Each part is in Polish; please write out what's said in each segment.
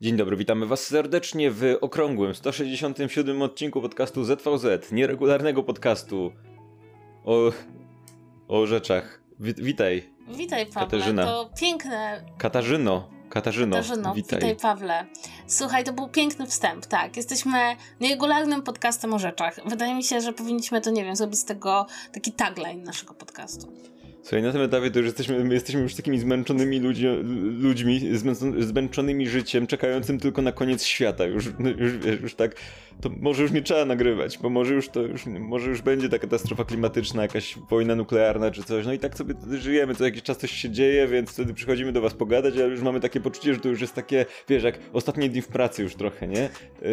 Dzień dobry, witamy Was serdecznie w okrągłym 167 odcinku podcastu ZVZ, nieregularnego podcastu o, o rzeczach. witaj. Witaj, Pawle. Katarzyna. To piękne. Katarzyno. Katarzyno, Katarzyno witaj. witaj Pawle. Słuchaj, to był piękny wstęp, tak. Jesteśmy nieregularnym podcastem o rzeczach. Wydaje mi się, że powinniśmy to, nie wiem, zrobić z tego taki tagline naszego podcastu. Słuchaj, na tym etapie to już jesteśmy, my jesteśmy już takimi zmęczonymi ludzi, ludźmi, zmęczonymi życiem, czekającym tylko na koniec świata. Już, już, już tak, to może już nie trzeba nagrywać, bo może już to już, może już będzie ta katastrofa klimatyczna, jakaś wojna nuklearna czy coś. No i tak sobie żyjemy, co jakiś czas coś się dzieje, więc wtedy przychodzimy do was pogadać, ale już mamy takie poczucie, że to już jest takie, wiesz, jak ostatnie dni w pracy już trochę, nie?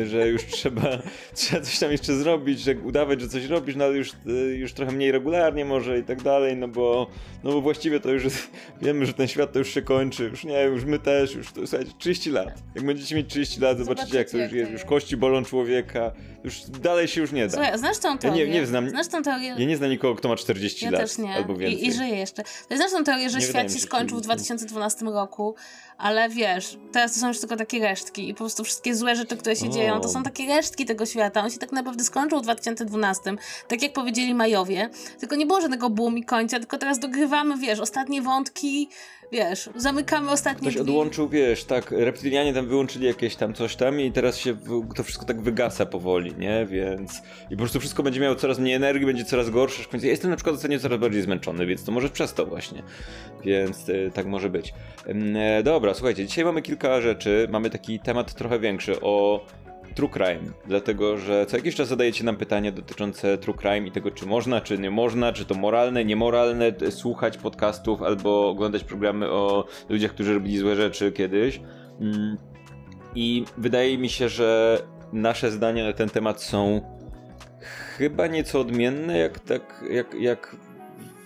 Że już trzeba, trzeba coś tam jeszcze zrobić, że udawać, że coś robisz, no ale już, już trochę mniej regularnie może i tak dalej, no bo no bo właściwie to już jest, wiemy, że ten świat to już się kończy, już nie, już my też, już to, słuchajcie, 30 lat. Jak będziecie mieć 30 lat, zobaczycie, zobaczycie jak to już jest, już kości bolą człowieka, już dalej się już nie da. Słuchaj, znasz tą teorię? Ja nie, nie znam, znasz tą teorię? Ja nie znam nikogo, kto ma 40 ja lat też nie. albo więcej. I, I żyje jeszcze. Znasz tą teorię, że nie świat się skończył w 2012 roku, ale wiesz, teraz to są już tylko takie resztki i po prostu wszystkie złe rzeczy, które się o. dzieją, to są takie resztki tego świata. On się tak naprawdę skończył w 2012, tak jak powiedzieli Majowie, tylko nie było żadnego boom i końca, tylko teraz dogrywamy, wiesz, ostatnie wątki, wiesz, zamykamy ostatnie Ktoś drzwi. odłączył, wiesz, tak, reptilianie tam wyłączyli jakieś tam coś tam i teraz się to wszystko tak wygasa powoli, nie, więc i po prostu wszystko będzie miało coraz mniej energii, będzie coraz gorsze, w końcu ja jestem na przykład ostatnio coraz bardziej zmęczony, więc to może przez to właśnie, więc y, tak może być. Y, dobra, słuchajcie, dzisiaj mamy kilka rzeczy, mamy taki temat trochę większy o true crime, dlatego że co jakiś czas zadajecie nam pytania dotyczące true crime i tego, czy można, czy nie można, czy to moralne, niemoralne słuchać podcastów albo oglądać programy o ludziach, którzy robili złe rzeczy kiedyś. Mm, I wydaje mi się, że nasze zdania na ten temat są chyba nieco odmienne, jak, tak, jak, jak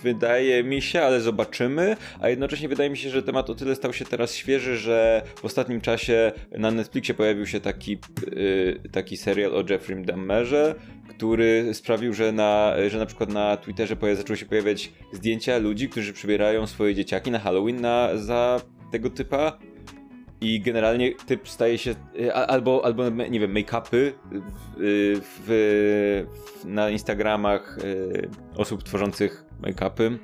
wydaje mi się, ale zobaczymy. A jednocześnie wydaje mi się, że temat o tyle stał się teraz świeży, że w ostatnim czasie na Netflixie pojawił się taki, yy, taki serial o Jeffrey Dahmerze, który sprawił, że na, że na przykład na Twitterze zaczęły się pojawiać zdjęcia ludzi, którzy przybierają swoje dzieciaki na Halloween na, za tego typa i generalnie typ staje się y, albo, albo nie wiem, make-upy y, w, w, na Instagramach y, osób tworzących make-upy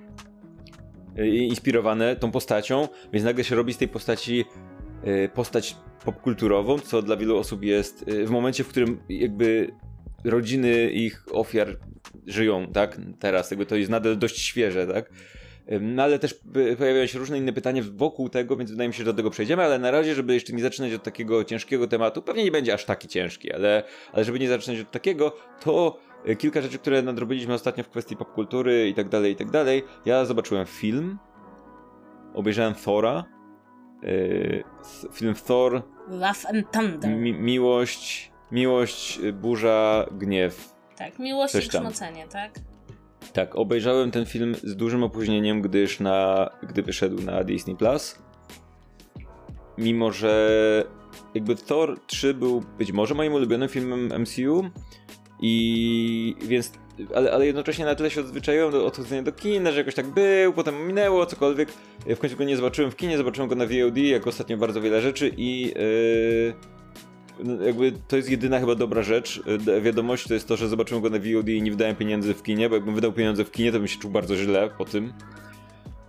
inspirowane tą postacią, więc nagle się robi z tej postaci postać popkulturową, co dla wielu osób jest w momencie, w którym jakby rodziny ich ofiar żyją, tak, teraz, jakby to jest nadal dość świeże, tak, no ale też pojawiają się różne inne pytania wokół tego, więc wydaje mi się, że do tego przejdziemy, ale na razie, żeby jeszcze nie zaczynać od takiego ciężkiego tematu, pewnie nie będzie aż taki ciężki, ale, ale żeby nie zaczynać od takiego, to kilka rzeczy, które nadrobiliśmy ostatnio w kwestii popkultury i tak dalej, i tak dalej. Ja zobaczyłem film, obejrzałem Thora, yy, film Thor. Love and Thunder. Mi miłość, miłość, burza, gniew. Tak, miłość i grzmocenie, tak? Tak, obejrzałem ten film z dużym opóźnieniem, gdyż na, gdy wyszedł na Disney Plus. Mimo, że jakby Thor 3 był być może moim ulubionym filmem MCU i więc ale, ale jednocześnie na tyle się odzwyczaiłem do odchodzenia do kina, że jakoś tak był, potem minęło, cokolwiek. W końcu go nie zobaczyłem w kinie, zobaczyłem go na VOD, jak ostatnio bardzo wiele rzeczy i yy, jakby to jest jedyna chyba dobra rzecz. E, wiadomość to jest to, że zobaczyłem go na VOD i nie wydałem pieniędzy w kinie, bo jakbym wydał pieniądze w kinie, to bym się czuł bardzo źle po tym,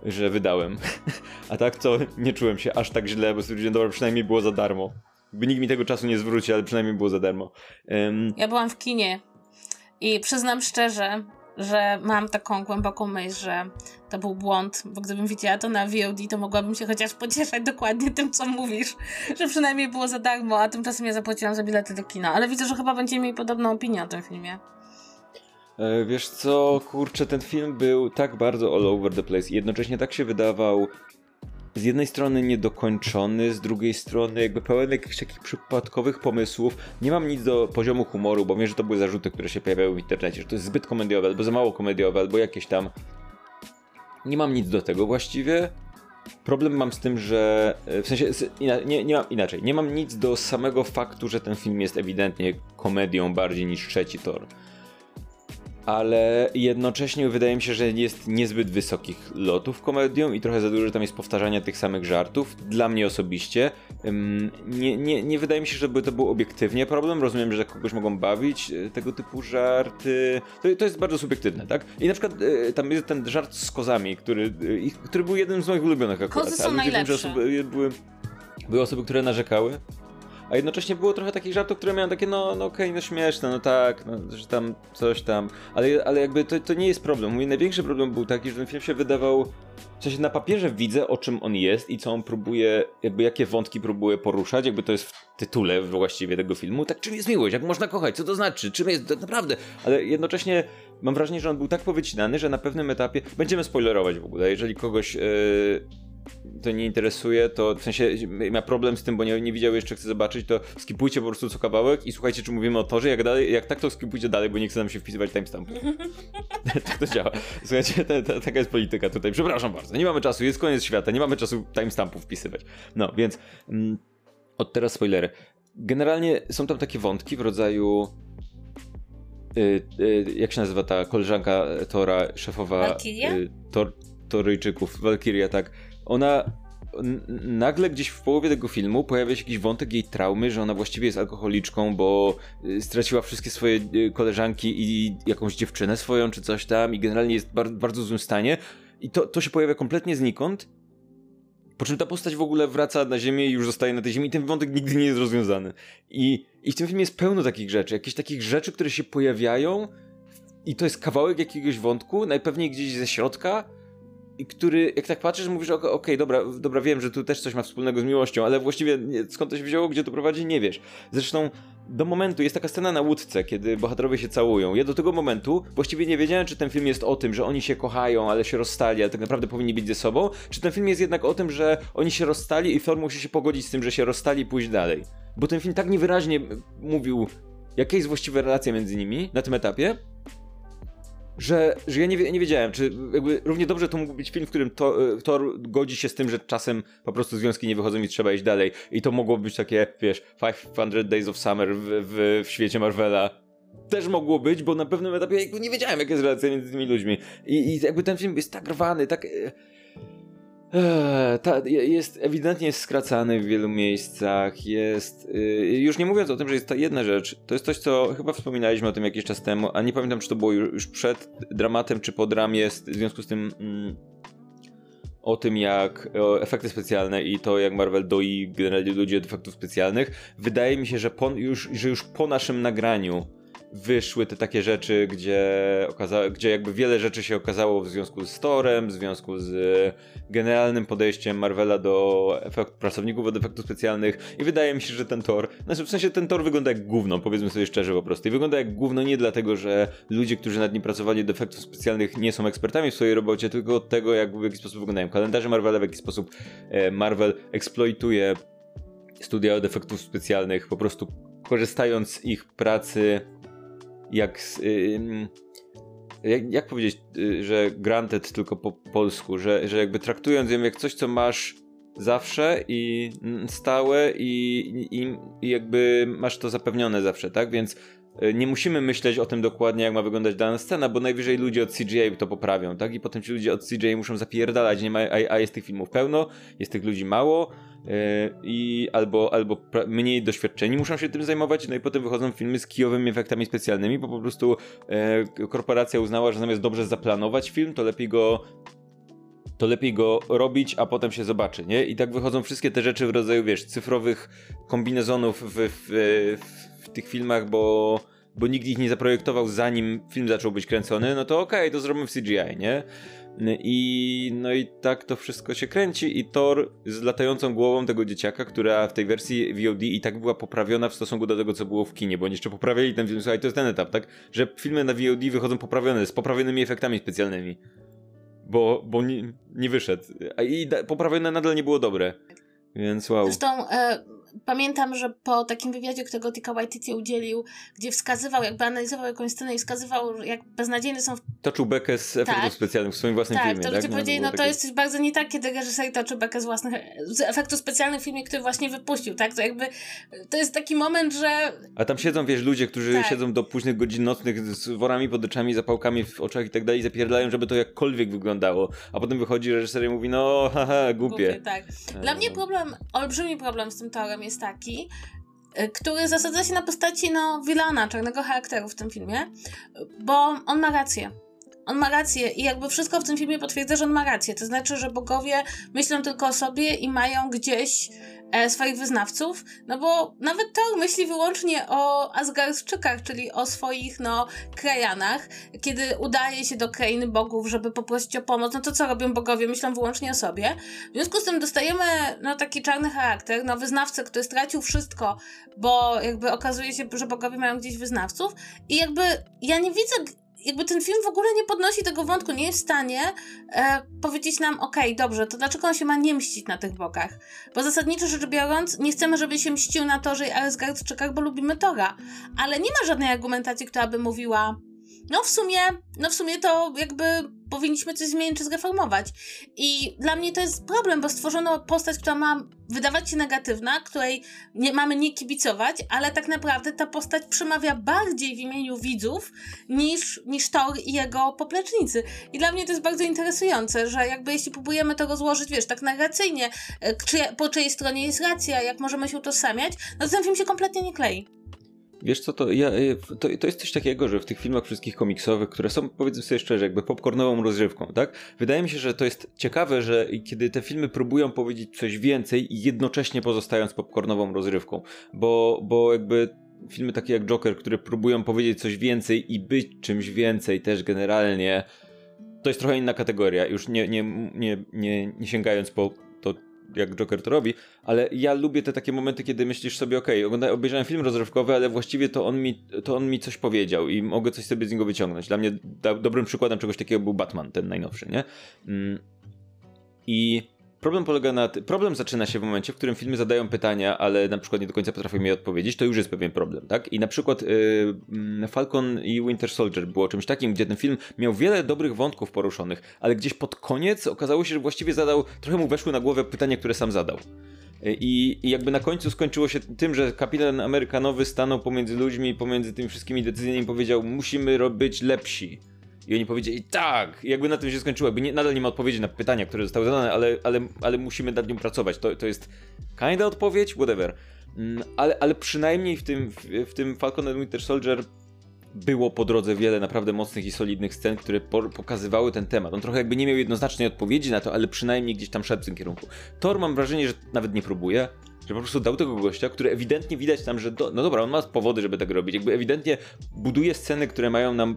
że wydałem. A tak to nie czułem się aż tak źle, bo stwierdziłem, dobra, przynajmniej było za darmo. By nikt mi tego czasu nie zwróci, ale przynajmniej było za darmo. Um... Ja byłam w kinie i przyznam szczerze, że mam taką głęboką myśl, że to był błąd, bo gdybym widziała to na VOD, to mogłabym się chociaż pocieszać dokładnie tym, co mówisz, że przynajmniej było za darmo, a tymczasem ja zapłaciłam za bilety do kina. Ale widzę, że chyba będziemy mieli podobną opinię o tym filmie. E, wiesz co, kurczę, ten film był tak bardzo all over the place i jednocześnie tak się wydawał z jednej strony niedokończony, z drugiej strony jakby pełen jakichś takich przypadkowych pomysłów. Nie mam nic do poziomu humoru, bo wiem, że to były zarzuty, które się pojawiały w internecie, że to jest zbyt komediowe, albo za mało komediowe, albo jakieś tam. Nie mam nic do tego właściwie. Problem mam z tym, że e, w sensie nie, nie mam inaczej. Nie mam nic do samego faktu, że ten film jest ewidentnie komedią bardziej niż trzeci tor. Ale jednocześnie wydaje mi się, że jest niezbyt wysokich lotów komedią i trochę za dużo tam jest powtarzania tych samych żartów. Dla mnie osobiście nie, nie, nie wydaje mi się, żeby to był obiektywnie problem. Rozumiem, że kogoś mogą bawić e, tego typu żarty. To, to jest bardzo subiektywne, tak? I na przykład e, tam jest ten żart z kozami, który, e, który był jednym z moich ulubionych akurat. Kozy są najlepsze. Wiem, że osoby, były, były osoby, które narzekały a jednocześnie było trochę takich żartów, które miałem takie, no, no okej, okay, no śmieszne, no tak, no, że tam coś tam, ale, ale jakby to, to nie jest problem. Mój największy problem był taki, że ten film się wydawał, w sensie na papierze widzę, o czym on jest i co on próbuje, jakby jakie wątki próbuje poruszać, jakby to jest w tytule właściwie tego filmu, tak czym jest miłość, jak można kochać, co to znaczy, czym jest, tak naprawdę, ale jednocześnie mam wrażenie, że on był tak powycinany, że na pewnym etapie, będziemy spoilerować w ogóle, jeżeli kogoś... Yy, to nie interesuje, to w sensie ma problem z tym, bo nie, nie widział jeszcze, chce zobaczyć, to skipujcie po prostu co kawałek i słuchajcie, czy mówimy o torze, jak, dalej, jak tak, to skipujcie dalej, bo nie chce nam się wpisywać timestampu. tak to działa. Słuchajcie, ta, ta, taka jest polityka tutaj. Przepraszam bardzo, nie mamy czasu, jest koniec świata, nie mamy czasu timestampów wpisywać. No, więc mm, od teraz spoilery. Generalnie są tam takie wątki w rodzaju y, y, jak się nazywa ta koleżanka Tora, szefowa y, Tor, Toryjczyków, Valkyria, tak ona nagle gdzieś w połowie tego filmu pojawia się jakiś wątek jej traumy, że ona właściwie jest alkoholiczką, bo y, straciła wszystkie swoje y, koleżanki i jakąś dziewczynę swoją czy coś tam i generalnie jest w bardzo, bardzo złym stanie. I to, to się pojawia kompletnie znikąd. Po czym ta postać w ogóle wraca na ziemię i już zostaje na tej ziemi i ten wątek nigdy nie jest rozwiązany. I, i w tym filmie jest pełno takich rzeczy, jakieś takich rzeczy, które się pojawiają i to jest kawałek jakiegoś wątku, najpewniej gdzieś ze środka, i który, jak tak patrzysz, mówisz, okej, okay, dobra, dobra, wiem, że tu też coś ma wspólnego z miłością, ale właściwie skąd to się wzięło, gdzie to prowadzi, nie wiesz. Zresztą do momentu, jest taka scena na łódce, kiedy bohaterowie się całują. Ja do tego momentu właściwie nie wiedziałem, czy ten film jest o tym, że oni się kochają, ale się rozstali, ale tak naprawdę powinni być ze sobą, czy ten film jest jednak o tym, że oni się rozstali i Thor musi się pogodzić z tym, że się rozstali i pójść dalej. Bo ten film tak niewyraźnie mówił, jaka jest właściwa relacja między nimi na tym etapie, że, że ja nie, nie wiedziałem, czy jakby równie dobrze to mógł być film, w którym e, Thor godzi się z tym, że czasem po prostu związki nie wychodzą i trzeba iść dalej. I to mogło być takie, wiesz, 500 Days of Summer w, w, w świecie Marvela. Też mogło być, bo na pewnym etapie jakby nie wiedziałem, jaka jest relacja między tymi ludźmi. I, i jakby ten film jest tak rwany, tak... Eee, ta, jest ewidentnie skracany w wielu miejscach. Jest. Yy, już nie mówiąc o tym, że jest ta jedna rzecz. To jest coś, co chyba wspominaliśmy o tym jakiś czas temu, a nie pamiętam, czy to było już, przed dramatem, czy po dramie, w związku z tym. Mm, o tym, jak efekty specjalne i to, jak Marvel doi generalnie ludzi od efektów specjalnych. Wydaje mi się, że, po, już, że już po naszym nagraniu wyszły te takie rzeczy, gdzie, okaza- gdzie jakby wiele rzeczy się okazało w związku z Torem, w związku z generalnym podejściem Marvela do efekt, pracowników od efektów specjalnych i wydaje mi się, że ten Tor, znaczy w sensie ten Tor wygląda jak gówno, powiedzmy sobie szczerze po prostu. I wygląda jak gówno nie dlatego, że ludzie, którzy nad nim pracowali do efektów specjalnych nie są ekspertami w swojej robocie, tylko od tego, jak w jaki sposób wyglądają kalendarze Marvela, w jaki sposób e, Marvel eksploituje studia od efektów specjalnych, po prostu korzystając z ich pracy jak, jak, jak powiedzieć, y, że granted tylko po polsku, że, że jakby traktując ją jak coś, co masz zawsze i stałe i, i, i jakby masz to zapewnione zawsze, tak? Więc y, nie musimy myśleć o tym dokładnie, jak ma wyglądać dana scena, bo najwyżej ludzie od CGI to poprawią, tak? I potem ci ludzie od CGI muszą zapierdalać, nie ma, a, a jest tych filmów pełno, jest tych ludzi mało, E, i albo, albo mniej doświadczeni muszą się tym zajmować, no i potem wychodzą filmy z kijowymi efektami specjalnymi, bo po prostu e, korporacja uznała, że zamiast dobrze zaplanować film, to lepiej go to lepiej go robić, a potem się zobaczy, nie? I tak wychodzą wszystkie te rzeczy w rodzaju, wiesz, cyfrowych kombinezonów w, w, w, w tych filmach, bo bo nikt ich nie zaprojektował zanim film zaczął być kręcony, no to okej, okay, to zrobimy w CGI, nie? I no i tak to wszystko się kręci i Thor z latającą głową tego dzieciaka, która w tej wersji VOD i tak była poprawiona w stosunku do tego, co było w kinie, bo oni jeszcze poprawiali ten film. Słuchaj, to jest ten etap, tak? Że filmy na VOD wychodzą poprawione, z poprawionymi efektami specjalnymi. Bo, bo nie, nie wyszedł. I poprawione nadal nie było dobre. Więc wow. Zresztą e, pamiętam, że po takim wywiadzie, którego Tika Waititi udzielił, gdzie wskazywał, jakby analizował jakąś scenę i wskazywał, jak beznadziejne są... Toczył bekę z efektów tak. specjalnych w swoim własnym tak, filmie. To tak, ludzie powiedzieli, no to jest coś bardzo nie tak, kiedy reżyser toczy bekę z własnych, z efektów specjalnych w filmie, który właśnie wypuścił, tak? To jakby, to jest taki moment, że... A tam siedzą, wiesz, ludzie, którzy tak. siedzą do późnych godzin nocnych z worami pod oczami, zapałkami w oczach i tak dalej i zapierdają, żeby to jakkolwiek wyglądało. A potem wychodzi reżyser i mówi, no haha, głupie. głupie tak. Dla mnie problem, olbrzymi problem z tym torem jest taki, Y, który zasadza się na postaci no, Wilana, czarnego charakteru w tym filmie, bo on ma rację. On ma rację i jakby wszystko w tym filmie potwierdza, że on ma rację. To znaczy, że bogowie myślą tylko o sobie i mają gdzieś e, swoich wyznawców, no bo nawet Thor myśli wyłącznie o Asgardczykach, czyli o swoich, no, krajanach. Kiedy udaje się do krainy bogów, żeby poprosić o pomoc, no to co robią bogowie? Myślą wyłącznie o sobie. W związku z tym dostajemy, no, taki czarny charakter, no, wyznawcę, który stracił wszystko, bo jakby okazuje się, że bogowie mają gdzieś wyznawców i jakby ja nie widzę jakby ten film w ogóle nie podnosi tego wątku, nie jest w stanie e, powiedzieć nam, okej, okay, dobrze, to dlaczego on się ma nie mścić na tych bokach? Bo zasadniczo rzecz biorąc, nie chcemy, żeby się mścił na Torze i Aresgardczykach, bo lubimy Tora. Ale nie ma żadnej argumentacji, która by mówiła, no w sumie, no w sumie to jakby powinniśmy coś zmienić czy zreformować. I dla mnie to jest problem, bo stworzono postać, która ma wydawać się negatywna, której nie, mamy nie kibicować, ale tak naprawdę ta postać przemawia bardziej w imieniu widzów niż, niż Thor i jego poplecznicy. I dla mnie to jest bardzo interesujące, że jakby jeśli próbujemy to rozłożyć, wiesz, tak narracyjnie, e, czy, po czyjej stronie jest racja, jak możemy się utożsamiać, no to ten film się kompletnie nie klei. Wiesz co, to, ja, y, to, to jest coś takiego, że w tych filmach wszystkich komiksowych, które są, powiedzmy sobie szczerze, jakby popcornową rozrywką, tak? Wydaje mi się, że to jest ciekawe, że kiedy te filmy próbują powiedzieć coś więcej i jednocześnie pozostając popcornową rozrywką, bo, bo jakby filmy takie jak Joker, które próbują powiedzieć coś więcej i być czymś więcej też generalnie, to jest trochę inna kategoria, już nie, nie, nie, nie, nie sięgając po jak Joker to robi, ale ja lubię te takie momenty, kiedy myślisz sobie, okej, okay, obejrzałem film rozrywkowy, ale właściwie to on, mi, to on mi coś powiedział i mogę coś sobie z niego wyciągnąć. Dla mnie dobrym przykładem czegoś takiego był Batman, ten najnowszy, nie? Mm. I Problem polega na problem zaczyna się w momencie, w którym filmy zadają pytania, ale na przykład nie do końca potrafią je odpowiedzieć, to już jest pewien problem, tak? I na przykład yy, Falcon i Winter Soldier było czymś takim, gdzie ten film miał wiele dobrych wątków poruszonych, ale gdzieś pod koniec okazało się, że właściwie zadał, trochę mu weszły na głowę pytania, które sam zadał. I, I, jakby na końcu skończyło się tym, że kapitan Amerykanowy stanął pomiędzy ludźmi, pomiędzy tymi wszystkimi decyzjami i powiedział: Musimy być lepsi. I oni powiedzieli tak, jakby na tym się skończyło, jakby nie, nadal nie ma odpowiedzi na pytania, które zostały zadane, ale, ale, ale musimy nad nią pracować. To, to jest kinda odpowiedź, whatever. Mm, ale, ale przynajmniej w tym, w, w tym Falcon and Winter Soldier było po drodze wiele naprawdę mocnych i solidnych scen, które po, pokazywały ten temat. On trochę jakby nie miał jednoznacznej odpowiedzi na to, ale przynajmniej gdzieś tam szedł w tym kierunku. Thor mam wrażenie, że nawet nie próbuje, że po prostu dał tego gościa, który ewidentnie widać tam, że do, no dobra, on ma powody, żeby tak robić. Jakby ewidentnie buduje sceny, które mają nam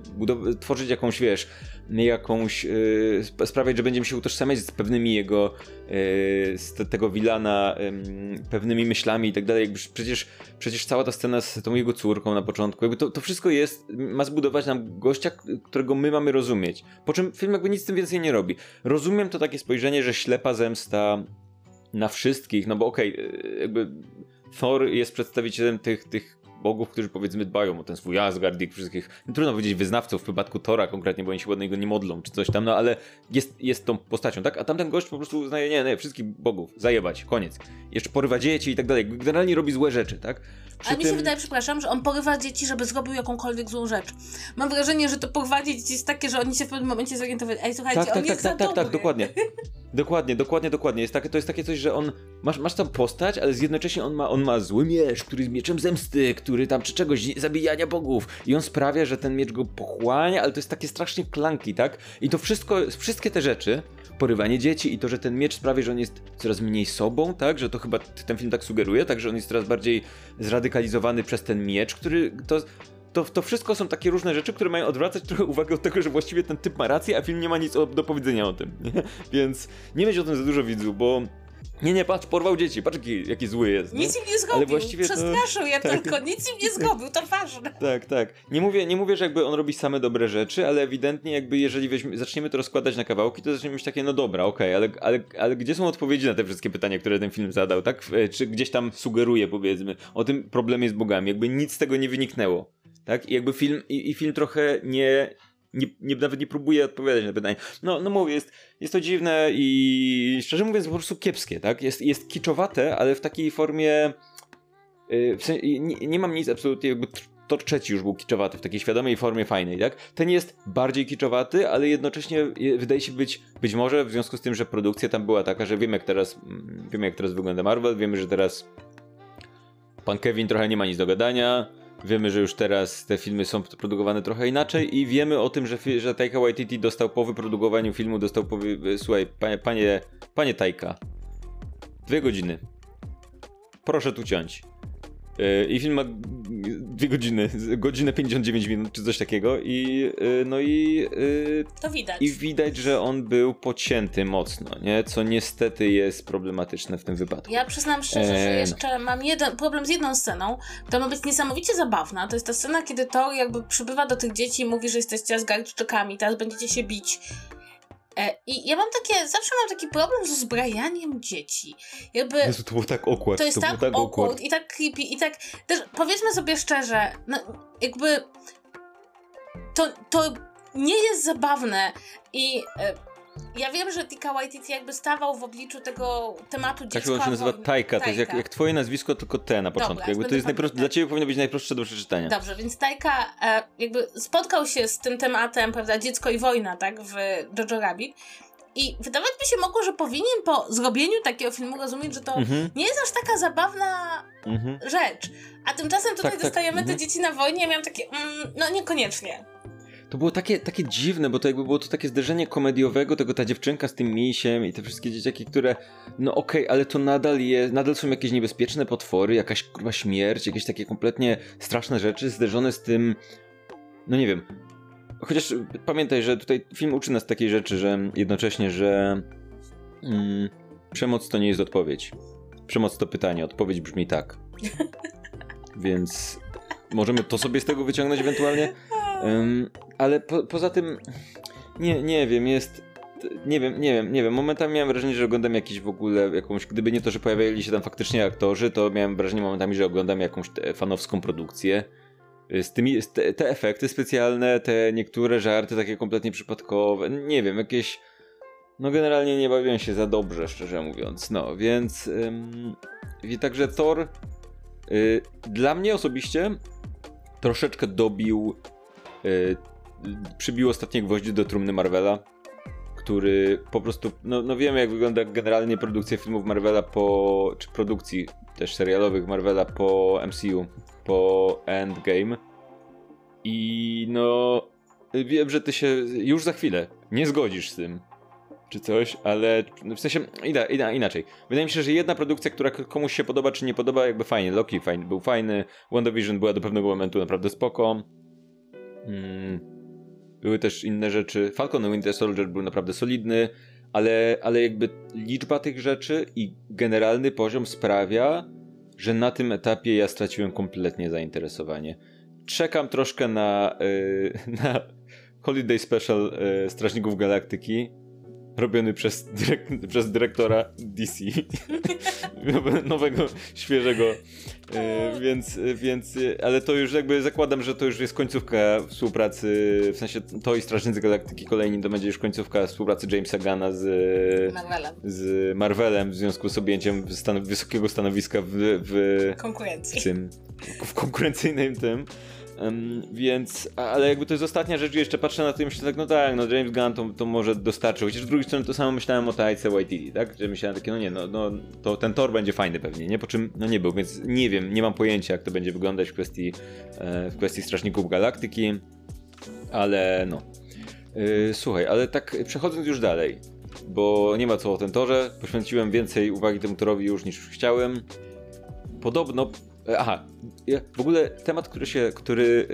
tworzyć jakąś, wiesz, jakąś yy, sprawiać, że będziemy się utożsamiać z pewnymi jego yy, z te, tego Wilana yy, pewnymi myślami i tak dalej. Jakby przecież, przecież cała ta scena z tą jego córką na początku, jakby to, to wszystko jest, ma zbudować nam gościa, którego my mamy rozumieć. Po czym film jakby nic z tym więcej nie robi. Rozumiem to takie spojrzenie, że ślepa zemsta na wszystkich, no bo okej, okay, jakby Thor jest przedstawicielem tych, tych bogów, którzy powiedzmy dbają o ten swój Asgard i wszystkich, no, trudno powiedzieć wyznawców w przypadku Tora konkretnie, bo oni się ładnie go nie modlą, czy coś tam, no ale jest, jest tą postacią, tak? A tamten gość po prostu uznaje, nie, nie, wszystkich bogów, zajebać, koniec. Jeszcze porywa dzieci i tak dalej, generalnie robi złe rzeczy, tak? Przy A mi się wydaje, przepraszam, że on porywa dzieci, żeby zrobił jakąkolwiek złą rzecz. Mam wrażenie, że to porwanie dzieci jest takie, że oni się w pewnym momencie zorientowali, ej słuchajcie, tak, on tak, jest tak, za tak, dobry. tak, dokładnie. Dokładnie, dokładnie, dokładnie. Jest takie, to jest takie coś, że on. Masz, masz tam postać, ale jednocześnie on ma, on ma zły miecz, który jest mieczem zemsty, który tam czy czegoś, zabijania bogów. I on sprawia, że ten miecz go pochłania, ale to jest takie strasznie klanki, tak? I to wszystko, wszystkie te rzeczy, porywanie dzieci i to, że ten miecz sprawia, że on jest coraz mniej sobą, tak? Że to chyba ten film tak sugeruje, tak? Że on jest coraz bardziej zradykalizowany przez ten miecz, który to to, to wszystko są takie różne rzeczy, które mają odwracać trochę uwagę od tego, że właściwie ten typ ma rację, a film nie ma nic do powiedzenia o tym. Więc nie mieć o tym za dużo widzu, bo Nie, nie, patrz, porwał dzieci, patrz jaki, jaki zły jest. Nic im nie zgubił, Ale właściwie przestraszył to... je tak. tylko, nic im nie zgubił, to ważne. Tak, tak. Nie mówię, nie mówię, że jakby on robi same dobre rzeczy, ale ewidentnie jakby jeżeli weźmie, zaczniemy to rozkładać na kawałki, to zaczniemy mieć takie, no dobra, okej, okay, ale, ale, ale gdzie są odpowiedzi na te wszystkie pytania, które ten film zadał, tak? E, czy gdzieś tam sugeruje, powiedzmy, o tym problemie z bogami, jakby nic z tego nie wyniknęło. Tak? I jakby film, i, i film trochę nie, nie, nie, nawet nie próbuję odpowiadać na pytanie. No, no mówię, jest, jest to dziwne i szczerze mówiąc po prostu kiepskie, tak? Jest, jest kiczowate, ale w takiej formie yy, w sensie, nie, nie, mam nic absolutnie jakby to trzeci już był kiczowaty w takiej świadomej formie fajnej, tak? Ten jest bardziej kiczowaty, ale jednocześnie wydaje się być, być może w związku z tym, że produkcja tam była taka, że wiemy jak teraz, mm, wiemy jak teraz wygląda Marvel, wiemy, że teraz pan Kevin trochę nie ma nic do gadania, Wiemy, że już teraz te filmy są produkowane trochę inaczej i wiemy o tym, że, że Taika Waititi dostał po wyprodukowaniu filmu, dostał po... Słuchaj, panie, panie, panie Taika, dwie godziny. Proszę tu ciąć. E, I film ma dwie godziny, godzinę 59 minut, czy coś takiego. I e, no i. E, to widać. I widać, że on był pocięty mocno, nie? Co niestety jest problematyczne w tym wypadku. Ja przyznam szczerze, że jeszcze mam jeden problem z jedną sceną, która ma być niesamowicie zabawna. To jest ta scena, kiedy Thor jakby przybywa do tych dzieci i mówi, że jesteście zgarczykami, teraz będziecie się bić. E, I ja mam takie, zawsze mam taki problem z uzbrajaniem dzieci. Jakby. Jezu, to było tak awkward. To jest to tak, tak awkward i tak creepy i tak. Też powiedzmy sobie szczerze, no, jakby. To, to nie jest zabawne i. Ja wiem, że Tika Waititi jakby stawał w obliczu tego tematu dziecka. Tak się nazywa Tajka, to jest jak, jak twoje nazwisko, tylko T na początku. Dobra, jakby to jest najprost... Dla ciebie powinno być najprostsze do przeczytania. Dobrze, więc Tajka e, jakby spotkał się z tym tematem, prawda, dziecko i wojna, tak, w Jojo Rabbit. I wydawać by się mogło, że powinien po zrobieniu takiego filmu rozumieć, że to mhm. nie jest aż taka zabawna mhm. rzecz. A tymczasem tutaj tak, tak. dostajemy tak. te mhm. dzieci na wojnie, ja miałam takie, mm, no niekoniecznie. To było takie, takie dziwne, bo to jakby było to takie zderzenie komediowego, tego ta dziewczynka z tym misiem i te wszystkie dzieciaki, które, no okej, okay, ale to nadal jest, nadal są jakieś niebezpieczne potwory, jakaś kurwa śmierć, jakieś takie kompletnie straszne rzeczy zderzone z tym, no nie wiem. Chociaż pamiętaj, że tutaj film uczy nas takiej rzeczy, że jednocześnie, że mm, przemoc to nie jest odpowiedź. Przemoc to pytanie, odpowiedź brzmi tak. Więc możemy to sobie z tego wyciągnąć ewentualnie. Um, ale po, poza tym, nie, nie wiem, jest. Nie wiem, nie wiem, nie wiem. Momentami miałem wrażenie, że oglądam jakiś w ogóle jakąś. Gdyby nie to, że pojawiali się tam faktycznie aktorzy, to miałem wrażenie momentami, że oglądam jakąś fanowską produkcję. Z tymi, te, te efekty specjalne, te niektóre żarty takie kompletnie przypadkowe. Nie wiem, jakieś. No generalnie nie bawiłem się za dobrze, szczerze mówiąc. No, więc. Ym, I także Thor. Y, dla mnie osobiście troszeczkę dobił y, przybił ostatnie gwoździe do trumny Marvela, który po prostu, no, no wiemy jak wygląda generalnie produkcja filmów Marvela po, czy produkcji też serialowych Marvela po MCU, po Endgame i no wiem, że ty się już za chwilę nie zgodzisz z tym, czy coś, ale w sensie ina, ina, inaczej. Wydaje mi się, że jedna produkcja, która komuś się podoba, czy nie podoba, jakby fajnie. Loki fajny, był fajny, WandaVision była do pewnego momentu naprawdę spoko. Hmm. Były też inne rzeczy. Falcon and Winter Soldier był naprawdę solidny, ale, ale jakby liczba tych rzeczy i generalny poziom sprawia, że na tym etapie ja straciłem kompletnie zainteresowanie. Czekam troszkę na, yy, na Holiday Special yy, Strażników Galaktyki, robiony przez, dyrek przez dyrektora DC. Nowego, świeżego. E, więc, więc, ale to już jakby zakładam, że to już jest końcówka współpracy, w sensie to i Strażnicy Galaktyki kolejni to będzie już końcówka współpracy Jamesa Gana z Marvelem, z Marvelem w związku z objęciem stan wysokiego stanowiska w, w konkurencji. W, tym, w konkurencyjnym tym. Um, więc, ale jakby to jest ostatnia rzecz, jeszcze patrzę na to i myślę tak, no tak, no James Gunn to, to może dostarczył. Chociaż z drugiej strony to samo myślałem o Taika Waititi, tak? Że myślałem takie, no nie, no, no to ten tor będzie fajny pewnie, nie? Po czym, no nie był, więc nie wiem, nie mam pojęcia jak to będzie wyglądać w kwestii, e, w kwestii Strażników Galaktyki, ale no. Yy, słuchaj, ale tak przechodząc już dalej, bo nie ma co o tym torze, poświęciłem więcej uwagi temu torowi już niż chciałem. Podobno E, aha, w ogóle temat, który się, który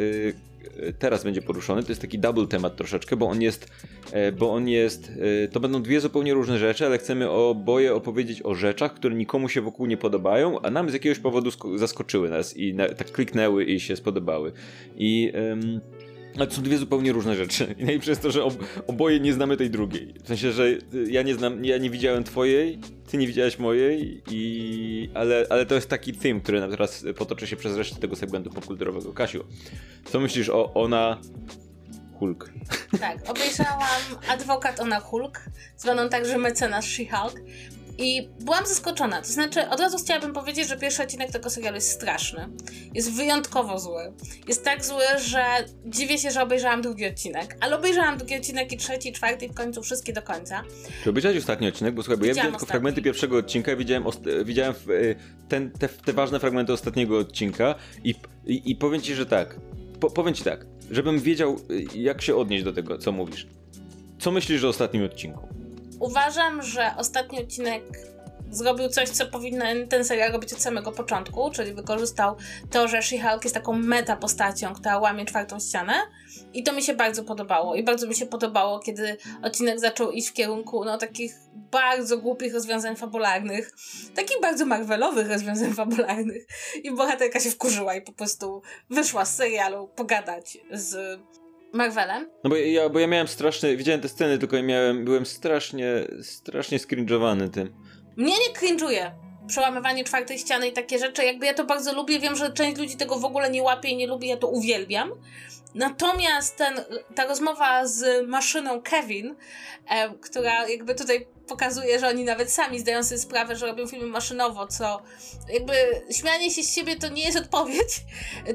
e, teraz będzie poruszony, to jest taki double temat troszeczkę, bo on jest, e, bo on jest, e, to będą dwie zupełnie różne rzeczy, ale chcemy oboje opowiedzieć o rzeczach, które nikomu się wokół nie podobają, a nam z jakiegoś powodu zaskoczyły nas i tak kliknęły i się spodobały. I... Um, ale to są dwie zupełnie różne rzeczy. I najlepsze jest to, że ob oboje nie znamy tej drugiej. W sensie, że ja nie znam, ja nie widziałem twojej, ty nie widziałaś mojej, i... ale, ale to jest taki theme, który nam teraz potoczy się przez resztę tego segmentu popkulturowego. Kasiu, co myślisz o Ona Hulk? Tak, obejrzałam Adwokat Ona Hulk, zwaną także Mecenas She-Hulk. I byłam zaskoczona. To znaczy, od razu chciałabym powiedzieć, że pierwszy odcinek tego serialu jest straszny. Jest wyjątkowo zły. Jest tak zły, że dziwię się, że obejrzałam drugi odcinek. Ale obejrzałam drugi odcinek i trzeci, i czwarty i w końcu wszystkie do końca. Czy obejrzałeś ostatni odcinek? Bo słuchaj, bo ja widziałem tylko fragmenty pierwszego odcinka i widziałem, widziałem y, ten, te, te, ważne fragmenty ostatniego odcinka i, i, i powiem ci, że tak. Po, powiem ci tak, żebym wiedział, y, jak się odnieść do tego, co mówisz. Co myślisz o ostatnim odcinku? Uważam, że ostatni odcinek zrobił coś, co powinien ten serial robić od samego początku, czyli wykorzystał to, że She-Hulk jest taką meta postacią, która łamie czwartą ścianę. I to mi się bardzo podobało. I bardzo mi się podobało, kiedy odcinek zaczął iść w kierunku no takich bardzo głupich rozwiązań fabularnych, takich bardzo Marvelowych rozwiązań fabularnych. I bohaterka się wkurzyła i po prostu wyszła z serialu pogadać z Marvelem? No bo ja, bo ja miałem straszny, widziałem te sceny, tylko ja miałem, byłem strasznie, strasznie skrinżowany tym. Mnie nie cringe'uje przełamywanie czwartej ściany i takie rzeczy. Jakby ja to bardzo lubię, wiem, że część ludzi tego w ogóle nie łapie i nie lubi, ja to uwielbiam. Natomiast ten, ta rozmowa z maszyną Kevin, e, która jakby tutaj pokazuje, że oni nawet sami zdają sobie sprawę, że robią filmy maszynowo, co jakby śmianie się z siebie to nie jest odpowiedź.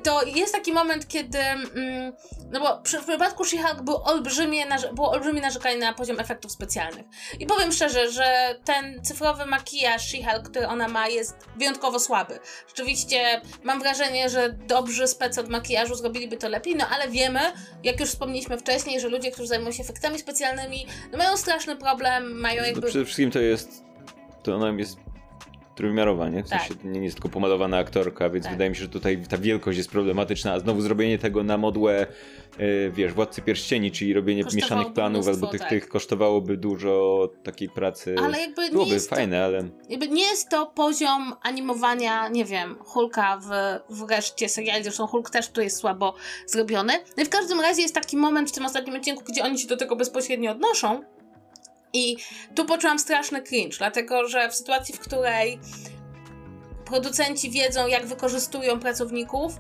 To jest taki moment, kiedy mm, no bo przy, w przypadku She-Hulk był olbrzymie, było olbrzymie narzekanie na poziom efektów specjalnych. I powiem szczerze, że ten cyfrowy makijaż She-Hulk, który ona ma, jest wyjątkowo słaby. Rzeczywiście mam wrażenie, że dobrzy spec od makijażu zrobiliby to lepiej, no ale wiemy, jak już wspomnieliśmy wcześniej, że ludzie, którzy zajmują się efektami specjalnymi, no mają straszny problem, mają jakby... To przede wszystkim to jest, to ona jest trójwymiarowa, nie? W sensie tak. nie jest tylko pomalowana aktorka, więc tak. wydaje mi się, że tutaj ta wielkość jest problematyczna, a znowu zrobienie tego na modłę, yy, wiesz, Władcy Pierścieni, czyli robienie mieszanych planów albo tych, tak. tych kosztowałoby dużo takiej pracy. Ale jakby Byłoby nie jest fajne, to, ale... Jakby nie jest to poziom animowania, nie wiem, Hulka w, w reszcie seriali, zresztą Hulk też tu jest słabo zrobiony. No i w każdym razie jest taki moment w tym ostatnim odcinku, gdzie oni się do tego bezpośrednio odnoszą, i tu poczułam straszny cringe, dlatego że w sytuacji, w której producenci wiedzą, jak wykorzystują pracowników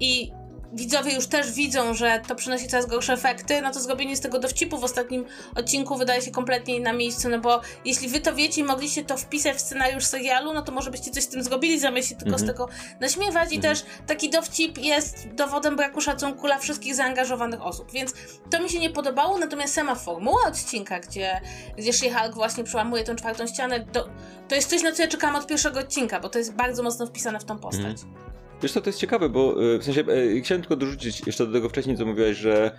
i widzowie już też widzą, że to przynosi coraz gorsze efekty, no to zrobienie z tego dowcipu w ostatnim odcinku wydaje się kompletnie na miejscu, no bo jeśli wy to wiecie i mogliście to wpisać w scenariusz serialu, no to może byście coś z tym zrobili, zamiast się tylko z mhm. tego naśmiewać i mhm. też taki dowcip jest dowodem braku szacunku dla wszystkich zaangażowanych osób, więc to mi się nie podobało, natomiast sama formuła odcinka, gdzie, gdzie She-Hulk właśnie przełamuje tą czwartą ścianę, to, to jest coś, na co ja czekałam od pierwszego odcinka, bo to jest bardzo mocno wpisane w tą postać. Mhm. Wiesz co, to jest ciekawe, bo e, w sensie e, chciałem tylko dorzucić jeszcze do tego wcześniej, co mówiłaś, że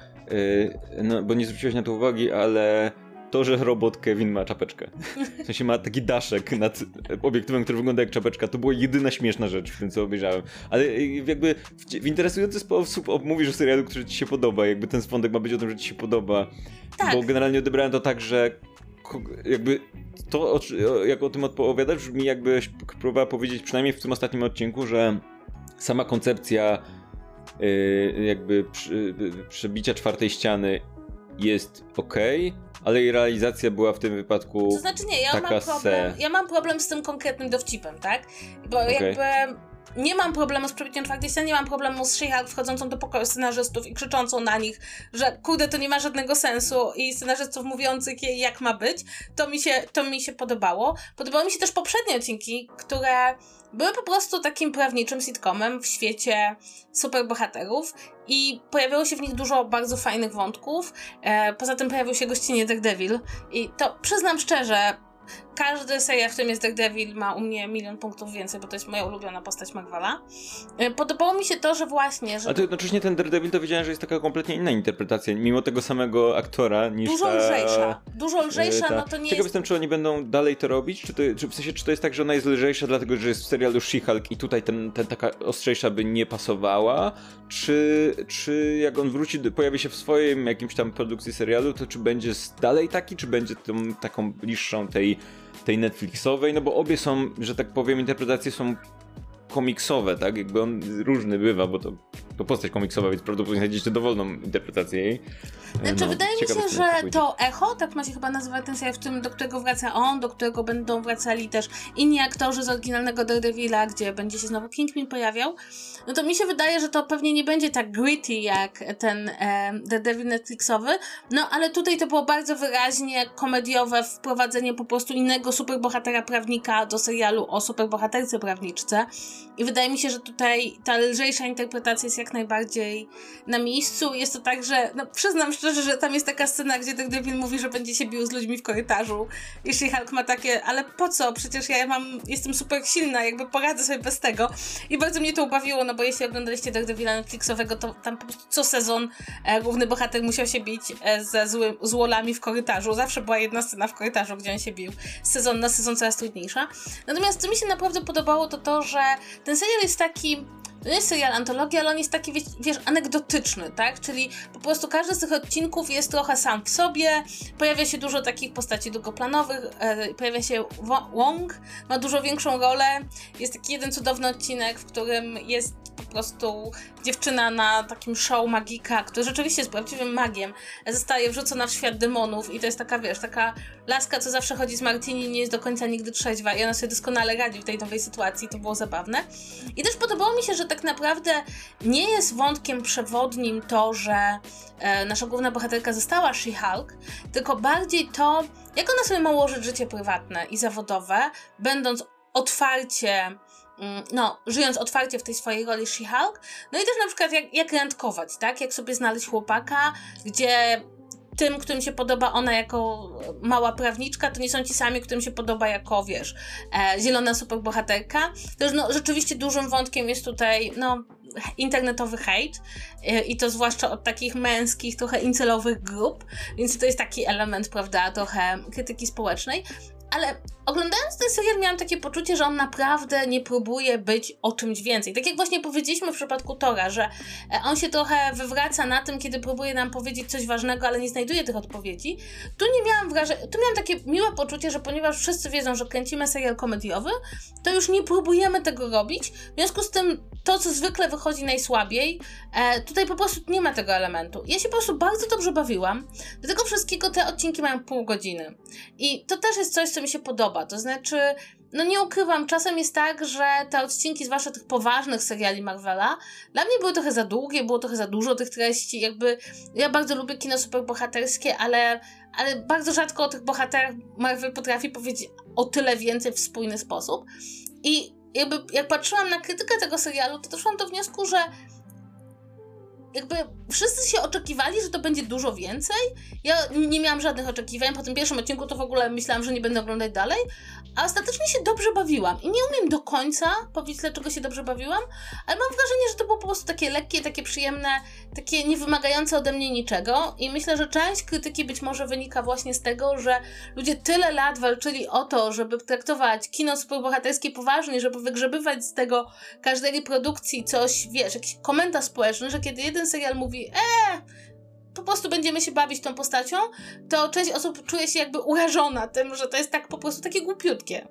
e, no, bo nie zwróciłeś na to uwagi, ale to, że robot Kevin ma czapeczkę. W sensie ma taki daszek nad obiektywem, który wygląda jak czapeczka. To była jedyna śmieszna rzecz w tym, co obejrzałem. Ale jakby w, interesujący sposób mówisz o serialu, który ci się podoba. Jakby ten wątek ma być o tym, że ci się podoba. Tak. Bo generalnie odebrałem to tak, że jakby to, jak o tym odpowiadasz, brzmi jakbyś próbowała powiedzieć, przynajmniej w tym ostatnim odcinku, że sama koncepcja yy, jakby przy, przebicia czwartej ściany jest ok, ale jej realizacja była w tym wypadku. To znaczy nie, ja mam problem. Ja mam problem z tym konkretnym dowcipem, tak? Bo okay. jakby nie mam problemu z przebiciem czwartej nie mam problemu z She-Hulk wchodzącą do pokoju scenarzystów i krzyczącą na nich, że kurde, to nie ma żadnego sensu i scenarzystów mówiących jej jak ma być. To mi się, to mi się podobało. Podobały mi się też poprzednie odcinki, które były po prostu takim prawniczym sitcomem w świecie superbohaterów i pojawiało się w nich dużo bardzo fajnych wątków. E, poza tym pojawił się gościnie Daredevil i to przyznam szczerze, każdy serial, w którym jest Daredevil ma u mnie milion punktów więcej, bo to jest moja ulubiona postać Marvela. E, podobało mi się to, że właśnie... Że... A to jednocześnie ten Daredevil to wiedziałem, że jest taka kompletnie inna interpretacja, mimo tego samego aktora niż Dużo ta... lżejsza. Dużo lżejsza, ta... no to nie Ciekaw jest... jestem, czy oni będą dalej to robić, czy, to, czy w sensie, czy to jest tak, że ona jest lżejsza dlatego, że jest w serialu She-Hulk i tutaj ten, ten taka ostrzejsza by nie pasowała, czy, czy jak on wróci, pojawi się w swoim jakimś tam produkcji serialu, to czy będzie dalej taki, czy będzie tą taką bliższą tej, tej Netflixowej, no bo obie są, że tak powiem, interpretacje są komiksowe, tak? Jakby on różny bywa, bo to, to postać komiksowa, więc prawdopodobnie znajdziecie dowolną interpretację jej. Znaczy, no, wydaje mi się, że to Echo, tak ma się chyba nazywać ten serial, w tym, do którego wraca on, do którego będą wracali też inni aktorzy z oryginalnego Daredevila, gdzie będzie się znowu Kingpin pojawiał, no to mi się wydaje, że to pewnie nie będzie tak gritty jak ten e, Daredevil Netflixowy, no ale tutaj to było bardzo wyraźnie komediowe wprowadzenie po prostu innego superbohatera prawnika do serialu o superbohaterce prawniczce i wydaje mi się, że tutaj ta lżejsza interpretacja jest jak najbardziej na miejscu. Jest to tak, że no, przyznam szczerze, że tam jest taka scena, gdzie Daredevil mówi, że będzie się bił z ludźmi w korytarzu. Jeśli Hulk ma takie, ale po co? Przecież ja mam, jestem super silna, jakby poradzę sobie bez tego. I bardzo mnie to ubawiło, no bo jeśli oglądaliście Daredevila Netflixowego, to tam po prostu co sezon e, główny bohater musiał się bić e, ze zły, z wolami w korytarzu. Zawsze była jedna scena w korytarzu, gdzie on się bił. Sezon na sezon coraz trudniejsza. Natomiast co mi się naprawdę podobało, to to, że ten serial jest taki to nie jest serial antologia, ale on jest taki, wiesz, wiesz, anegdotyczny, tak? Czyli po prostu każdy z tych odcinków jest trochę sam w sobie, pojawia się dużo takich postaci długoplanowych, e, pojawia się Wong, ma dużo większą rolę, jest taki jeden cudowny odcinek, w którym jest po prostu dziewczyna na takim show magika, który rzeczywiście jest prawdziwym magiem, zostaje wrzucona w świat demonów i to jest taka, wiesz, taka laska, co zawsze chodzi z Martini, nie jest do końca nigdy trzeźwa i ona sobie doskonale radzi w tej nowej sytuacji, to było zabawne. I też podobało mi się, że tak naprawdę nie jest wątkiem przewodnim to, że e, nasza główna bohaterka została She-Hulk, tylko bardziej to, jak ona sobie ma ułożyć życie prywatne i zawodowe, będąc otwarcie Mm, no, żyjąc otwarcie w tej swojej roli She-Hulk, no i też na przykład jak, jak randkować, tak? Jak sobie znaleźć chłopaka, gdzie tym, którym się podoba ona jako mała prawniczka, to nie są ci sami, którym się podoba jako, wiesz, e, zielona superbohaterka. Też no, rzeczywiście dużym wątkiem jest tutaj, no, internetowy hejt e, i to zwłaszcza od takich męskich, trochę incelowych grup, więc to jest taki element, prawda, trochę krytyki społecznej ale oglądając ten serial miałam takie poczucie, że on naprawdę nie próbuje być o czymś więcej. Tak jak właśnie powiedzieliśmy w przypadku Tora, że e, on się trochę wywraca na tym, kiedy próbuje nam powiedzieć coś ważnego, ale nie znajduje tych odpowiedzi. Tu nie miałam wrażenia, tu miałam takie miłe poczucie, że ponieważ wszyscy wiedzą, że kręcimy serial komediowy, to już nie próbujemy tego robić. W związku z tym to, co zwykle wychodzi najsłabiej, e, tutaj po prostu nie ma tego elementu. Ja się po prostu bardzo dobrze bawiłam. Do tego wszystkiego te odcinki mają pół godziny. I to też jest coś, co mi się podoba. To znaczy, no nie ukrywam, czasem jest tak, że te odcinki, zwłaszcza tych poważnych seriali Marvela, dla mnie były trochę za długie, było trochę za dużo tych treści. Jakby ja bardzo lubię kino superbohaterskie, ale, ale bardzo rzadko o tych bohaterach Marvel potrafi powiedzieć o tyle więcej w spójny sposób. I jakby jak patrzyłam na krytykę tego serialu, to doszłam do wniosku, że jakby wszyscy się oczekiwali, że to będzie dużo więcej. Ja nie miałam żadnych oczekiwań. Po tym pierwszym odcinku to w ogóle myślałam, że nie będę oglądać dalej, a ostatecznie się dobrze bawiłam. I nie umiem do końca powiedzieć, dlaczego się dobrze bawiłam, ale mam wrażenie, że to było po prostu takie lekkie, takie przyjemne, takie niewymagające ode mnie niczego. I myślę, że część krytyki być może wynika właśnie z tego, że ludzie tyle lat walczyli o to, żeby traktować kino superbohaterskie poważnie, żeby wygrzebywać z tego każdej produkcji coś, wiesz, jakiś komentarz społeczny, że kiedy jeden serial mówi, eee, po prostu będziemy się bawić tą postacią, to część osób czuje się jakby urażona tym, że to jest tak po prostu takie głupiutkie.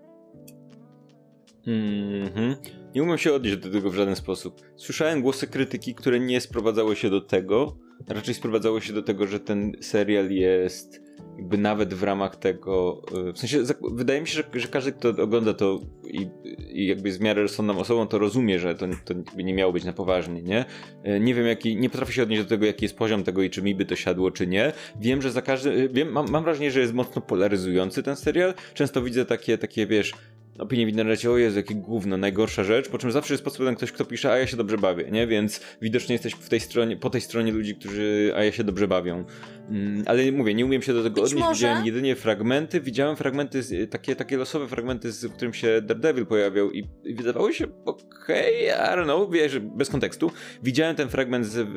Mhm. Nie umiem się odnieść do tego w żaden sposób. Słyszałem głosy krytyki, które nie sprowadzały się do tego, raczej sprowadzały się do tego, że ten serial jest jakby nawet w ramach tego, e, w sensie wydaje mi się, że, że każdy, kto ogląda to i, i jakby jest w miarę rozsądną osobą, to rozumie, że to, to nie miało być na poważnie, nie? E, nie wiem, jaki, nie potrafię się odnieść do tego, jaki jest poziom tego i czy mi by to siadło, czy nie. Wiem, że za każdy, wiem, mam, mam wrażenie, że jest mocno polaryzujący ten serial. Często widzę takie, takie wiesz, opinie w internecie, o Jezu, jakie gówno, najgorsza rzecz, po czym zawsze jest pod spodem ktoś, kto pisze, a ja się dobrze bawię, nie? Więc widocznie jesteś w tej stronie, po tej stronie ludzi, którzy, a ja się dobrze bawią. Mm, ale mówię, nie umiem się do tego Być odnieść, może- widziałem jedynie fragmenty, widziałem fragmenty, z, takie, takie losowe fragmenty, z, w którym się Daredevil pojawiał i, i wydawało się, okej, I don't know, wiesz, bez kontekstu. Widziałem ten fragment z,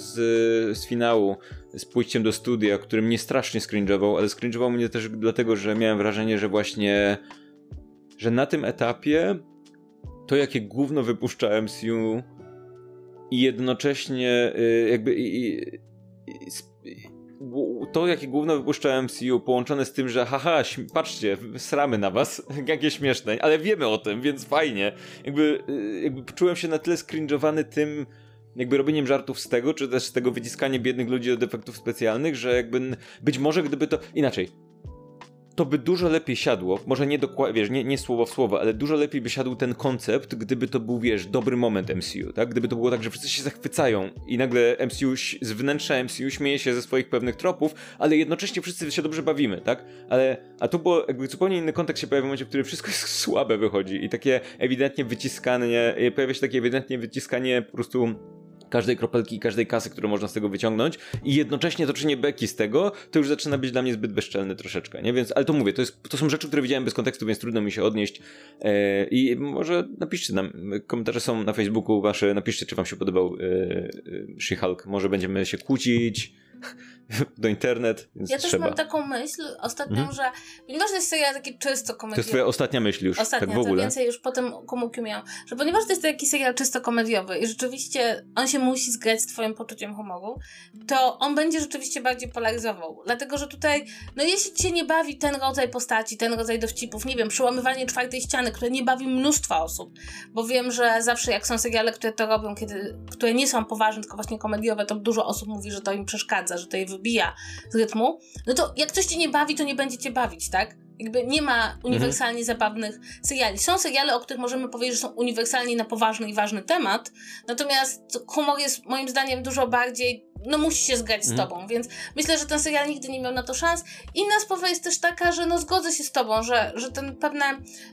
z, z finału, z pójściem do studia, który mnie strasznie skringował, ale skringował mnie też dlatego, że miałem wrażenie, że właśnie że na tym etapie to jakie gówno wypuszcza MCU i jednocześnie y, jakby i, i, to jakie gówno wypuszcza MCU połączone z tym, że haha, patrzcie, sramy na was, jakie śmieszne, ale wiemy o tym, więc fajnie. Jakby, y, jakby czułem się na tyle skrinżowany tym jakby robieniem żartów z tego, czy też z tego wyciskanie biednych ludzi od efektów specjalnych, że jakby być może gdyby to inaczej, to by dużo lepiej siadło, może nie dokładnie, wiesz, nie, nie słowo w słowo, ale dużo lepiej by siadł ten koncept, gdyby to był, wiesz, dobry moment MCU, tak? Gdyby to było tak, że wszyscy się zachwycają i nagle MCU, z wnętrza MCU śmieje się ze swoich pewnych tropów, ale jednocześnie wszyscy się dobrze bawimy, tak? Ale, a tu było jakby zupełnie inny kontekst się pojawia w momencie, w którym wszystko jest słabe wychodzi i takie ewidentnie wyciskanie, pojawia się takie ewidentnie wyciskanie po prostu każdej kropelki i każdej kasy, którą można z tego wyciągnąć i jednocześnie toczenie beki z tego, to już zaczyna być dla mnie zbyt bezczelne troszeczkę, nie? Więc, ale to mówię, to, jest, to są rzeczy, które widziałem bez kontekstu, więc trudno mi się odnieść e, i może napiszcie nam, komentarze są na Facebooku wasze, napiszcie, czy wam się podobał e, e, She-Hulk, może będziemy się kłócić do internet, więc Ja też trzeba. mam taką myśl ostatnią, Mhm. że ponieważ to jest serial taki czysto To jest komediowy, twoja ostatnia myśl już, Ostatnia, tak w ogóle. więcej już potem komuki miałam. Że ponieważ to jest taki serial czysto komediowy i rzeczywiście on się musi zgrać z twoim poczuciem humoru, to on będzie rzeczywiście bardziej polaryzował. Dlatego, że tutaj, no jeśli cię nie bawi ten rodzaj postaci, ten rodzaj dowcipów, nie wiem, przełamywanie czwartej ściany, które nie bawi mnóstwa osób, bo wiem, że zawsze jak są seriale, które to robią, kiedy, które nie są poważne, tylko właśnie komediowe, to dużo osób mówi, że to im przeszkadza, że to je wybija z rytmu, no to jak coś cię nie bawi, to nie będzie cię bawić, tak? Jakby nie ma uniwersalnie zabawnych seriali. Są seriale, o których możemy powiedzieć, że są uniwersalnie na poważny i ważny temat, natomiast humor jest moim zdaniem dużo bardziej, no musi się zgrać z Mhm. tobą, więc myślę, że ten serial nigdy nie miał na to szans. Inna sprawa jest też taka, że no zgodzę się z tobą, że, że ten pewne,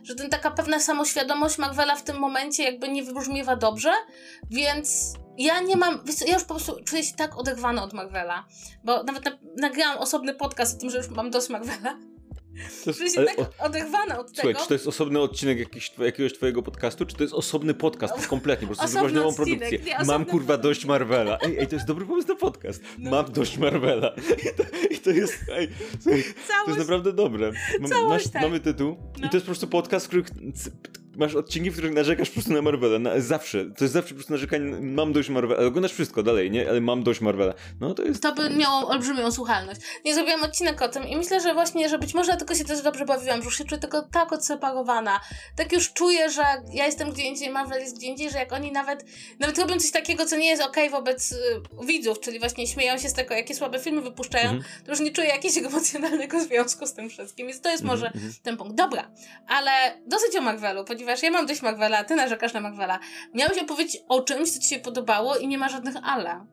że ten taka pewna samoświadomość Marvela w tym momencie jakby nie wybrzmiewa dobrze, więc ja nie mam, ja już po prostu czuję się tak oderwana od Marvela, bo nawet na, nagrałam osobny podcast o tym, że już mam dość Marvela. To jest- Czuję się tak o- oderwana od Słuchaj, tego. czy to jest osobny odcinek jakiś, jakiegoś twojego podcastu, czy to jest osobny podcast już kompletnie, po prostu zrobiłaś nową produkcję. nie, Mam kurwa dość Marvela. Ej, ej, to jest dobry pomysł na podcast. No. Mam dość Marvela. I to, i to jest, ej, słuchaj, to Całość. jest naprawdę dobre. Mam, Całość, masz, tak. Mamy tytuł No. i to jest po prostu podcast, c- masz odcinki, w których narzekasz po prostu na Marvela. Na, zawsze. To jest zawsze po prostu narzekanie, mam dość Marvela. Oglądasz wszystko dalej, nie? Ale mam dość Marvela. No to jest... To by miało olbrzymią słuchalność. Nie zrobiłam odcinek o tym i myślę, że właśnie, że być może dlatego się też dobrze bawiłam, że już się czuję tylko tak odseparowana. Tak już czuję, że ja jestem gdzie indziej, Marvel jest gdzie indziej, że jak oni nawet, nawet robią coś takiego, co nie jest okej wobec y, widzów, czyli właśnie śmieją się z tego, jakie słabe filmy wypuszczają, Mhm. to już nie czuję jakiegoś emocjonalnego związku z tym wszystkim, więc to jest Mhm, może mhm. ten punkt. Dobra, ale dosyć o Marvelu, ponieważ ja mam dość Marvela, a ty narzekasz na Marvela. Miałeś opowiedzieć o czymś, co ci się podobało i nie ma żadnych ale.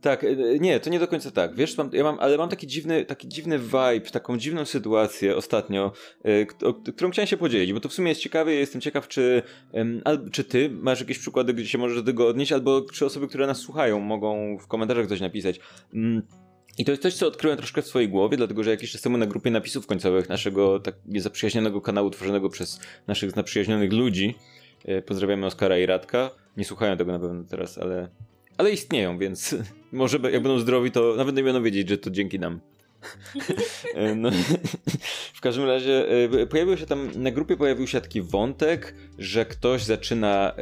Tak, e, nie, to nie do końca tak. Wiesz, mam, ja mam, ale mam taki dziwny, taki dziwny vibe, taką dziwną sytuację ostatnio, e, o, którą chciałem się podzielić, bo to w sumie jest ciekawe. Jestem ciekaw, czy, em, al, czy ty masz jakieś przykłady, gdzie się możesz do tego odnieść, albo czy osoby, które nas słuchają, mogą w komentarzach coś napisać. Mm. I to jest coś, co odkryłem troszkę w swojej głowie, dlatego że jakiś czas temu na grupie napisów końcowych naszego tak zaprzyjaźnionego kanału tworzonego przez naszych zaprzyjaźnionych ludzi, e, pozdrawiamy Oskara i Radka, nie słuchają tego na pewno teraz, ale ale istnieją, więc może jak będą zdrowi, to nawet nie będą wiedzieć, że to dzięki nam. E, no, w każdym razie e, pojawił się tam, na grupie pojawił się taki wątek, że ktoś zaczyna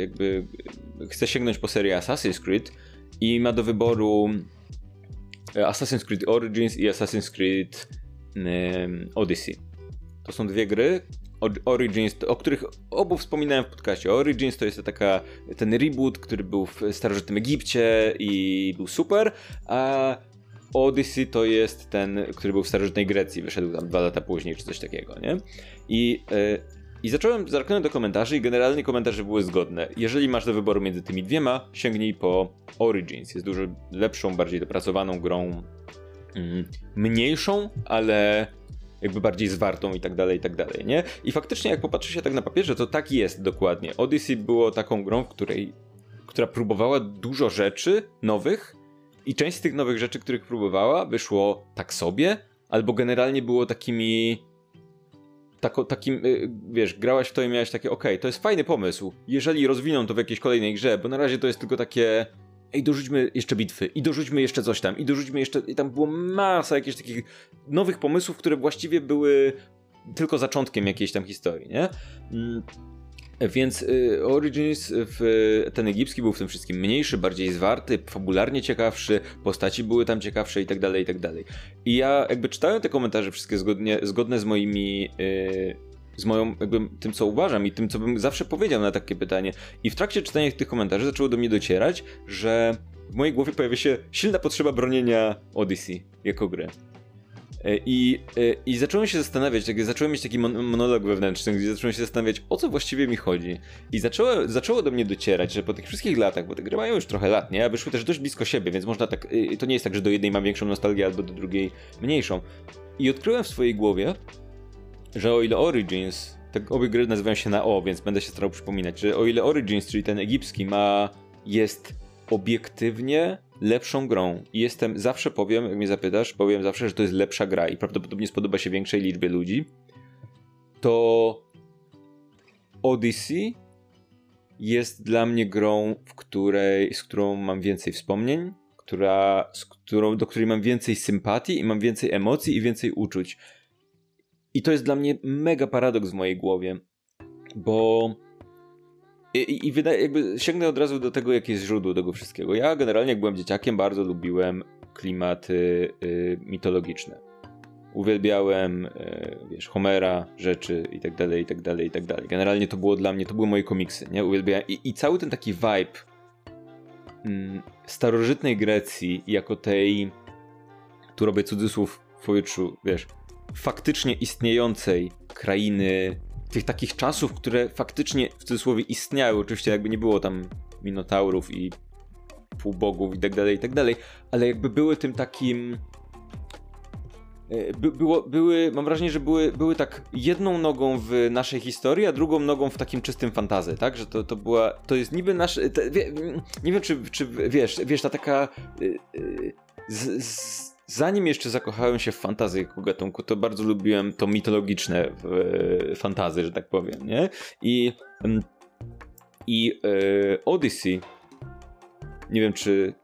jakby, chce sięgnąć po serię Assassin's Creed i ma do wyboru Assassin's Creed Origins i Assassin's Creed Odyssey. To są dwie gry. Origins, o których obu wspominałem w podcaście. Origins to jest taka, ten reboot, który był w starożytnym Egipcie i był super, a Odyssey to jest ten, który był w starożytnej Grecji, wyszedł tam dwa lata później, czy coś takiego, nie? I, e, i zacząłem, zerknąłem do komentarzy i generalnie komentarze były zgodne. Jeżeli masz do wyboru między tymi dwiema, sięgnij po Origins. Jest dużo lepszą, bardziej dopracowaną grą, mm, mniejszą, ale jakby bardziej zwartą i tak dalej, i tak dalej, nie? I faktycznie jak popatrzy się tak na papierze, to tak jest dokładnie. Odyssey było taką grą, w której, która próbowała dużo rzeczy nowych i część z tych nowych rzeczy, których próbowała, wyszło tak sobie, albo generalnie było takimi tako, takim, y, wiesz, grałaś w to i miałeś takie, okej, okay, to jest fajny pomysł, jeżeli rozwiną to w jakiejś kolejnej grze, bo na razie to jest tylko takie, ej, dorzućmy jeszcze bitwy, i dorzućmy jeszcze coś tam, i dorzućmy jeszcze, i tam było masa jakichś takich nowych pomysłów, które właściwie były tylko zaczątkiem jakiejś tam historii, nie? Więc y, Origins, w, ten egipski był w tym wszystkim mniejszy, bardziej zwarty, fabularnie ciekawszy, postaci były tam ciekawsze i tak dalej, i tak dalej. I ja jakby czytałem te komentarze wszystkie zgodnie, zgodne z moimi... Y, z moją, jakby tym, co uważam i tym, co bym zawsze powiedział na takie pytanie. I w trakcie czytania tych komentarzy zaczęło do mnie docierać, że w mojej głowie pojawia się silna potrzeba bronienia Odyssey jako gry. E, I, e, I zacząłem się zastanawiać, tak, zacząłem mieć taki monolog wewnętrzny, gdzie zacząłem się zastanawiać, o co właściwie mi chodzi. I zaczęło, zaczęło do mnie docierać, że po tych wszystkich latach, bo te gry mają już trochę lat, nie? A wyszły też dość blisko siebie, więc można tak. Y, to nie jest tak, że do jednej mam większą nostalgię, albo do drugiej mniejszą. I odkryłem w swojej głowie, że o ile Origins, tak obie gry nazywają się na O, więc będę się starał przypominać, że o ile Origins, czyli ten egipski, ma. jest obiektywnie lepszą grą. I jestem, zawsze powiem, jak mnie zapytasz, powiem zawsze, że to jest lepsza gra i prawdopodobnie spodoba się większej liczbie ludzi. To Odyssey jest dla mnie grą, w której, z którą mam więcej wspomnień, która, z którą, do której mam więcej sympatii i mam więcej emocji i więcej uczuć. I to jest dla mnie mega paradoks w mojej głowie, bo i, i wydaje, jakby sięgnę od razu do tego, jakie jest źródło tego wszystkiego. Ja generalnie, jak byłem dzieciakiem, bardzo lubiłem klimaty y, mitologiczne. Uwielbiałem, y, wiesz, Homera, rzeczy i tak dalej, i tak dalej, i tak dalej. Generalnie to było dla mnie, to były moje komiksy, nie? Uwielbiałem. I, i cały ten taki vibe mm, starożytnej Grecji, jako tej, tu robię cudzysłów w powietrzu, wiesz, faktycznie istniejącej krainy tych takich czasów, które faktycznie w cudzysłowie istniały. Oczywiście jakby nie było tam minotaurów i półbogów i tak dalej, i tak dalej, ale jakby były tym takim e, by, było, były, mam wrażenie, że były, były tak jedną nogą w naszej historii, a drugą nogą w takim czystym fantazy, tak? Że to, to była, to jest niby nasz, te, wie, nie wiem czy, czy wiesz, wiesz, ta taka e, e, z, z, zanim jeszcze zakochałem się w fantazji jako gatunku, to bardzo lubiłem to mitologiczne e, fantazy, że tak powiem, nie? I, mm, i e, Odyssey, nie wiem czy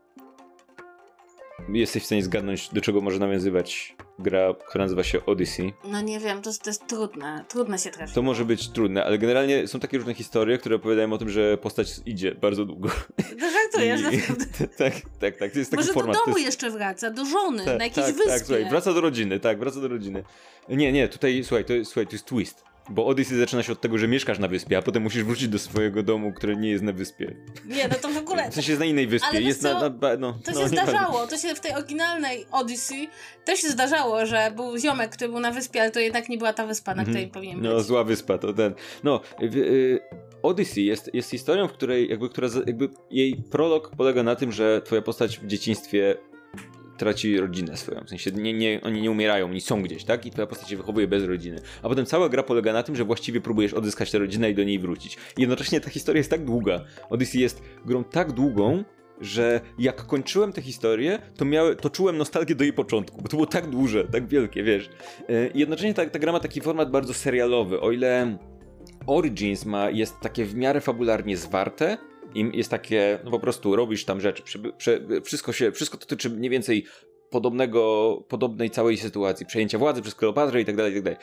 jesteś w stanie zgadnąć, do czego może nawiązywać gra, która nazywa się Odyssey. No nie wiem, to, to jest trudne, trudne się trafi. To może być trudne, ale generalnie są takie różne historie, które opowiadają o tym, że postać idzie bardzo długo. To żartujesz, I... naprawdę. tak, tak, tak, to jest taki może format. do domu jest... jeszcze wraca, do żony, tak, na jakiejś tak, wyspie. Tak, słuchaj, wraca do rodziny, tak, wraca do rodziny. Nie, nie, tutaj, słuchaj, to, słuchaj, to jest twist. Bo Odyssey zaczyna się od tego, że mieszkasz na wyspie, a potem musisz wrócić do swojego domu, który nie jest na wyspie. Nie, no to w ogóle... W sensie jest na innej wyspie. Ale jest na, na, no, to no, się zdarzało. To się w tej oryginalnej Odyssey też się zdarzało, że był ziomek, który był na wyspie, ale to jednak nie była ta wyspa, na której mm -hmm. powinien no, być. No, zła wyspa, to ten... No, y, Odyssey jest, jest historią, w której jakby, która, jakby jej prolog polega na tym, że twoja postać w dzieciństwie traci rodzinę swoją. W sensie nie, nie, oni nie umierają, oni są gdzieś, tak? I twoja postać się wychowuje bez rodziny. A potem cała gra polega na tym, że właściwie próbujesz odzyskać tę rodzinę i do niej wrócić. I jednocześnie ta historia jest tak długa. Odyssey jest grą tak długą, że jak kończyłem tę historię, to, miały, to czułem nostalgię do jej początku, bo to było tak duże, tak wielkie, wiesz. E, I jednocześnie ta, ta gra ma taki format bardzo serialowy. O ile Origins ma, jest takie w miarę fabularnie zwarte, im jest takie, no po prostu robisz tam rzeczy, przy, przy, wszystko się, wszystko dotyczy mniej więcej podobnego, podobnej całej sytuacji, przejęcia władzy przez Kleopatrę i tak dalej, i tak dalej.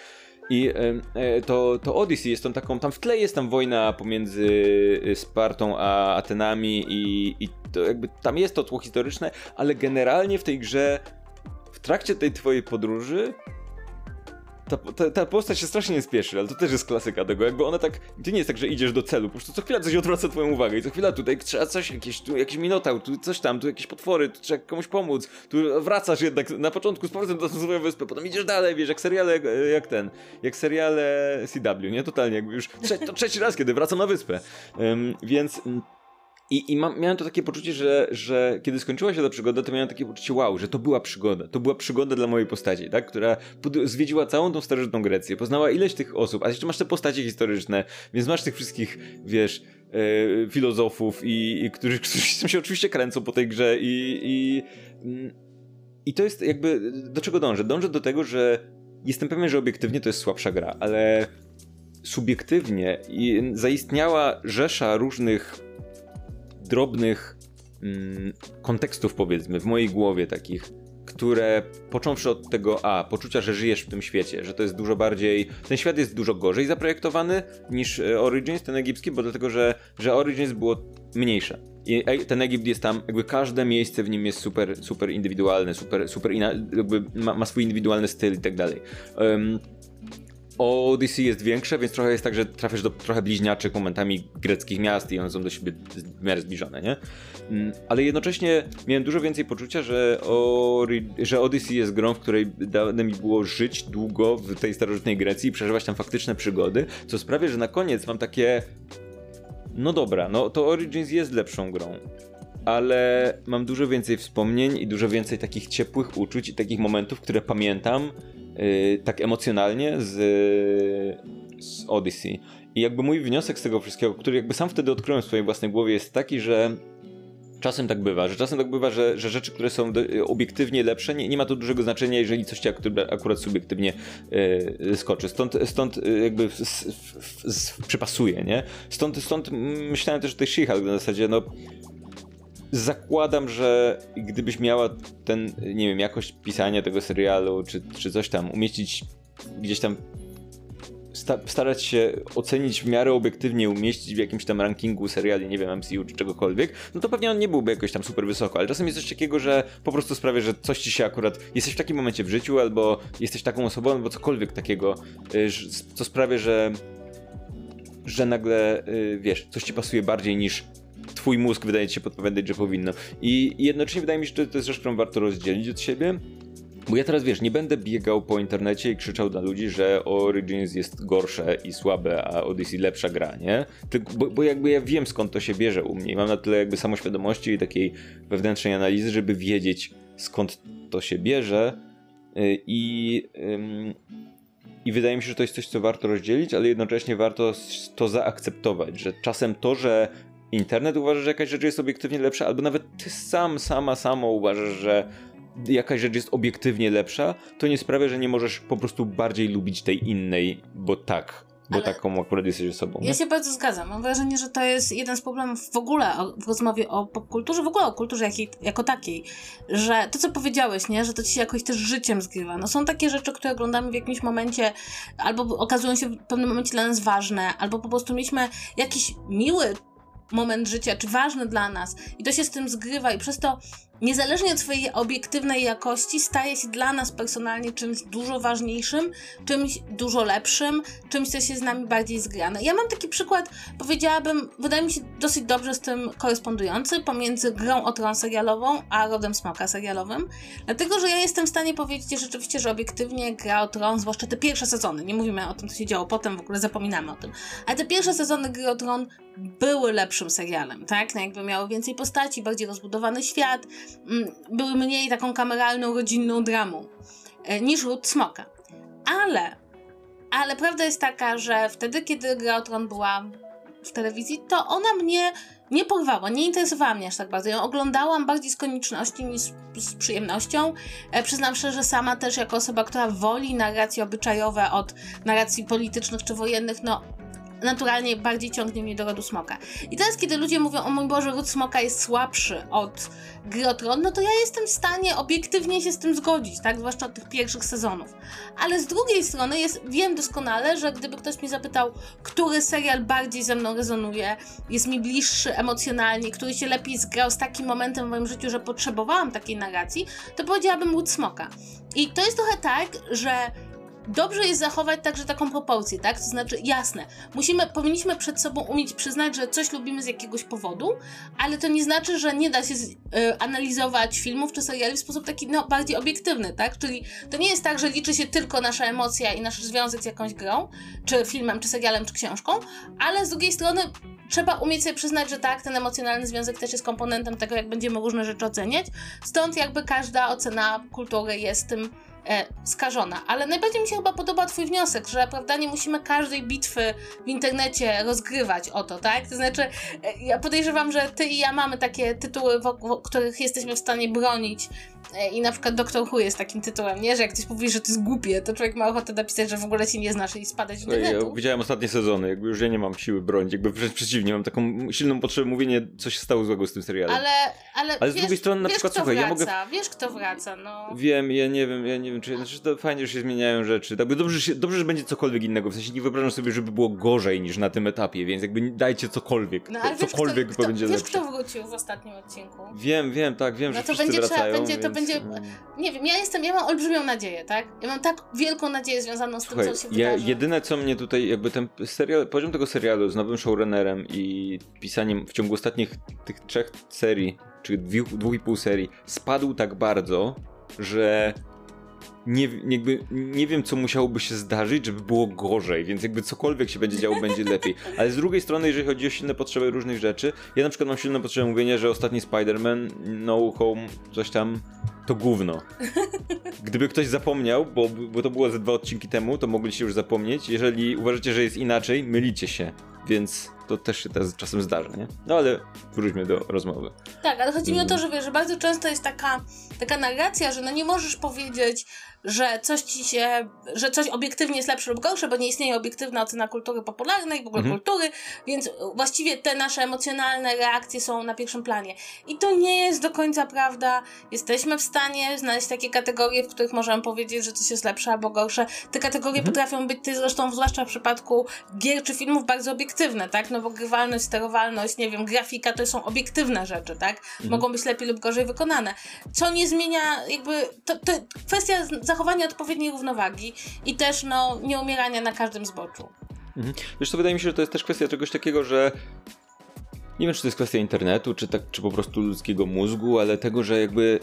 I e, to, to Odyssey jest tam taką, tam w tle jest tam wojna pomiędzy y, Spartą a Atenami i, i to jakby tam jest to tło historyczne, ale generalnie w tej grze w trakcie tej twojej podróży ta, ta, ta, postać się strasznie nie spieszy, ale to też jest klasyka tego, jakby ona tak, ty nie jest tak, że idziesz do celu, po prostu co chwila coś odwraca twoją uwagę i co chwila tutaj trzeba coś, jakieś, tu jakiś minotaur, tu coś tam, tu jakieś potwory, tu trzeba komuś pomóc, tu wracasz jednak na początku z powrotem do swoją wyspę, potem idziesz dalej, wiesz, jak seriale, jak, jak ten, jak seriale CW, nie? Totalnie, jakby już trze to trzeci raz, kiedy wracam na wyspę, um, więc... I, i mam, miałem to takie poczucie, że, że kiedy skończyła się ta przygoda, to miałem takie poczucie, wow, że to była przygoda. To była przygoda dla mojej postaci, tak? Która zwiedziła całą tą starożytną Grecję, poznała ileś tych osób, a jeszcze masz te postacie historyczne, więc masz tych wszystkich, wiesz, e, filozofów, i, i którzy, którzy się oczywiście kręcą po tej grze i, i, mm, i to jest jakby, do czego dążę? Dążę do tego, że jestem pewien, że obiektywnie to jest słabsza gra, ale subiektywnie zaistniała rzesza różnych drobnych mm, kontekstów, powiedzmy, w mojej głowie takich, które począwszy od tego, a, poczucia, że żyjesz w tym świecie, że to jest dużo bardziej, ten świat jest dużo gorzej zaprojektowany niż e, Origins, ten egipski, bo dlatego, że, że Origins było mniejsze. I ten Egipt jest tam, jakby każde miejsce w nim jest super, super indywidualne, super, super jakby ma, ma swój indywidualny styl i tak dalej. Odyssey jest większe, więc trochę jest tak, że trafiasz do trochę bliźniaczych momentami greckich miast i one są do siebie w miarę zbliżone, nie? Mm, ale jednocześnie miałem dużo więcej poczucia, że, Ori że Odyssey jest grą, w której dane mi było żyć długo w tej starożytnej Grecji i przeżywać tam faktyczne przygody, co sprawia, że na koniec mam takie no dobra, no to Origins jest lepszą grą, ale mam dużo więcej wspomnień i dużo więcej takich ciepłych uczuć i takich momentów, które pamiętam yy, tak emocjonalnie z, z Odyssey. I jakby mój wniosek z tego wszystkiego, który jakby sam wtedy odkryłem w swojej własnej głowie, jest taki, że czasem tak bywa, że czasem tak bywa, że, że rzeczy, które są obiektywnie lepsze, nie, nie ma to dużego znaczenia, jeżeli coś cię akurat subiektywnie yy, skoczy. Stąd, stąd e, jakby przypasuje, nie? Stąd, stąd myślałem też o tej She-Hulk na zasadzie, no zakładam, że gdybyś miała ten, nie wiem, jakość pisania tego serialu, czy, czy coś tam, umieścić gdzieś tam sta starać się ocenić w miarę obiektywnie, umieścić w jakimś tam rankingu seriali, nie wiem, MCU czy czegokolwiek, no to pewnie on nie byłby jakoś tam super wysoko, ale czasem jest coś takiego, że po prostu sprawia, że coś ci się akurat, jesteś w takim momencie w życiu, albo jesteś taką osobą, albo cokolwiek takiego, y, co sprawia, że że nagle, y, wiesz, coś ci pasuje bardziej niż twój mózg wydaje ci się podpowiadać, że powinno. I jednocześnie wydaje mi się, że to jest rzecz, którą warto rozdzielić od siebie, bo ja teraz wiesz, nie będę biegał po internecie i krzyczał dla ludzi, że Origins jest gorsze i słabe, a Odyssey lepsza gra, nie? Tylko, bo, bo, jakby ja wiem skąd to się bierze u mnie i mam na tyle jakby samoświadomości i takiej wewnętrznej analizy, żeby wiedzieć skąd to się bierze y, i, i wydaje mi się, że to jest coś, co warto rozdzielić, ale jednocześnie warto to zaakceptować, że czasem to, że internet uważa, że jakaś rzecz jest obiektywnie lepsza, albo nawet ty sam, sama, samo uważasz, że jakaś rzecz jest obiektywnie lepsza, to nie sprawia, że nie możesz po prostu bardziej lubić tej innej, bo tak. Bo Ale taką akurat jesteś osobą. Ja nie? się bardzo zgadzam. Mam wrażenie, że to jest jeden z problemów w ogóle w rozmowie o popkulturze, w ogóle o kulturze jakiej, jako takiej, że to, co powiedziałeś, nie, że to ci się jakoś też życiem zgrywa. No są takie rzeczy, które oglądamy w jakimś momencie, albo okazują się w pewnym momencie dla nas ważne, albo po prostu mieliśmy jakiś miły moment życia, czy ważny dla nas. I to się z tym zgrywa i przez to niezależnie od swojej obiektywnej jakości, staje się dla nas personalnie czymś dużo ważniejszym, czymś dużo lepszym, czymś, co się z nami bardziej zgrane. Ja mam taki przykład, powiedziałabym, wydaje mi się dosyć dobrze z tym korespondujący pomiędzy grą o tron serialową a rodem smoka serialowym, dlatego, że ja jestem w stanie powiedzieć rzeczywiście, że obiektywnie gra o tron, zwłaszcza te pierwsze sezony, nie mówimy o tym, co się działo potem, w ogóle zapominamy o tym, ale te pierwsze sezony gry o tron były lepszym serialem, tak? No jakby miały więcej postaci, bardziej rozbudowany świat, były mniej taką kameralną, rodzinną dramą e, niż Ród Smoka. Ale, ale prawda jest taka, że wtedy, kiedy Gra o Tron była w telewizji, to ona mnie nie porwała, nie interesowała mnie aż tak bardzo. Ją oglądałam bardziej z konieczności niż z przyjemnością. E, przyznam szczerze, że sama też jako osoba, która woli narracje obyczajowe od narracji politycznych czy wojennych, no naturalnie bardziej ciągnie mnie do rodu smoka. I teraz, kiedy ludzie mówią, o mój Boże, ród smoka jest słabszy od gry no to ja jestem w stanie obiektywnie się z tym zgodzić, tak? Zwłaszcza od tych pierwszych sezonów. Ale z drugiej strony jest, wiem doskonale, że gdyby ktoś mnie zapytał, który serial bardziej ze mną rezonuje, jest mi bliższy emocjonalnie, który się lepiej zgrał z takim momentem w moim życiu, że potrzebowałam takiej narracji, to powiedziałabym Ród Smoka. I to jest trochę tak, że dobrze jest zachować także taką proporcję, tak? To znaczy, jasne, musimy, powinniśmy przed sobą umieć przyznać, że coś lubimy z jakiegoś powodu, ale to nie znaczy, że nie da się z, y, analizować filmów czy seriali w sposób taki, no, bardziej obiektywny, tak? Czyli to nie jest tak, że liczy się tylko nasza emocja i nasz związek z jakąś grą, czy filmem, czy serialem, czy książką, ale z drugiej strony trzeba umieć sobie przyznać, że tak, ten emocjonalny związek też jest komponentem tego, jak będziemy różne rzeczy oceniać. Stąd jakby każda ocena kultury jest tym e, skażona. Ale najbardziej mi się chyba podoba twój wniosek, że prawda, nie musimy każdej bitwy w internecie rozgrywać o to, tak? To znaczy, e, ja podejrzewam, że ty i ja mamy takie tytuły, wokół których jesteśmy w stanie bronić I na przykład Doktor Who jest takim tytułem, nie? Że jak ktoś mówi, że to jest głupie, to człowiek ma ochotę napisać, że w ogóle się nie znasz i spadać w internetu. Ja widziałem ostatnie sezony, jakby już ja nie mam siły bronić, jakby wręcz przeciwnie, mam taką silną potrzebę mówienia, co się stało złego z tym serialem. Ale, ale, ale z wiesz, drugiej strony na wiesz, przykład, słuchaj, wraca, ja mogę... Wiesz, kto wraca, no. Wiem, ja nie wiem, ja nie wiem, czy... Znaczy, to fajnie, że się zmieniają rzeczy, tak, dobrze, że, dobrze, że będzie cokolwiek innego, w sensie nie wyobrażam sobie, żeby było gorzej niż na tym etapie, więc jakby dajcie cokolwiek, no, ale cokolwiek wiesz, kto, będzie Wiesz, lepsze. kto wrócił w ostatnim odcinku? Wiem, wiem, tak, wiem, no że to będzie wracają, trzeba, będzie, to będzie, nie wiem, ja jestem, ja mam olbrzymią nadzieję, tak? Ja mam tak wielką nadzieję związaną z Słuchaj, tym, co się ja, wydarzy. Jedyne, co mnie tutaj, jakby ten serial, poziom tego serialu z nowym showrunnerem i pisaniem w ciągu ostatnich tych trzech serii, czy dwóch, dwóch i pół serii, spadł tak bardzo, że nie, jakby, nie wiem, co musiałoby się zdarzyć, żeby było gorzej, więc jakby cokolwiek się będzie działo, będzie lepiej. Ale z drugiej strony, jeżeli chodzi o silne potrzeby różnych rzeczy, ja na przykład mam silną potrzebę mówienia, że ostatni Spider-Man, No Home, coś tam, to gówno. Gdyby ktoś zapomniał, bo, bo to było ze dwa odcinki temu, to mogliście już zapomnieć. Jeżeli uważacie, że jest inaczej, mylicie się. Więc to też się teraz czasem zdarza, nie? No ale wróćmy do rozmowy. Tak, ale chodzi mi o to, że wiesz, że bardzo często jest taka, taka narracja, że no nie możesz powiedzieć, że coś ci się, że coś obiektywnie jest lepsze lub gorsze, bo nie istnieje obiektywna ocena kultury popularnej, w ogóle mhm. kultury, więc właściwie te nasze emocjonalne reakcje są na pierwszym planie. I to nie jest do końca prawda. Jesteśmy w stanie znaleźć takie kategorie, w których możemy powiedzieć, że coś jest lepsze albo gorsze. Te kategorie mhm. potrafią być zresztą, zwłaszcza w przypadku gier czy filmów, bardzo obiektywne, tak? No bo grywalność, sterowalność, nie wiem, grafika to są obiektywne rzeczy, tak? Mhm. Mogą być lepiej lub gorzej wykonane. Co nie zmienia, jakby, to, to kwestia zachowania odpowiedniej równowagi i też no, nie umierania na każdym zboczu. Mhm. Wiesz co, wydaje mi się, że to jest też kwestia czegoś takiego, że nie wiem, czy to jest kwestia internetu, czy, tak, czy po prostu ludzkiego mózgu, ale tego, że jakby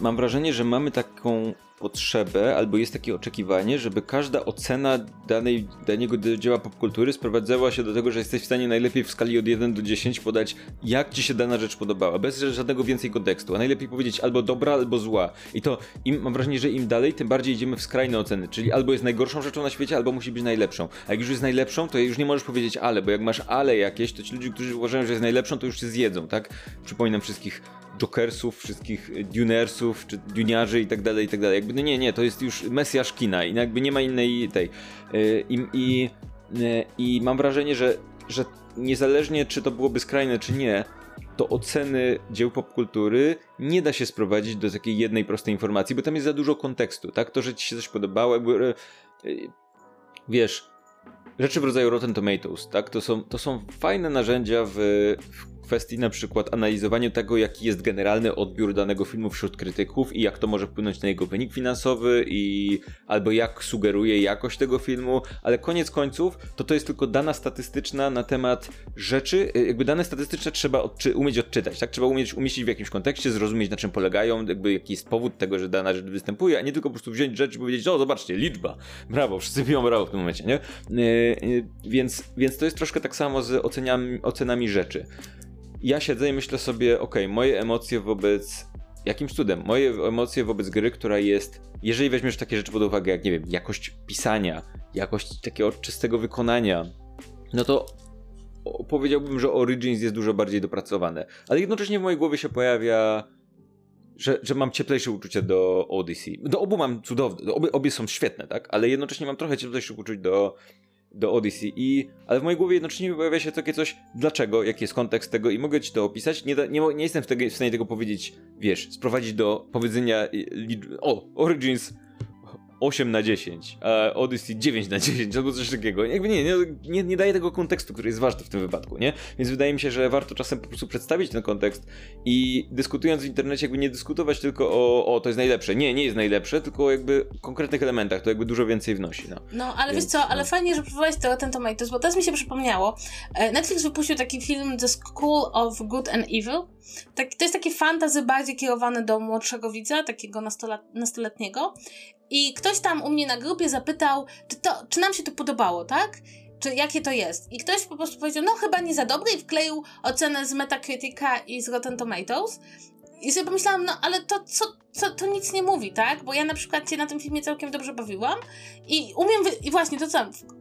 mam wrażenie, że mamy taką potrzebę, albo jest takie oczekiwanie, żeby każda ocena danej, danego dzieła popkultury sprowadzała się do tego, że jesteś w stanie najlepiej w skali od 1 do 10 podać, jak ci się dana rzecz podobała, bez żadnego więcej kontekstu, a najlepiej powiedzieć albo dobra, albo zła. I to im, mam wrażenie, że im dalej, tym bardziej idziemy w skrajne oceny, czyli albo jest najgorszą rzeczą na świecie, albo musi być najlepszą. A jak już jest najlepszą, to już nie możesz powiedzieć ale, bo jak masz ale jakieś, to ci ludzie, którzy uważają, że jest najlepszą, to już się zjedzą, tak? Przypominam wszystkich Jokersów, wszystkich Dunersów, czy Duniarzy i tak dalej, i tak dalej. Jakby, no nie, nie, to jest już mesjasz kina i jakby nie ma innej tej. Y, I, i, y, i mam wrażenie, że, że niezależnie czy to byłoby skrajne, czy nie, to oceny dzieł popkultury nie da się sprowadzić do takiej jednej prostej informacji, bo tam jest za dużo kontekstu, tak? To, że ci się coś podobało, jakby, wiesz, rzeczy w rodzaju Rotten Tomatoes, tak? To są, to są fajne narzędzia w, w kwestii na przykład analizowania tego, jaki jest generalny odbiór danego filmu wśród krytyków i jak to może wpłynąć na jego wynik finansowy i albo jak sugeruje jakość tego filmu, ale koniec końców to to jest tylko dana statystyczna na temat rzeczy, y, jakby dane statystyczne trzeba odczy umieć odczytać, tak? Trzeba umieć umieścić w jakimś kontekście, zrozumieć na czym polegają, jakby jaki jest powód tego, że dana rzecz występuje, a nie tylko po prostu wziąć rzecz i powiedzieć, o zobaczcie, liczba, brawo, wszyscy biją brawo w tym momencie, nie? Yy, yy, więc, więc to jest troszkę tak samo z oceniami, ocenami rzeczy ja siedzę i myślę sobie, ok, moje emocje wobec. Jakimś cudem, moje emocje wobec gry, która jest. Jeżeli weźmiesz takie rzeczy pod uwagę, jak nie wiem, jakość pisania, jakość takiego czystego wykonania, no to powiedziałbym, że Origins jest dużo bardziej dopracowane. Ale jednocześnie w mojej głowie się pojawia że, że mam cieplejsze uczucie do Odyssey. Do obu mam cudowne, obie, obie są świetne, tak? Ale jednocześnie mam trochę cieplejszych uczuć do do Odyssey. I, ale w mojej głowie jednocześnie pojawia się takie coś, dlaczego, jaki jest kontekst tego i mogę ci to opisać. Nie, da, nie, nie jestem w, tego, w stanie tego powiedzieć, wiesz, sprowadzić do powiedzenia o, Origins 8 na 10, a Odyssey 9 na 10 albo coś takiego. Jakby nie, nie, nie, nie daje tego kontekstu, który jest ważny w tym wypadku, nie? Więc wydaje mi się, że warto czasem po prostu przedstawić ten kontekst i dyskutując w internecie, jakby nie dyskutować tylko o, o to jest najlepsze. Nie, nie jest najlepsze, tylko jakby o konkretnych elementach, to jakby dużo więcej wnosi. No, no ale Więc, wiesz co, no. ale fajnie, że próbowałeś to ten Tomatoes, bo teraz mi się przypomniało. E, Netflix wypuścił taki film The School of Good and Evil. Tak, to jest takie fantazy bardziej kierowane do młodszego widza, takiego nastolat, nastoletniego. I ktoś tam u mnie na grupie zapytał, czy, to, czy nam się to podobało, tak? czy jakie to jest. I ktoś po prostu powiedział, no chyba nie za dobry i wkleił ocenę z Metacritica i z Rotten Tomatoes. I sobie pomyślałam, no ale to co, co, to nic nie mówi, tak? Bo ja na przykład się na tym filmie całkiem dobrze bawiłam i umiem, wy- i właśnie to co,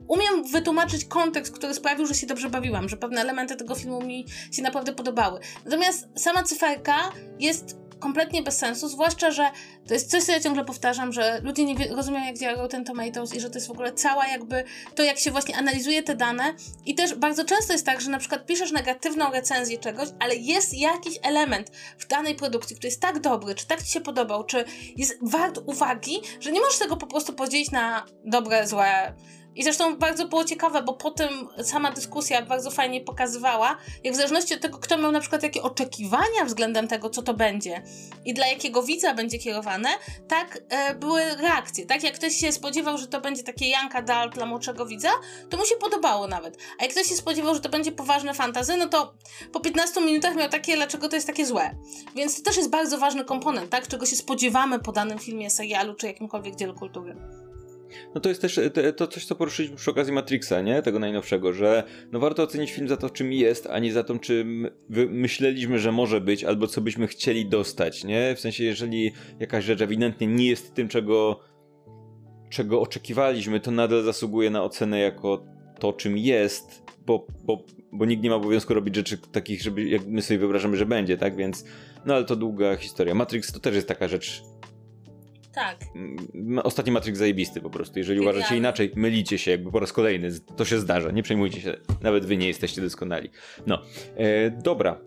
umiem wytłumaczyć kontekst, który sprawił, że się dobrze bawiłam, że pewne elementy tego filmu mi się naprawdę podobały. Natomiast sama cyferka jest kompletnie bez sensu, zwłaszcza, że to jest coś, co ja ciągle powtarzam, że ludzie nie rozumieją, jak działa Rotten Tomatoes i że to jest w ogóle cała jakby to, jak się właśnie analizuje te dane. I też bardzo często jest tak, że na przykład piszesz negatywną recenzję czegoś, ale jest jakiś element w danej produkcji, który jest tak dobry, czy tak ci się podobał, czy jest wart uwagi, że nie możesz tego po prostu podzielić na dobre, złe, i zresztą bardzo było ciekawe, bo potem sama dyskusja bardzo fajnie pokazywała, jak w zależności od tego, kto miał na przykład jakie oczekiwania względem tego, co to będzie i dla jakiego widza będzie kierowane, tak e, były reakcje. Tak jak ktoś się spodziewał, że to będzie takie Janka Dal dla młodszego widza, to mu się podobało nawet. A jak ktoś się spodziewał, że to będzie poważne fantazy, no to po 15 minutach miał takie, dlaczego to jest takie złe. Więc to też jest bardzo ważny komponent, tak? Czego się spodziewamy po danym filmie, serialu czy jakimkolwiek dziele kultury. No to jest też to, to coś, co poruszyliśmy przy okazji Matrixa, nie? Tego najnowszego, że no warto ocenić film za to, czym jest, a nie za to, czym myśleliśmy, że może być, albo co byśmy chcieli dostać, nie? W sensie, jeżeli jakaś rzecz ewidentnie nie jest tym, czego, czego oczekiwaliśmy, to nadal zasługuje na ocenę jako to, czym jest, bo, bo, bo nikt nie ma obowiązku robić rzeczy takich, żeby, jak my sobie wyobrażamy, że będzie, tak? Więc, no ale to długa historia. Matrix to też jest taka rzecz, tak. Ostatni Matrix zajebisty po prostu. Jeżeli uważacie inaczej, mylicie się jakby po raz kolejny. To się zdarza, nie przejmujcie się. Nawet wy nie jesteście doskonali. No, e, dobra.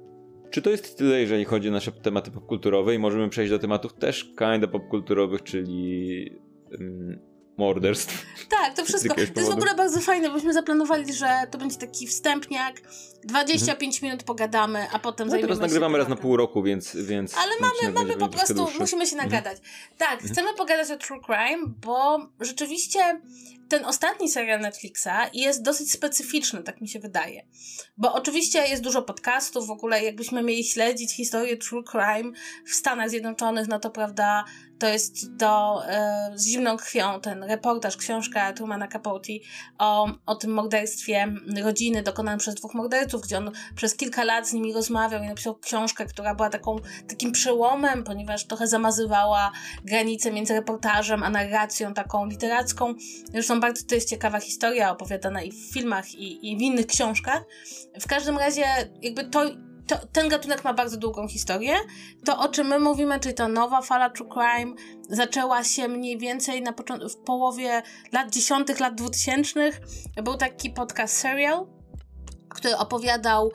Czy to jest tyle, jeżeli chodzi o nasze tematy popkulturowe i możemy przejść do tematów też kinda popkulturowych, czyli... Um, morderstw. Tak, to wszystko. To jest w ogóle bardzo fajne, bośmy zaplanowali, że to będzie taki wstępniak. 25 mhm. minut pogadamy, a potem no, zajmiemy teraz nagrywamy raz na pół roku, więc. więc Ale mamy, mamy po prostu, musimy się mhm. nagadać. Mhm. Tak, mhm. chcemy pogadać o True Crime, bo rzeczywiście ten ostatni serial Netflixa jest dosyć specyficzny, tak mi się wydaje. Bo oczywiście jest dużo podcastów, w ogóle jakbyśmy mieli śledzić historię True Crime w Stanach Zjednoczonych, no to prawda, to jest to e, z zimną krwią ten reportaż, książka Trumana Capote o, o tym morderstwie rodziny dokonanym przez dwóch morderców, gdzie on przez kilka lat z nimi rozmawiał i napisał książkę, która była taką, takim przełomem, ponieważ trochę zamazywała granice między reportażem a narracją taką literacką. Zresztą bardzo to jest ciekawa historia opowiadana i w filmach, i, i w innych książkach. W każdym razie jakby to to, ten gatunek ma bardzo długą historię. To, o czym my mówimy, czyli ta nowa fala true crime, zaczęła się mniej więcej na początku, w połowie lat dziesiątych, lat dwutysięcznych. Był taki podcast Serial, który opowiadał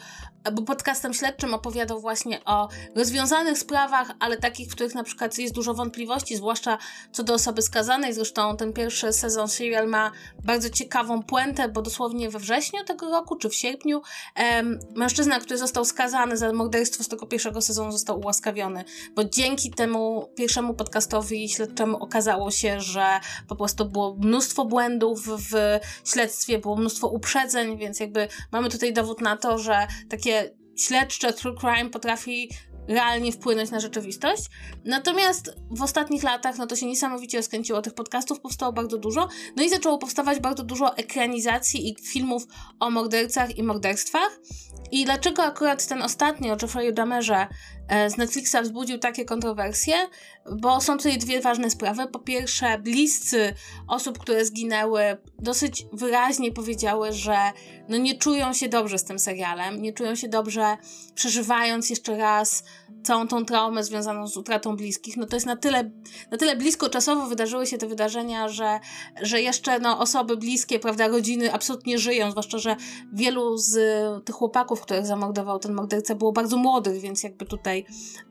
był podcastem śledczym, opowiadał właśnie o rozwiązanych sprawach, ale takich, w których na przykład jest dużo wątpliwości, zwłaszcza co do osoby skazanej. Zresztą ten pierwszy sezon serial ma bardzo ciekawą puentę, bo dosłownie we wrześniu tego roku, czy w sierpniu, em, mężczyzna, który został skazany za morderstwo z tego pierwszego sezonu został ułaskawiony, bo dzięki temu pierwszemu podcastowi śledczemu okazało się, że po prostu było mnóstwo błędów w śledztwie, było mnóstwo uprzedzeń, więc jakby mamy tutaj dowód na to, że takie śledcze true crime potrafi realnie wpłynąć na rzeczywistość. Natomiast w ostatnich latach, no to się niesamowicie rozkręciło, tych podcastów powstało bardzo dużo, no i zaczęło powstawać bardzo dużo ekranizacji i filmów o mordercach i morderstwach. I dlaczego akurat ten ostatni o Jeffrey'u Damerze e, z Netflixa wzbudził takie kontrowersje? Bo są tutaj dwie ważne sprawy. Po pierwsze, bliscy osób, które zginęły, dosyć wyraźnie powiedziały, że no nie czują się dobrze z tym serialem, nie czują się dobrze przeżywając jeszcze raz całą tą traumę związaną z utratą bliskich. No to jest na tyle, na tyle blisko czasowo wydarzyły się te wydarzenia, że, że jeszcze no, osoby bliskie, prawda, rodziny absolutnie żyją, zwłaszcza, że wielu z tych chłopaków, których zamordował ten morderca, było bardzo młodych, więc jakby tutaj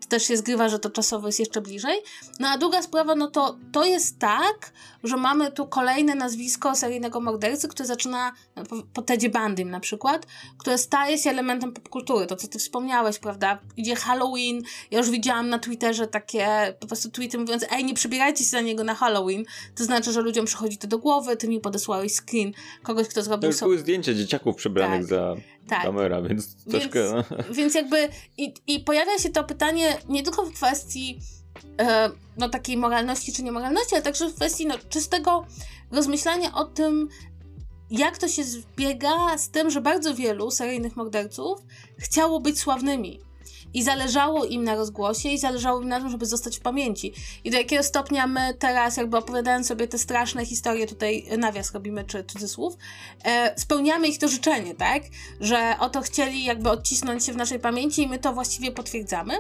to też się zgrywa, że to czasowo jest jeszcze bliżej. No a druga sprawa, no to to jest tak, że mamy tu kolejne nazwisko seryjnego mordercy, który zaczyna, no, po, po Tedzie Bandym na przykład, które staje się elementem popkultury, to co ty wspomniałeś, prawda, idzie Halloween, ja już widziałam na Twitterze takie po prostu tweety mówiąc, ej, nie przebierajcie się za niego na Halloween, to znaczy, że ludziom przychodzi to do głowy, ty mi podesłałeś screen kogoś, kto zrobił... To już były zdjęcia dzieciaków przebranych tak. za tak. kamera, więc troszkę... Więc, no. więc jakby i, i pojawia się to pytanie nie tylko w kwestii e, no takiej moralności czy niemoralności, ale także w kwestii no, czystego rozmyślania o tym, jak to się zbiega z tym, że bardzo wielu seryjnych morderców chciało być sławnymi. I zależało im na rozgłosie, i zależało im na tym, żeby zostać w pamięci. I do jakiego stopnia my teraz, jakby opowiadając sobie te straszne historie, tutaj nawias robimy, czy cudzysłów, e, spełniamy ich to życzenie, tak? Że oto chcieli jakby odcisnąć się w naszej pamięci i my to właściwie potwierdzamy.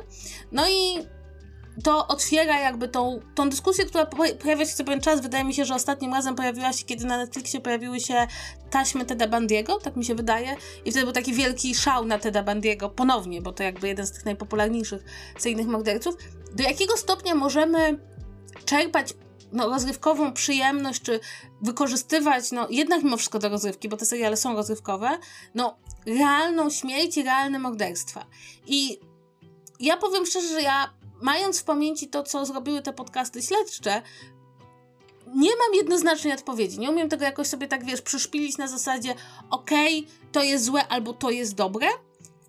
No i to otwiera jakby tą, tą dyskusję, która pojawia się co pewien czas. Wydaje mi się, że ostatnim razem pojawiła się, kiedy na Netflixie pojawiły się taśmy Teda Bandiego, tak mi się wydaje. I wtedy był taki wielki szał na Teda Bandiego ponownie, bo to jakby jeden z tych najpopularniejszych seryjnych morderców. Do jakiego stopnia możemy czerpać no, rozrywkową przyjemność, czy wykorzystywać, no jednak mimo wszystko do rozrywki, bo te seriale są rozrywkowe, no realną śmierć i realne morderstwa. I ja powiem szczerze, że ja mając w pamięci to, co zrobiły te podcasty śledcze, nie mam jednoznacznej odpowiedzi. Nie umiem tego jakoś sobie tak, wiesz, przyszpilić na zasadzie okej, okay, to jest złe albo to jest dobre.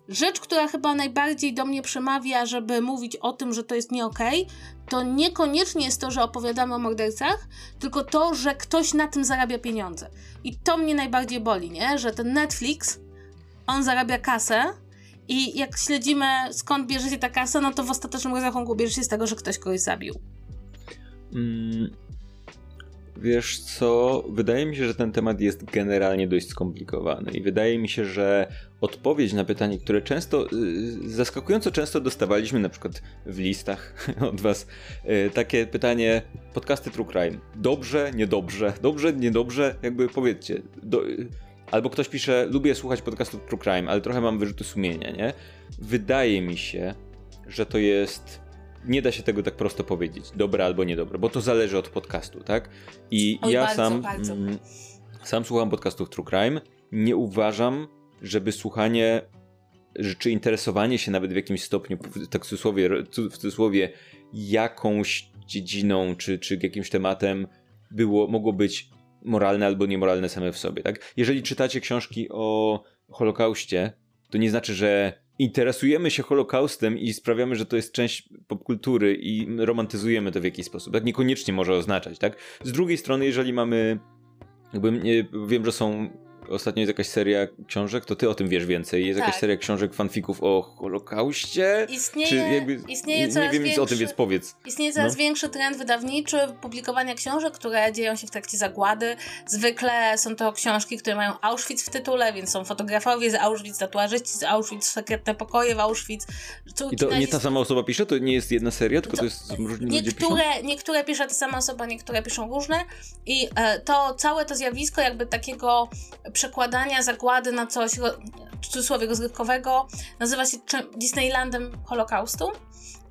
Rzecz, która chyba najbardziej do mnie przemawia, żeby mówić o tym, że to jest nie okej, okay, to niekoniecznie jest to, że opowiadamy o mordercach, tylko to, że ktoś na tym zarabia pieniądze. I to mnie najbardziej boli, nie? Że ten Netflix, on zarabia kasę, i jak śledzimy, skąd bierze się ta kasa, no to w ostatecznym rozrachunku bierze się z tego, że ktoś kogoś zabił. Mm, wiesz co, wydaje mi się, że ten temat jest generalnie dość skomplikowany i wydaje mi się, że odpowiedź na pytanie, które często, y, zaskakująco często dostawaliśmy na przykład w listach od was, y, takie pytanie, podcasty True Crime, dobrze, niedobrze, dobrze, niedobrze, jakby powiedzcie, do, Albo ktoś pisze, lubię słuchać podcastów True Crime, ale trochę mam wyrzuty sumienia, nie? Wydaje mi się, że to jest nie da się tego tak prosto powiedzieć, dobre albo niedobre, bo to zależy od podcastu, tak? I Oj, ja bardzo, sam, bardzo. Mm, sam słucham podcastów True Crime. Nie uważam, żeby słuchanie, czy interesowanie się nawet w jakimś stopniu, tak w cudzysłowie, w cudzysłowie jakąś dziedziną, czy, czy jakimś tematem było, mogło być moralne albo niemoralne same w sobie, tak? Jeżeli czytacie książki o Holokauście, to nie znaczy, że interesujemy się Holokaustem i sprawiamy, że to jest część popkultury i romantyzujemy to w jakiś sposób. Tak niekoniecznie może oznaczać, tak? Z drugiej strony, jeżeli mamy jakby, wiem, że są ostatnio jest jakaś seria książek, to ty o tym wiesz więcej. Jest tak. jakaś seria książek, fanfików o Holokauście? Istnieje, jakby, istnieje nie, nie wiem nic o tym, więc powiedz. Istnieje coraz no. większy trend wydawniczy publikowania książek, które dzieją się w trakcie zagłady. Zwykle są to książki, które mają Auschwitz w tytule, więc są fotografowie z Auschwitz, tatuażyści z Auschwitz, sekretne pokoje w Auschwitz. I to nie ta sama osoba pisze? To nie jest jedna seria, tylko to, to jest różni niektóre, piszą? Niektóre pisze ta sama osoba, niektóre piszą różne i e, to całe to zjawisko jakby takiego przekładania zagłady na coś, w cudzysłowie rozrywkowego, nazywa się Disneylandem Holokaustu.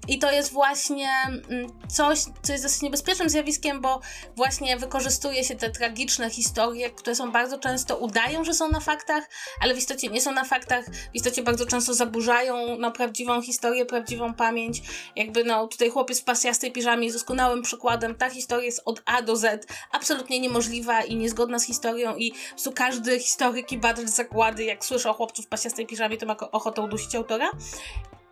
I to jest właśnie mm, coś, co jest dosyć niebezpiecznym zjawiskiem, bo właśnie wykorzystuje się te tragiczne historie, które są bardzo często, udają, że są na faktach, ale w istocie nie są na faktach, w istocie bardzo często zaburzają no, prawdziwą historię, prawdziwą pamięć. Jakby no tutaj chłopiec w pasjastej piżamie jest doskonałym przykładem. Ta historia jest od A do Z absolutnie niemożliwa i niezgodna z historią i po każdy historyk i badacz zakłady, jak słyszy o chłopcu w pasjastej piżamie, to ma ochotę udusić autora.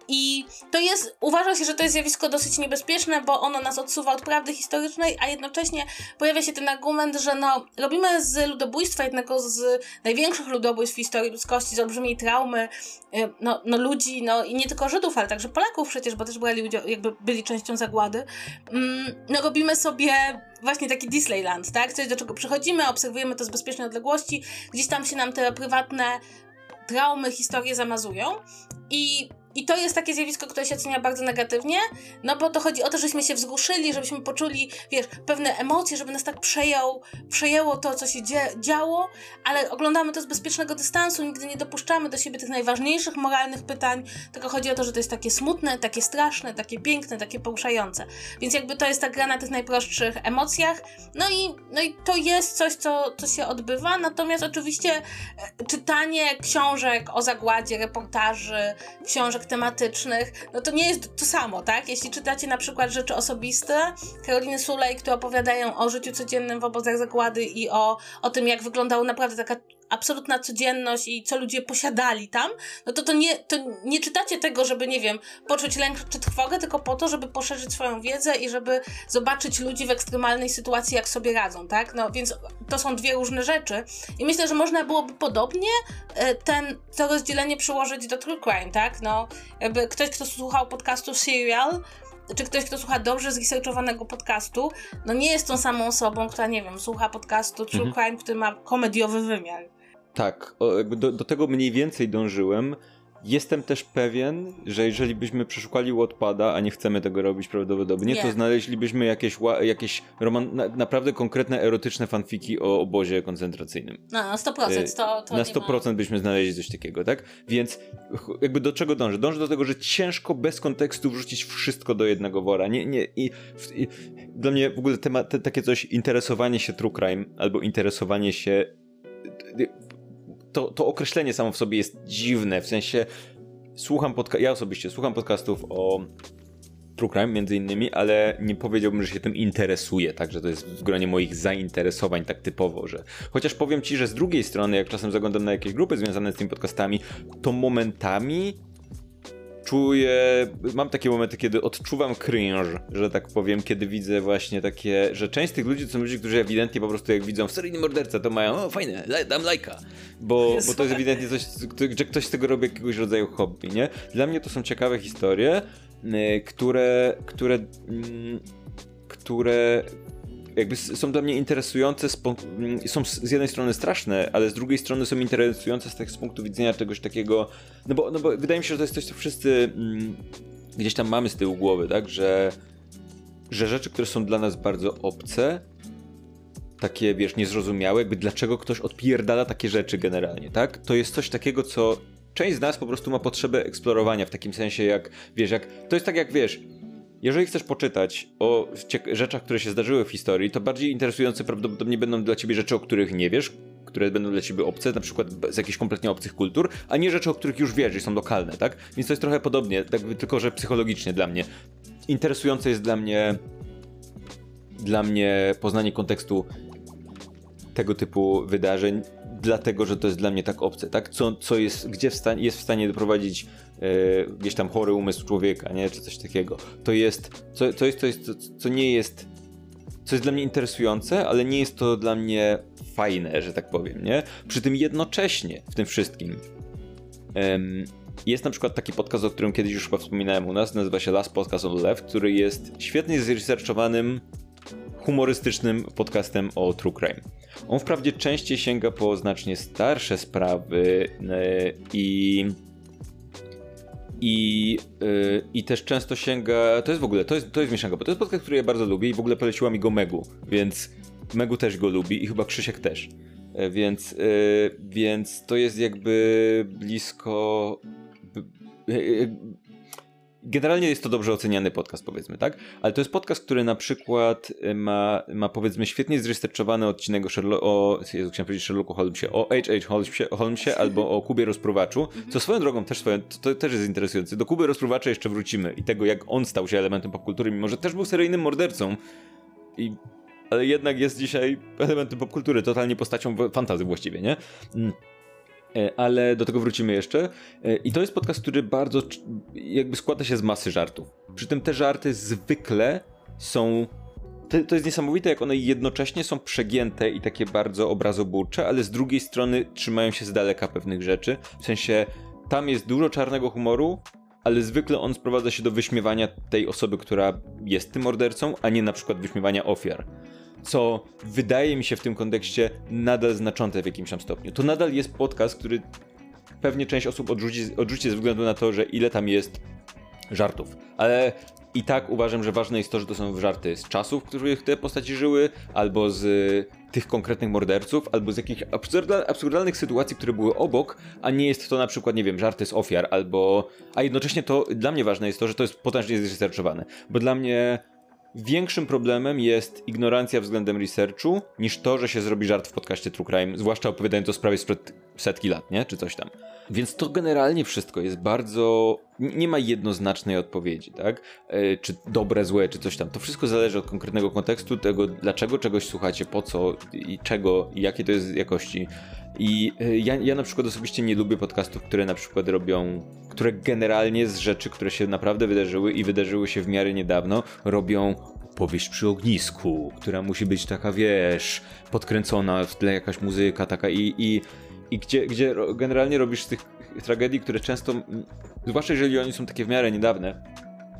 I to jest, uważa się, że to jest zjawisko dosyć niebezpieczne, bo ono nas odsuwa od prawdy historycznej, a jednocześnie pojawia się ten argument, że no, robimy z ludobójstwa jednego z największych ludobójstw w historii ludzkości, z olbrzymiej traumy, y, no, no ludzi, no i nie tylko Żydów, ale także Polaków przecież, bo też byli, jakby byli częścią zagłady. Mm, no robimy sobie właśnie taki Disneyland, tak? Coś, do czego przychodzimy, obserwujemy to z bezpiecznej odległości, gdzieś tam się nam te prywatne traumy, historie zamazują i i to jest takie zjawisko, które się ocenia bardzo negatywnie, no bo to chodzi o to, żebyśmy się wzruszyli, żebyśmy poczuli, wiesz, pewne emocje, żeby nas tak przejął, przejęło to, co się działo, ale oglądamy to z bezpiecznego dystansu, nigdy nie dopuszczamy do siebie tych najważniejszych moralnych pytań, tylko chodzi o to, że to jest takie smutne, takie straszne, takie piękne, takie poruszające. Więc jakby to jest ta gra na tych najprostszych emocjach, no i, no i to jest coś, co, co się odbywa, natomiast oczywiście e, czytanie książek o zagładzie, reportaży, książek tematycznych, no to nie jest to samo, tak? Jeśli czytacie na przykład rzeczy osobiste Karoliny Sulej, które opowiadają o życiu codziennym w obozach zakłady i o, o tym, jak wyglądała naprawdę taka absolutna codzienność i co ludzie posiadali tam, no to, to, nie, to nie czytacie tego, żeby, nie wiem, poczuć lęk czy trwogę, tylko po to, żeby poszerzyć swoją wiedzę i żeby zobaczyć ludzi w ekstremalnej sytuacji, jak sobie radzą, tak? No więc to są dwie różne rzeczy i myślę, że można byłoby podobnie e, ten, to rozdzielenie przyłożyć do true crime, tak? No, jakby ktoś, kto słuchał podcastu Serial, czy ktoś, kto słucha dobrze zresearchowanego podcastu, no nie jest tą samą osobą, która, nie wiem, słucha podcastu True mhm. Crime, który ma komediowy wymiar. Tak, do, do tego mniej więcej dążyłem. Jestem też pewien, że jeżeli byśmy przeszukali Wattpada, a nie chcemy tego robić prawdopodobnie, nie. to znaleźlibyśmy jakieś, jakieś roman, na, naprawdę konkretne erotyczne fanfiki o obozie koncentracyjnym. No, na 100%. To, to na 100% ma... byśmy znaleźli coś takiego, tak? Więc jakby do czego dążę? Dążę do tego, że ciężko bez kontekstu wrzucić wszystko do jednego wora. Nie, nie, i, i dla mnie w ogóle temat, te, takie coś, interesowanie się true crime albo interesowanie się to, to określenie samo w sobie jest dziwne, w sensie słucham podca- ja osobiście słucham podcastów o true crime między innymi, ale nie powiedziałbym, że się tym interesuję, także to jest w gronie moich zainteresowań tak typowo, że chociaż powiem ci, że z drugiej strony, jak czasem zaglądam na jakieś grupy związane z tymi podcastami, to momentami czuję, mam takie momenty, kiedy odczuwam cringe, że tak powiem, kiedy widzę właśnie takie, że część z tych ludzi to są ludzie, którzy ewidentnie po prostu jak widzą w seryjny morderca, to mają, o fajne, dam lajka, bo, bo to jest ewidentnie coś, że ktoś z tego robi jakiegoś rodzaju hobby, nie? Dla mnie to są ciekawe historie, y, które, które, mm, które jakby są dla mnie interesujące, są z jednej strony straszne, ale z drugiej strony są interesujące z, tak, z punktu widzenia czegoś takiego, no bo, no bo wydaje mi się, że to jest coś, co wszyscy mm, gdzieś tam mamy z tyłu głowy, tak, że, że rzeczy, które są dla nas bardzo obce, takie, wiesz, niezrozumiałe, jakby dlaczego ktoś odpierdala takie rzeczy generalnie, tak, to jest coś takiego, co część z nas po prostu ma potrzebę eksplorowania w takim sensie, jak, wiesz, jak, to jest tak jak, wiesz, jeżeli chcesz poczytać o rzeczach, które się zdarzyły w historii, to bardziej interesujące prawdopodobnie będą dla ciebie rzeczy, o których nie wiesz, które będą dla ciebie obce, na przykład z jakichś kompletnie obcych kultur, a nie rzeczy, o których już wiesz i są lokalne, tak? Więc to jest trochę podobnie, tak, tylko że psychologicznie dla mnie. Interesujące jest dla mnie dla mnie poznanie kontekstu tego typu wydarzeń, dlatego że to jest dla mnie tak obce, tak? Co, co jest, gdzie w stanie, jest w stanie doprowadzić e, gdzieś tam chory umysł człowieka, nie? Czy coś takiego. To jest, co, to jest, to jest, co, co nie jest, co jest dla mnie interesujące, ale nie jest to dla mnie fajne, że tak powiem, nie? Przy tym jednocześnie w tym wszystkim em, jest na przykład taki podcast, o którym kiedyś już chyba wspominałem u nas, nazywa się Last Podcast on the Left, który jest świetnie zresearchowanym humorystycznym podcastem o true crime. On wprawdzie częściej sięga po znacznie starsze sprawy e, i i, yy, I też często sięga. To jest w ogóle, to jest, to jest mieszanka, bo to jest podcast, który ja bardzo lubię i w ogóle poleciła mi go Megu, więc Megu też go lubi i chyba Krzysiek też. Yy, więc, yy, więc to jest jakby blisko. Generalnie jest to dobrze oceniany podcast, powiedzmy, tak? Ale to jest podcast, który na przykład y, ma, ma powiedzmy, świetnie zresearchowany odcinek o, Sherlock, o Jezu, chciałem powiedzieć Sherlocku Holmesie, o H.H. Holmesie, Holmesie albo o Kubie Rozpruwaczu, co swoją drogą też, swoją, to też jest interesujące. Do Kuby Rozpruwacza jeszcze wrócimy i tego, jak on stał się elementem popkultury, mimo że też był seryjnym mordercą. I ale jednak jest dzisiaj elementem popkultury, totalnie postacią fantazy właściwie, nie? E, ale do tego wrócimy jeszcze. E, I to jest podcast, który bardzo jakby składa się z masy żartów. Przy tym te żarty zwykle są. To, to jest niesamowite, jak one jednocześnie są przegięte i takie bardzo obrazoburcze, ale z drugiej strony trzymają się z daleka pewnych rzeczy. W sensie tam jest dużo czarnego humoru, ale zwykle on sprowadza się do wyśmiewania tej osoby, która jest tym mordercą, a nie na przykład wyśmiewania ofiar co wydaje mi się w tym kontekście nadal znaczące w jakimś tam stopniu. To nadal jest podcast, który pewnie część osób odrzuci, odrzuci ze względu na to, że ile tam jest żartów. Ale i tak uważam, że ważne jest to, że to są żarty z czasów, w których te postaci żyły, albo z tych konkretnych morderców, albo z jakichś absurdalnych sytuacji, które były obok, a nie jest to na przykład, nie wiem, żarty z ofiar, albo... A jednocześnie to dla mnie ważne jest to, że to jest potężnie zresearchowane. Bo dla mnie Większym problemem jest ignorancja względem researchu, niż to, że się zrobi żart w podcaście True Crime, zwłaszcza opowiadając o sprawie sprzed setki lat, nie? Czy coś tam. Więc to generalnie wszystko jest bardzo nie ma jednoznacznej odpowiedzi, tak? E, czy dobre, złe, czy coś tam. To wszystko zależy od konkretnego kontekstu, tego dlaczego czegoś słuchacie, po co i czego, i jakie to jest jakości. I e, ja, ja na przykład osobiście nie lubię podcastów, które na przykład robią, które generalnie z rzeczy, które się naprawdę wydarzyły i wydarzyły się w miarę niedawno, robią powieść przy ognisku, która musi być taka, wiesz, podkręcona, w tle jakaś muzyka taka i, i, i gdzie, gdzie generalnie robisz z tych tragedii, które często, zwłaszcza jeżeli oni są takie w miarę niedawne,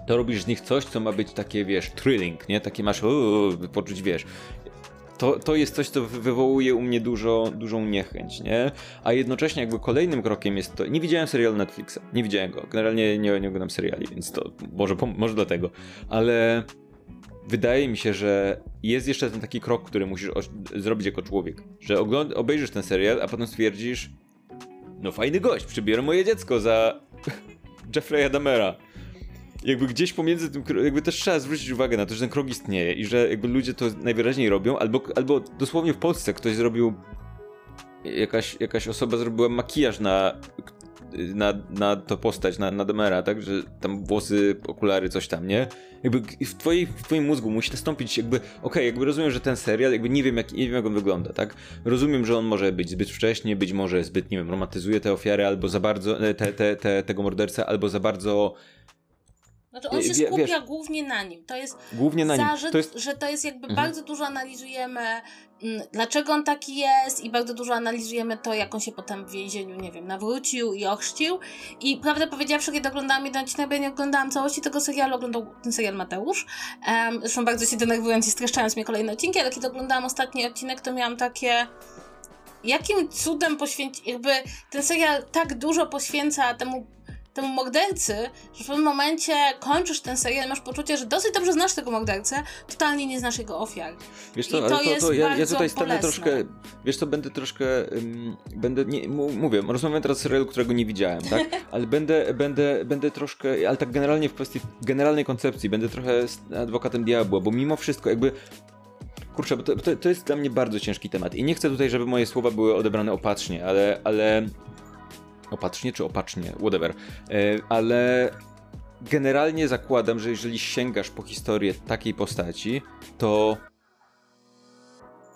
to robisz z nich coś, co ma być takie, wiesz, thrilling, nie? Takie masz, uuu, poczuć, wiesz. To, to jest coś, co wywołuje u mnie dużo, dużą niechęć, nie? A jednocześnie jakby kolejnym krokiem jest to, nie widziałem serialu Netflixa, nie widziałem go, generalnie nie, nie oglądam seriali, więc to może, może dlatego, ale wydaje mi się, że jest jeszcze ten taki krok, który musisz zrobić jako człowiek, że obejrzysz ten serial, a potem stwierdzisz, no fajny gość, przybiorę moje dziecko za Jeffrey'a Damera. Jakby gdzieś pomiędzy tym, jakby też trzeba zwrócić uwagę na to, że ten krok istnieje i że jakby ludzie to najwyraźniej robią, albo, albo dosłownie w Polsce ktoś zrobił jakaś, jakaś osoba zrobiła makijaż na na, na to postać, na, na Demera, tak, że tam włosy, okulary, coś tam, nie? Jakby w, twojej, w twoim mózgu musi nastąpić jakby, okej, okay, jakby rozumiem, że ten serial, jakby nie wiem, jak, nie wiem jak on wygląda, tak? Rozumiem, że on może być zbyt wcześnie, być może zbyt, nie wiem, romantyzuje te ofiary, albo za bardzo, e, te, te, te, tego mordercę, albo za bardzo znaczy on się skupia wiesz, głównie na nim. To jest głównie na zarzut, nim. To jest... że to jest jakby mhm. bardzo dużo analizujemy Mm, dlaczego on taki jest i bardzo dużo analizujemy to, jak on się potem w więzieniu, nie wiem, nawrócił i ochrzcił. I prawdę powiedziawszy, kiedy oglądałam jeden odcinek, ja nie oglądałam całości tego serialu, oglądał ten serial Mateusz. Um, zresztą bardzo się denerwując i streszczając mnie kolejne odcinki, ale kiedy oglądałam ostatni odcinek, to miałam takie jakim cudem poświęci, jakby ten serial tak dużo poświęca temu temu mordercy, że w pewnym momencie kończysz ten serial masz poczucie, że dosyć dobrze znasz tego mordercę, totalnie nie znasz jego ofiar. Wiesz co, I to, to, jest to ja, ja tutaj stanę troszkę, wiesz co, będę troszkę, um, będę, nie, mówię, rozmawiam teraz o serialu, którego nie widziałem, tak, ale będę, będę, będę troszkę, ale tak generalnie w kwestii generalnej koncepcji, będę trochę adwokatem diabła, bo mimo wszystko jakby Kurczę, bo to, to, to, jest dla mnie bardzo ciężki temat i nie chcę tutaj, żeby moje słowa były odebrane opatrznie, ale, ale opatrznie czy opacznie, whatever. E, ale generalnie zakładam, że jeżeli sięgasz po historię takiej postaci, to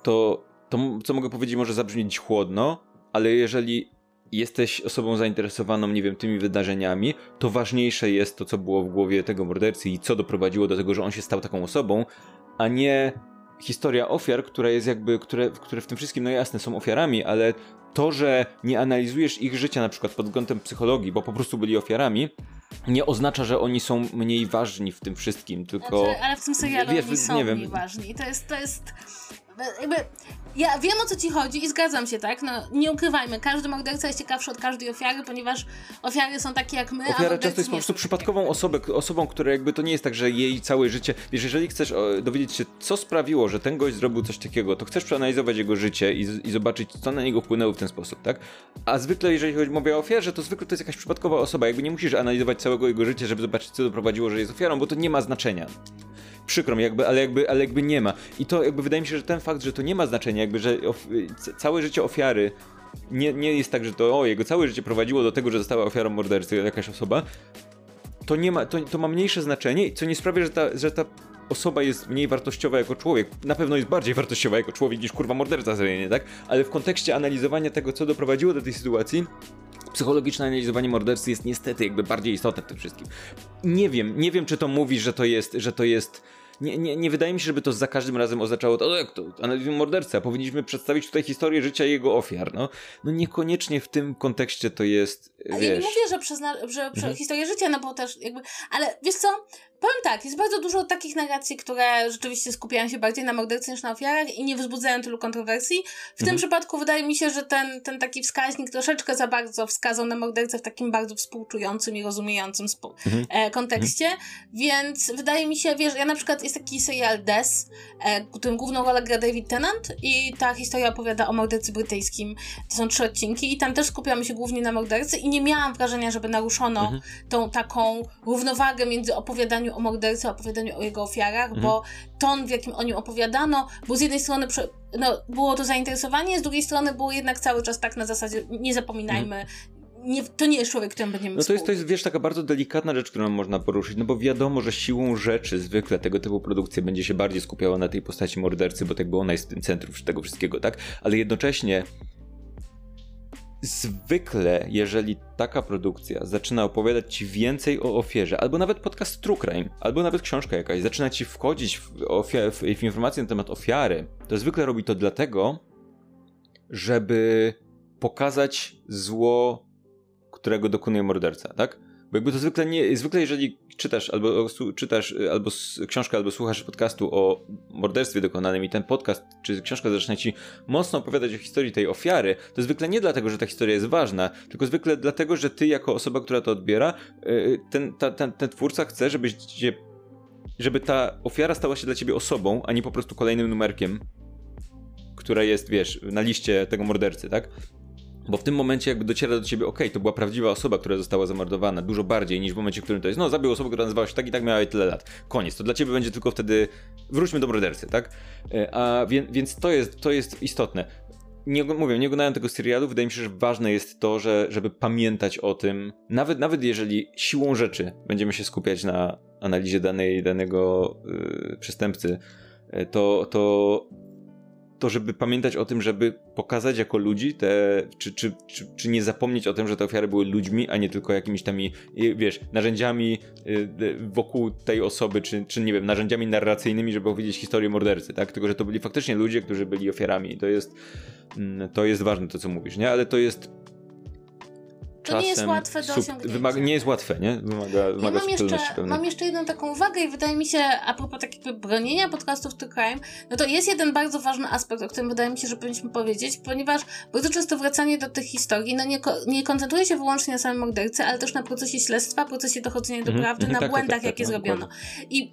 to, to co mogę powiedzieć może zabrzmieć chłodno, ale jeżeli jesteś osobą zainteresowaną, nie wiem, tymi wydarzeniami, to ważniejsze jest to, co było w głowie tego mordercy i co doprowadziło do tego, że on się stał taką osobą, a nie historia ofiar, która jest jakby, które, które w tym wszystkim, no jasne, są ofiarami, ale to, że nie analizujesz ich życia na przykład pod względem psychologii, bo po prostu byli ofiarami, nie oznacza, że oni są mniej ważni w tym wszystkim, tylko... Znaczy, ale w tym serialu wiesz, oni są nie wiem. mniej ważni. To jest, to jest jakby ja wiem o co ci chodzi i zgadzam się, tak? No nie ukrywajmy, każdy morderca jest ciekawszy od każdej ofiary, ponieważ ofiary są takie jak my. Ofiara często jest po prostu przypadkową osobę, osobą, która jakby to nie jest tak, że jej całe życie. Wiesz, jeżeli chcesz dowiedzieć się, co sprawiło, że ten gość zrobił coś takiego, to chcesz przeanalizować jego życie i, i zobaczyć, co na niego wpłynęło w ten sposób, tak? A zwykle, jeżeli chodzi o ofierze, to zwykle to jest jakaś przypadkowa osoba. Jakby nie musisz analizować całego jego życia, żeby zobaczyć, co doprowadziło, że jest ofiarą, bo to nie ma znaczenia przykro mi, jakby, ale, jakby, ale jakby nie ma. I to jakby wydaje mi się, że ten fakt, że to nie ma znaczenia, jakby, że całe życie ofiary nie, nie jest tak, że to o, jego całe życie prowadziło do tego, że została ofiarą mordercy jakaś osoba, to nie ma, to, to ma mniejsze znaczenie, co nie sprawia, że ta, że ta osoba jest mniej wartościowa jako człowiek. Na pewno jest bardziej wartościowa jako człowiek niż kurwa morderca seryjny, tak? Ale w kontekście analizowania tego, co doprowadziło do tej sytuacji, psychologiczne analizowanie mordercy jest niestety jakby bardziej istotne w tym wszystkim. Nie wiem, nie wiem, czy to mówi, że to jest, że to jest nie, nie, nie wydaje mi się, żeby to za każdym razem oznaczało to, jak to analizujemy mordercę, powinniśmy przedstawić tutaj historię życia jego ofiar. No, no niekoniecznie w tym kontekście to jest. Ale ja nie mówię, że przez, że przez mhm. historię życia, no bo też jakby. Ale wiesz co? Powiem tak, jest bardzo dużo takich narracji, które rzeczywiście skupiają się bardziej na mordercy niż na ofiarach i nie wzbudzają tylu kontrowersji. W mhm. tym przypadku wydaje mi się, że ten, ten taki wskaźnik troszeczkę za bardzo wskazał na mordercę w takim bardzo współczującym i rozumiejącym mhm. e, kontekście, mhm. więc wydaje mi się, wiesz, ja na przykład jest taki serial Des, e, którym główną rolę gra David Tennant i ta historia opowiada o mordercy brytyjskim. To są trzy odcinki i tam też skupiamy się głównie na mordercy i nie miałam wrażenia, żeby naruszono mhm. tą taką równowagę między opowiadaniem opowiadaniu o mordercy, opowiadaniu o jego ofiarach, mhm. bo ton, w jakim o nim opowiadano, bo z jednej strony no, było to zainteresowanie, z drugiej strony było jednak cały czas tak na zasadzie nie zapominajmy, nie, to nie jest człowiek, którym będziemy No to jest, to jest, wiesz, taka bardzo delikatna rzecz, którą można poruszyć, no bo wiadomo, że siłą rzeczy zwykle tego typu produkcja będzie się bardziej skupiała na tej postaci mordercy, bo tak by ona jest w tym centrum tego wszystkiego, tak? Ale jednocześnie zwykle, jeżeli taka produkcja zaczyna opowiadać ci więcej o ofierze, albo nawet podcast True Crime, albo nawet książka jakaś, zaczyna ci wchodzić w, w, w informacje na temat ofiary, to zwykle robi to dlatego, żeby pokazać zło, którego dokonuje morderca, tak? Bo jakby to zwykle nie, zwykle jeżeli czytasz albo czytasz albo książkę, albo słuchasz podcastu o morderstwie dokonanym i ten podcast czy książka zaczyna ci mocno opowiadać o historii tej ofiary, to zwykle nie dlatego, że ta historia jest ważna, tylko zwykle dlatego, że ty jako osoba, która to odbiera, y, ten, ta, ten, ten twórca chce, żebyś żeby ta ofiara stała się dla ciebie osobą, a nie po prostu kolejnym numerkiem, która jest, wiesz, na liście tego mordercy, tak? Bo w tym momencie jakby dociera do ciebie, okay, to była prawdziwa osoba, która została zamordowana, dużo bardziej niż w momencie, w którym to jest, no zabił osobę, która nazywała się tak i tak, miała tyle lat. Koniec. To dla ciebie będzie tylko wtedy, wróćmy do mordercy, tak? E, a więc, więc to, jest, to jest istotne. Nie, mówię, nie oglądałem tego serialu, wydaje mi się, że ważne jest to, że, żeby pamiętać o tym, nawet, nawet jeżeli siłą rzeczy będziemy się skupiać na analizie danej, danego yy, przestępcy, e, to, to to żeby pamiętać o tym, żeby pokazać jako ludzi te, czy, czy, czy, czy nie zapomnieć o tym, że te ofiary były ludźmi, a nie tylko jakimiś tam, wiesz, narzędziami y, wokół tej osoby, czy, czy nie wiem, narzędziami narracyjnymi, żeby opowiedzieć historię mordercy, tak? Tylko, że to byli faktycznie ludzie, którzy byli ofiarami. To jest, mm, to jest ważne to, co mówisz, nie? Ale to jest to nie jest łatwe do osiągnięcia. Wymaga, nie jest łatwe, nie? Wymaga, wymaga ja mam jeszcze, mam jeszcze jedną taką uwagę i wydaje mi się, a propos takiego bronienia podcastów to crime, no to jest jeden bardzo ważny aspekt, o którym wydaje mi się, że powinniśmy powiedzieć, ponieważ bardzo często wracanie do tych historii, no nie, nie koncentruje się wyłącznie na samym mordercy, ale też na procesie śledztwa, procesie dochodzenia do mhm. prawdy, mm -hmm. na tak, błędach, tak, tak, jakie tak, zrobiono. I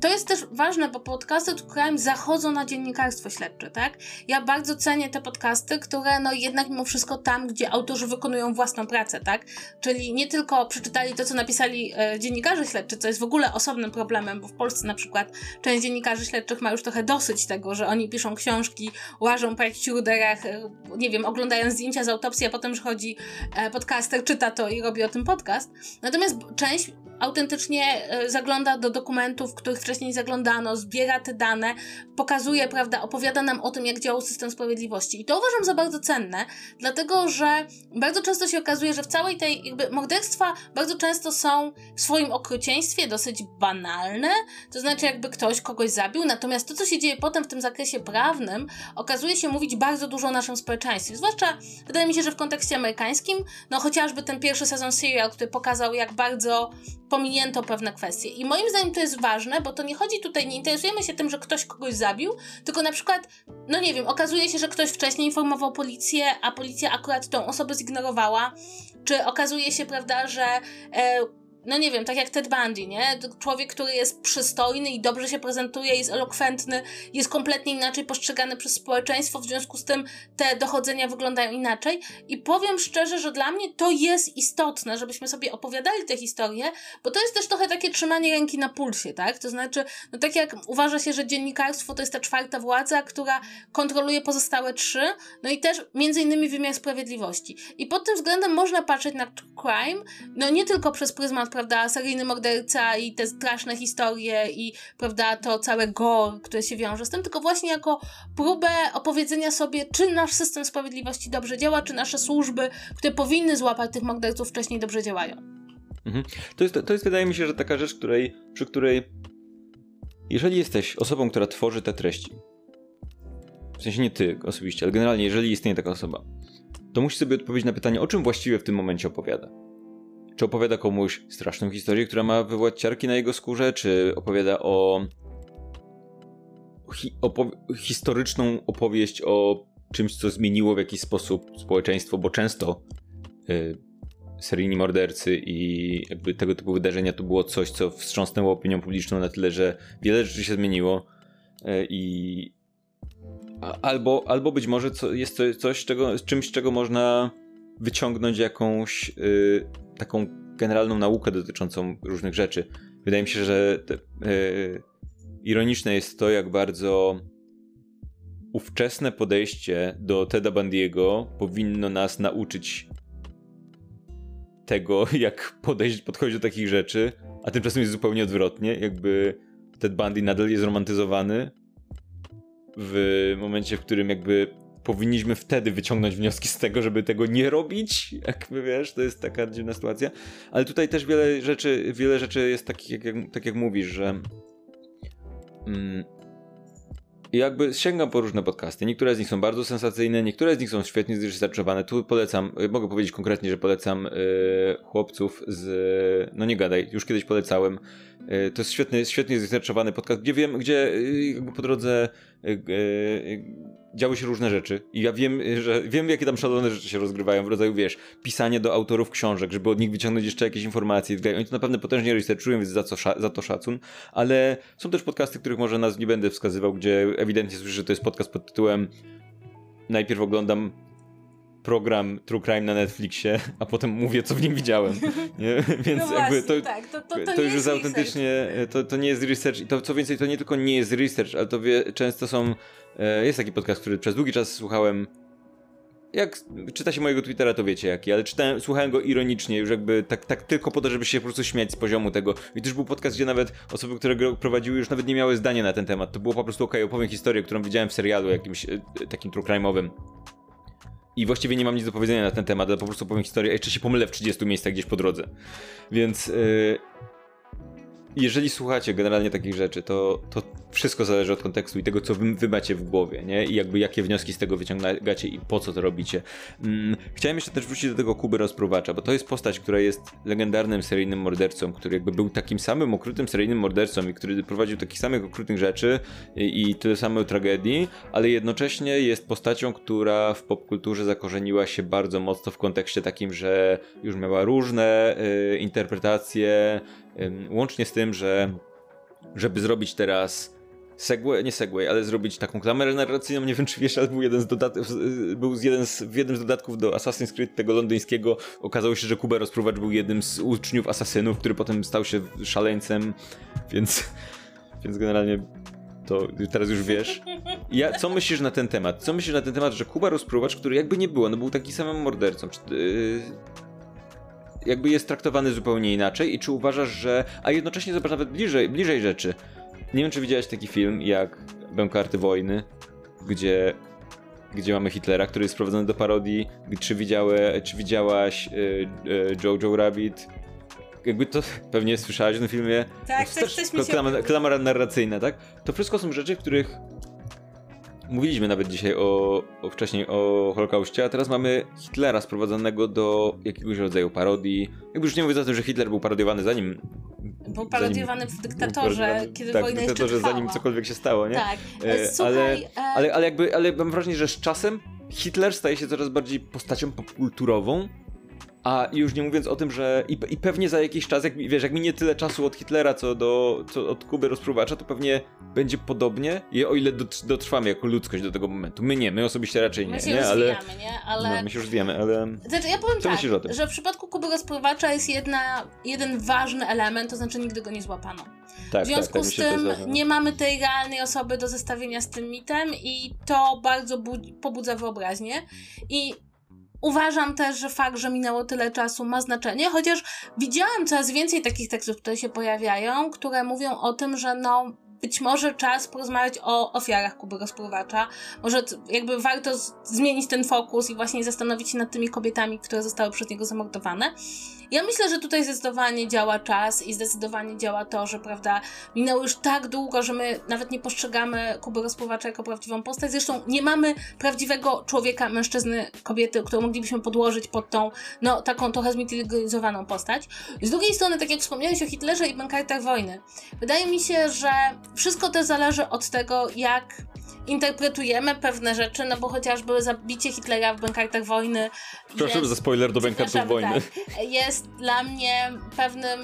to jest też ważne, bo podcasty True Crime zachodzą na dziennikarstwo śledcze, tak? Ja bardzo cenię te podcasty, które no jednak mimo wszystko tam, gdzie autorzy wykonują własną pracę, tak? Czyli nie tylko przeczytali to, co napisali e, dziennikarze śledczy, co jest w ogóle osobnym problemem, bo w Polsce na przykład część dziennikarzy śledczych ma już trochę dosyć tego, że oni piszą książki, łażą po jakichś źródełach, e, nie wiem, oglądają zdjęcia z autopsji, a potem przychodzi e, podcaster, czyta to i robi o tym podcast. Natomiast część autentycznie e, zagląda do dokumentów, których wcześniej zaglądano, zbiera te dane, pokazuje, prawda, opowiada nam o tym, jak działał system sprawiedliwości. I to uważam za bardzo cenne, dlatego że bardzo często się okazuje, że w całej tej, jakby morderstwa bardzo często są w swoim okrucieństwie dosyć banalne, to znaczy jakby ktoś kogoś zabił, natomiast to, co się dzieje potem w tym zakresie prawnym, okazuje się mówić bardzo dużo o naszym społeczeństwie. Zwłaszcza, wydaje mi się, że w kontekście amerykańskim, no chociażby ten pierwszy sezon serial, który pokazał, jak bardzo pominięto pewne kwestie. I moim zdaniem to jest ważne, bo to nie chodzi tutaj, nie interesujemy się tym, że ktoś kogoś zabił, tylko na przykład, no nie wiem, okazuje się, że ktoś wcześniej informował policję, a policja akurat tą osobę zignorowała, czy okazuje się, prawda, że e, no nie wiem, tak jak Ted Bundy, nie? Człowiek, który jest przystojny i dobrze się prezentuje, jest elokwentny, jest kompletnie inaczej postrzegany przez społeczeństwo, w związku z tym te dochodzenia wyglądają inaczej. I powiem szczerze, że dla mnie to jest istotne, żebyśmy sobie opowiadali te historie, bo to jest też trochę takie trzymanie ręki na pulsie, tak? To znaczy, no tak jak uważa się, że dziennikarstwo to jest ta czwarta władza, która kontroluje pozostałe trzy, no i też między innymi wymiar sprawiedliwości. I pod tym względem można patrzeć na crime, no nie tylko przez pryzmat prawda, seryjny morderca i te straszne historie i, prawda, to całe gore, które się wiąże z tym, tylko właśnie jako próbę opowiedzenia sobie, czy nasz system sprawiedliwości dobrze działa, czy nasze służby, które powinny złapać tych morderców wcześniej dobrze działają. Mhm. To, jest, to jest, wydaje mi się, że taka rzecz, której, przy której jeżeli jesteś osobą, która tworzy te treści, w sensie nie ty osobiście, ale generalnie jeżeli istnieje taka osoba, to musisz sobie odpowiedzieć na pytanie, o czym właściwie w tym momencie opowiada. Czy opowiada komuś straszną historię, która ma wywołać ciarki na jego skórze, czy opowiada o hi opowi historyczną opowieść o czymś, co zmieniło w jakiś sposób społeczeństwo, bo często y, seryjni mordercy i jakby tego typu wydarzenia to było coś, co wstrząsnęło opinią publiczną na tyle, że wiele rzeczy się zmieniło y, i albo, albo być może co, jest to coś, czego, czymś, czego można wyciągnąć jakąś y, taką generalną naukę dotyczącą różnych rzeczy. Wydaje mi się, że te, y, ironiczne jest to, jak bardzo ówczesne podejście do Teda Bandiego powinno nas nauczyć tego, jak podejść, podchodzić do takich rzeczy, a tymczasem jest zupełnie odwrotnie, jakby Ted Bundy nadal jest romantyzowany w momencie, w którym jakby powinniśmy wtedy wyciągnąć wnioski z tego, żeby tego nie robić, jakby wiesz, to jest taka dziwna sytuacja, ale tutaj też wiele rzeczy, wiele rzeczy jest takich, jak, jak, tak jak mówisz, że mm, jakby sięgam po różne podcasty. Niektóre z nich są bardzo sensacyjne, niektóre z nich są świetnie zresearchowane. Tu polecam, mogę powiedzieć konkretnie, że polecam yy, chłopców z. No nie gadaj, już kiedyś polecałem. Yy, to jest świetny, świetnie zresearchowany podcast, gdzie wiem, gdzie yy, jakby po drodze działy się różne rzeczy. I ja wiem, że wiem, jakie tam szalone rzeczy się rozgrywają w rodzaju, wiesz, pisanie do autorów książek, żeby od nich wyciągnąć jeszcze jakieś informacje. Oni to naprawdę potężnie researchują, więc za, co, za to szacun. Ale są też podcasty, których może nas nie będę wskazywał, gdzie ewidentnie słyszę, że to jest podcast pod tytułem najpierw oglądam program True Crime na Netflixie, a potem mówię, co w nim widziałem. Nie? Więc no jakby to, tak, to, to, to, to już jest autentycznie, to, to nie jest research. I to co więcej, to nie tylko nie jest research, ale to wie, często są. E, jest taki podcast, który przez długi czas słuchałem. Jak czyta się mojego Twittera, to wiecie jaki, ale czytałem, słuchałem go ironicznie, już jakby tak, tak tylko po to, żeby się po prostu śmiać z poziomu tego. I też był podcast, gdzie nawet osoby, które go prowadziły, już nawet nie miały zdania na ten temat. To było po prostu ok, opowiem historię, którą widziałem w serialu jakimś e, takim true crime'owym i właściwie nie mam nic do powiedzenia na ten temat, ale po prostu powiem historię, a jeszcze się pomylę w 30 miejscach gdzieś po drodze. Więc yy, jeżeli słuchacie generalnie takich rzeczy, to, to wszystko zależy od kontekstu i tego, co wy, wy macie w głowie, nie? I jakby jakie wnioski z tego wyciągacie i po co to robicie. Mm, chciałem jeszcze też wrócić do tego Kuby Rozpruwacza, bo to jest postać, która jest legendarnym seryjnym mordercą, który jakby był takim samym okrutnym seryjnym mordercą i który prowadził takich samych okrutnych rzeczy i, i tyle samo tragedii, ale jednocześnie jest postacią, która w popkulturze zakorzeniła się bardzo mocno w kontekście takim, że już miała różne y, interpretacje, Łącznie z tym, że żeby zrobić teraz Segway, nie Segway, ale zrobić taką kamerę narracyjną, nie wiem czy wiesz, ale był jeden z dodatków, był jeden z, w jednym z dodatków do Assassin's Creed tego londyńskiego, okazało się, że Kuba Rozpruwacz był jednym z uczniów asasynów, który potem stał się szaleńcem, więc, więc generalnie to teraz już wiesz. Ja, co myślisz na ten temat? Co myślisz na ten temat, że Kuba Rozpruwacz, który jakby nie było, no był taki samym mordercą, czy, yy, jakby jest traktowany zupełnie inaczej i czy uważasz, że... A jednocześnie zobacz nawet bliżej, bliżej rzeczy. Nie wiem, czy widziałeś taki film jak Bękarty Wojny, gdzie gdzie mamy Hitlera, który jest sprowadzony do parodii. Czy, widziałe, czy widziałaś y, y, Jojo Rabbit? Jakby to pewnie słyszałaś w tym filmie. Tak, też, też mi się... Klamara narracyjna, tak? To wszystko są rzeczy, których Mówiliśmy nawet dzisiaj o, o, wcześniej o Holokauście, a teraz mamy Hitlera sprowadzonego do jakiegoś rodzaju parodii. Jakby już nie mówię o tym, że Hitler był parodiowany zanim. Był parodiowany zanim, w dyktatorze, kiedy tak, wojna w dyktatorze, jeszcze zanim cokolwiek się stało, nie? Tak. E, Słuchaj, ale, e... ale, ale jakby, ale mam wrażenie, że z czasem Hitler staje się coraz bardziej postacią popkulturową, a już nie mówiąc o tym, że i, i, pewnie za jakiś czas, jak, wiesz, jak minie tyle czasu od Hitlera, co, do, co od Kuby rozpruwacza, to pewnie będzie podobnie, i o ile dotrwamy jako ludzkość do tego momentu. My nie, my osobiście raczej nie, my się nie? Już ale, nie? ale... No, my się już wiemy, ale... Znaczy, ja powiem co tak, o tym? że w przypadku Kuby rozpruwacza jest jedna, jeden ważny element, to znaczy nigdy go nie złapano. Tak, w związku tak, tak, z tym nie mamy tej realnej osoby do zestawienia z tym mitem i to bardzo pobudza wyobraźnię i Uważam też, że fakt, że minęło tyle czasu ma znaczenie, chociaż widziałam coraz więcej takich tekstów, które się pojawiają, które mówią o tym, że no być może czas porozmawiać o ofiarach Kuby Rozpruwacza. Może jakby warto zmienić ten fokus i właśnie zastanowić się nad tymi kobietami, które zostały przez niego zamordowane. Ja myślę, że tutaj zdecydowanie działa czas i zdecydowanie działa to, że prawda, minęło już tak długo, że my nawet nie postrzegamy Kuby Rozpływacza jako prawdziwą postać. Zresztą nie mamy prawdziwego człowieka, mężczyzny, kobiety, którą moglibyśmy podłożyć pod tą, no, taką trochę zmitologizowaną postać. Z drugiej strony, tak jak wspomniałeś o Hitlerze i bankartach wojny, wydaje mi się, że wszystko to zależy od tego, jak interpretujemy pewne rzeczy, no bo chociażby zabicie Hitlera w bankartach wojny. Proszę jest, za spoiler do bankartów wojny. Tak, jest dla mnie pewnym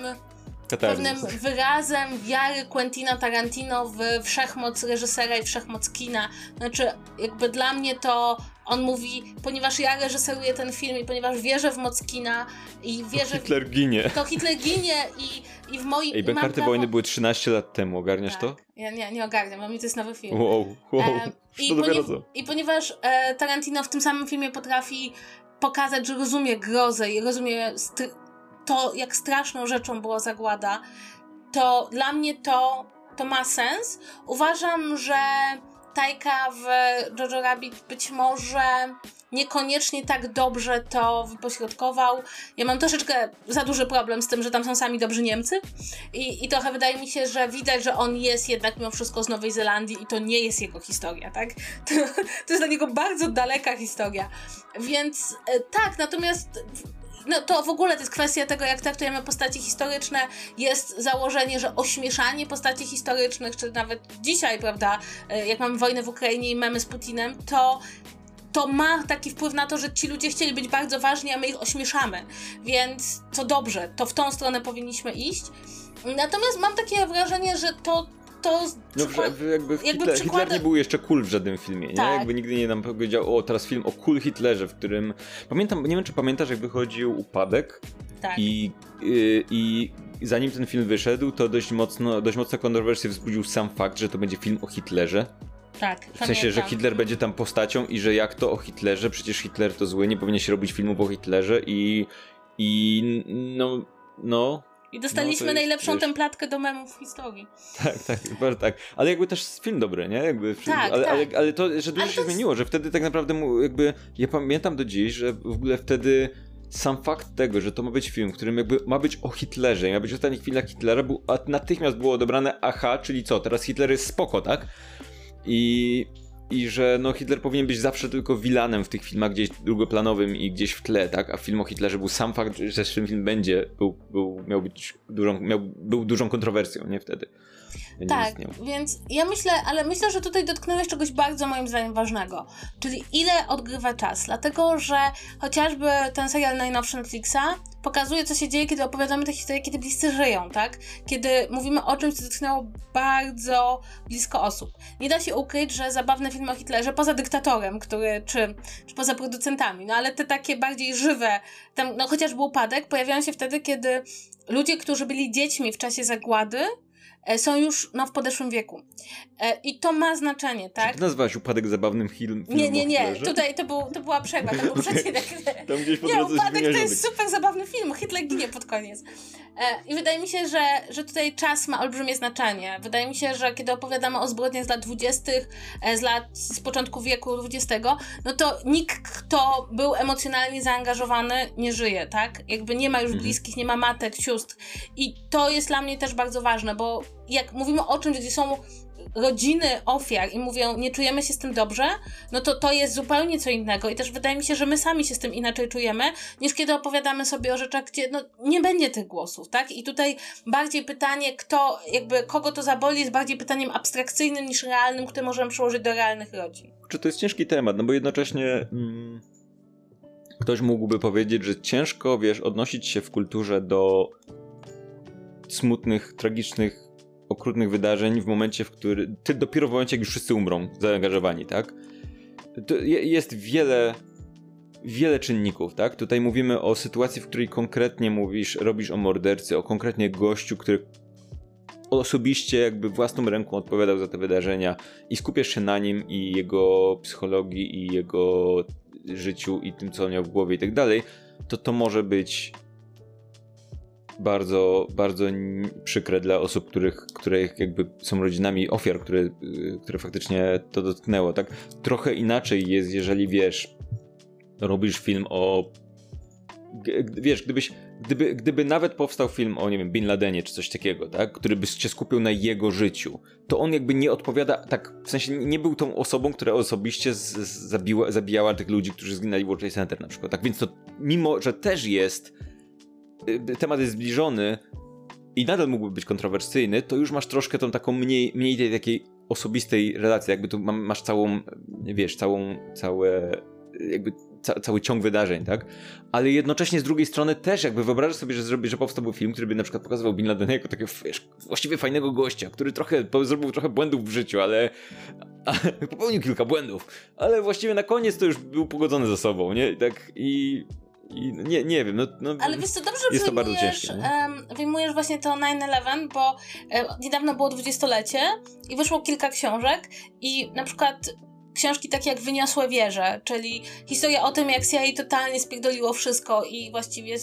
pewnym wyrazem wiary Quentina Tarantino w wszechmoc reżysera i wszechmoc kina. Znaczy, jakby dla mnie to on mówi, ponieważ ja reżyseruję ten film i ponieważ wierzę w moc kina i wierzę... To Hitler ginie. To Hitler ginie i, i w moim... Ej, Bankarty prawo... Wojny były 13 lat temu, ogarniasz tak. to? Ja nie, nie ogarniam, bo mi to jest nowy film. Wow, wow. E, i, ponie... I ponieważ e, Tarantino w tym samym filmie potrafi pokazać, że rozumie grozę i rozumie to, jak straszną rzeczą była zagłada, to dla mnie to, to ma sens. Uważam, że Tajka w Jojo Rabbit być może niekoniecznie tak dobrze to wypośrodkował. Ja mam troszeczkę za duży problem z tym, że tam są sami dobrzy Niemcy i, i trochę wydaje mi się, że widać, że on jest jednak mimo wszystko z Nowej Zelandii i to nie jest jego historia, tak? To, to jest dla niego bardzo daleka historia. Więc e, tak, natomiast no to w ogóle to jest kwestia tego, jak traktujemy postacie historyczne. Jest założenie, że ośmieszanie postaci historycznych, czy nawet dzisiaj, prawda, e, jak mamy wojnę w Ukrainie i memy z Putinem, to to ma taki wpływ na to, że ci ludzie chcieli być bardzo ważni, a my ich ośmieszamy. Więc to dobrze, to w tą stronę powinniśmy iść. Natomiast mam takie wrażenie, że to to. No, jakby, jakby Hitler, Hitler, nie był jeszcze cool w żadnym filmie, nie? Tak. Jakby nigdy nie nam powiedział, o teraz film o cool Hitlerze, w którym. Pamiętam, nie wiem czy pamiętasz, jak wychodził upadek. Tak. I, i, i zanim ten film wyszedł, to dość mocno, dość mocno kontrowersję wzbudził sam fakt, że to będzie film o Hitlerze. Tak, w sensie, że Hitler będzie tam postacią i że jak to o Hitlerze, przecież Hitler to zły, nie powinien się robić filmów o Hitlerze i, i no, no, i dostaliśmy no, najlepszą wiesz... templatkę do memów w historii. Tak, tak, bardzo tak. Ale jakby też film dobry, nie? Jakby, tak, ale, tak. Ale, ale to, że dużo ale się to... zmieniło, że wtedy tak naprawdę jakby, ja pamiętam do dziś, że w ogóle wtedy sam fakt tego, że to ma być film, w którym jakby ma być o Hitlerze, ma być ostatni chwilach Hitlera, był, a natychmiast było odebrane aha, czyli co, teraz Hitler jest spoko, tak? I, i że no Hitler powinien być zawsze tylko vilanem w tych filmach gdzieś drugoplanowym i gdzieś w tle, tak? A film o Hitlerze był sam fakt, że ten film będzie, był, był, miał być dużą, miał, był dużą kontrowersją, nie wtedy. Tak, więc ja myślę, ale myślę, że tutaj dotknąłeś czegoś bardzo moim zdaniem ważnego, czyli ile odgrywa czas, dlatego że chociażby ten serial najnowszy Netflixa pokazuje, co się dzieje, kiedy opowiadamy te historie, kiedy bliscy żyją, tak? Kiedy mówimy o czymś, co dotknęło bardzo blisko osób. Nie da się ukryć, że zabawne filmy o Hitlerze, poza dyktatorem, który, czy, czy poza producentami, no ale te takie bardziej żywe, tam, no chociażby upadek, pojawiają się wtedy, kiedy ludzie, którzy byli dziećmi w czasie zagłady, są już no, w podeszłym wieku. E, I to ma znaczenie, tak? Czy nazwałaś upadek zabawnym film? Nie, nie, nie. Tutaj to, był, to była przerwa, to był przecinek. Tam gdzieś po nie, upadek to jest super zabawny film. Hitler ginie pod koniec. E, I wydaje mi się, że, że tutaj czas ma olbrzymie znaczenie. Wydaje mi się, że kiedy opowiadamy o zbrodniach z lat 20., z lat z początku wieku XX, no to nikt, kto był emocjonalnie zaangażowany, nie żyje, tak? Jakby nie ma już mhm. bliskich, nie ma matek, sióstr. I to jest dla mnie też bardzo ważne, bo jak mówimy o czymś, gdzie są rodziny ofiar i mówią, nie czujemy się z tym dobrze, no to to jest zupełnie co innego. I też wydaje mi się, że my sami się z tym inaczej czujemy, niż kiedy opowiadamy sobie o rzeczach, gdzie no, nie będzie tych głosów, tak? I tutaj bardziej pytanie, kto, jakby, kogo to zaboli, jest bardziej pytaniem abstrakcyjnym niż realnym, które możemy przełożyć do realnych rodzin. Czy to jest ciężki temat, no bo jednocześnie. Mm, ktoś mógłby powiedzieć, że ciężko, wiesz, odnosić się w kulturze do smutnych, tragicznych okrutnych wydarzeń w momencie, w którym. Ty dopiero w momencie, jak już wszyscy umrą, zaangażowani, tak? To jest wiele. Wiele czynników, tak? Tutaj mówimy o sytuacji, w której konkretnie mówisz, robisz o mordercy, o konkretnie gościu, który osobiście jakby własną ręką odpowiadał za te wydarzenia i skupiasz się na nim i jego psychologii i jego życiu i tym, co on miał w głowie i tak dalej, to to może być bardzo, bardzo przykre dla osób, których, których jakby są rodzinami ofiar, które, y, które faktycznie to dotknęło, tak? Trochę inaczej jest, jeżeli wiesz, robisz film o wiesz, gdybyś, gdyby, gdyby nawet powstał film o, nie wiem, Bin Ladenie czy coś takiego, tak, który by się skupił na jego życiu, to on jakby nie odpowiada, tak, w sensie nie był tą osobą, która osobiście z, z, zabiła, zabijała tych ludzi, którzy zginęli w World Trade Center na przykład, tak, więc to mimo, że też jest temat jest zbliżony i nadal mógłby być kontrowersyjny, to już masz troszkę tą taką mniej, mniej tej takiej osobistej relacji, jakby tu masz całą, wiesz, całą, całe, jakby ca, cały ciąg wydarzeń, tak? Ale jednocześnie z drugiej strony też jakby wyobrażasz sobie, że zrobi, że powstałby film, który by na przykład pokazywał Bin Ladena jako takiego, wiesz, właściwie fajnego gościa, który trochę, zrobił trochę błędów w życiu, ale popełnił kilka błędów, ale właściwie na koniec to już był pogodzony ze sobą, nie? I tak i i nie, nie wiem, no, no Ale wiesz co, dobrze jest to bardzo ciężkie. Um, wyjmujesz właśnie to 9-11, bo e, niedawno było dwudziestolecie i wyszło kilka książek i na przykład książki takie jak Wyniosłe wieże, czyli historia o tym, jak CIA totalnie spierdoliło wszystko i właściwie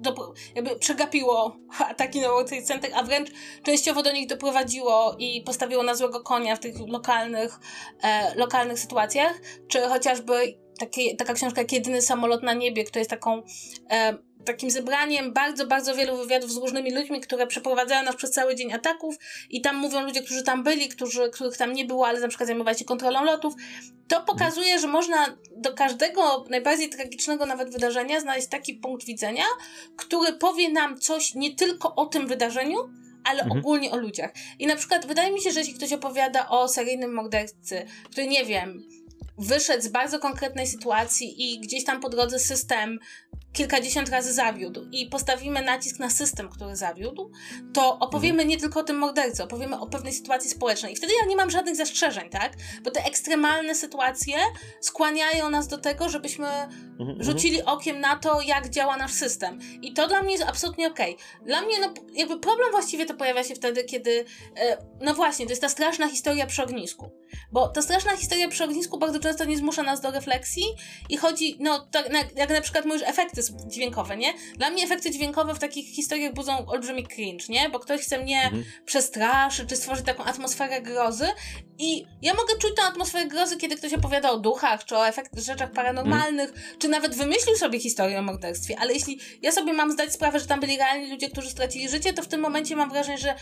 do, jakby przegapiło ataki Trade Center, a wręcz częściowo do nich doprowadziło i postawiło na złego konia w tych lokalnych, e, lokalnych sytuacjach, czy chociażby takie, taka książka jak Jedyny samolot na niebie, która jest taką e, takim zebraniem bardzo, bardzo wielu wywiadów z różnymi ludźmi, które przeprowadzają nas przez cały dzień ataków i tam mówią ludzie, którzy tam byli, którzy, których tam nie było, ale na przykład zajmowali się kontrolą lotów. To pokazuje, że można do każdego najbardziej tragicznego nawet wydarzenia znaleźć taki punkt widzenia, który powie nam coś nie tylko o tym wydarzeniu, ale mhm. ogólnie o ludziach. I na przykład wydaje mi się, że jeśli ktoś opowiada o seryjnym mordercy, który nie wiem, wyszedł z bardzo konkretnej sytuacji i gdzieś tam po drodze system kilkadziesiąt razy zawiódł i postawimy nacisk na system, który zawiódł, to opowiemy mhm. nie tylko o tym mordercy, opowiemy o pewnej sytuacji społecznej. I wtedy ja nie mam żadnych zastrzeżeń, tak? Bo te ekstremalne sytuacje skłaniają nas do tego, żebyśmy mhm, mhm. rzucili okiem na to, jak działa nasz system. I to dla mnie jest absolutnie okej. Okay. Dla mnie, no, jakby problem właściwie to pojawia się wtedy, kiedy, e, no właśnie, to jest ta straszna historia przy ognisku. Bo ta straszna historia przy ognisku bardzo często nie zmusza nas do refleksji i chodzi, no, tak, jak na przykład mówisz, efekty dźwiękowe, nie? Dla mnie efekty dźwiękowe w takich historiach budzą olbrzymi cringe, nie? Bo ktoś chce mnie mhm. przestraszyć, czy stworzyć taką atmosferę grozy i ja mogę czuć tę atmosferę grozy, kiedy ktoś opowiada o duchach, czy o efekt, rzeczach paranormalnych, mhm. czy nawet wymyślił sobie historię o morderstwie, ale jeśli ja sobie mam zdać sprawę, że tam byli realni ludzie, którzy stracili życie, to w tym momencie mam wrażenie, że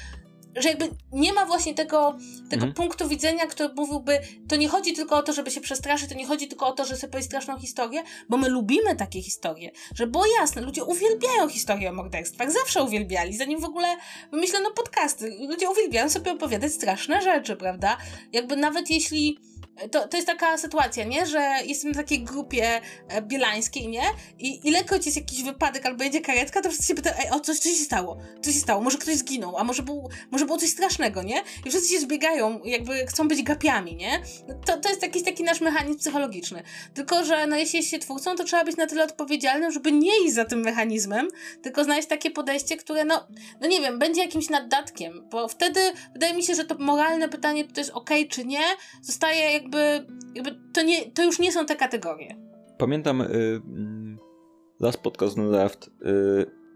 że jakby nie ma właśnie tego, tego mhm. punktu widzenia, który mówiłby, to nie chodzi tylko o to, żeby się przestraszyć, to nie chodzi tylko o to, że sobie powiedzieć straszną historię, bo my lubimy takie historie, że było jasne, ludzie uwielbiają historię o morderstwach, zawsze uwielbiali, zanim w ogóle wymyślono podcasty. Ludzie uwielbiają sobie opowiadać straszne rzeczy, prawda? Jakby nawet jeśli to, to jest taka sytuacja, nie? Że jestem w takiej grupie e, bielańskiej, nie? I ilekroć jest jakiś wypadek albo jedzie karetka, to wszyscy się pytają, ej, o coś, coś się stało? Co się stało? Może ktoś zginął? A może, był, może było coś strasznego, nie? I wszyscy się zbiegają, jakby chcą być gapiami, nie? No to, to jest jakiś taki nasz mechanizm psychologiczny. Tylko, że no jeśli jest się twórcą, to trzeba być na tyle odpowiedzialnym, żeby nie iść za tym mechanizmem, tylko znaleźć takie podejście, które no, no nie wiem, będzie jakimś naddatkiem, bo wtedy wydaje mi się, że to moralne pytanie, to jest ok, czy nie, zostaje jakby jakby, jakby to, nie, to już nie są te kategorie. Pamiętam y, Last Podcast on Left y,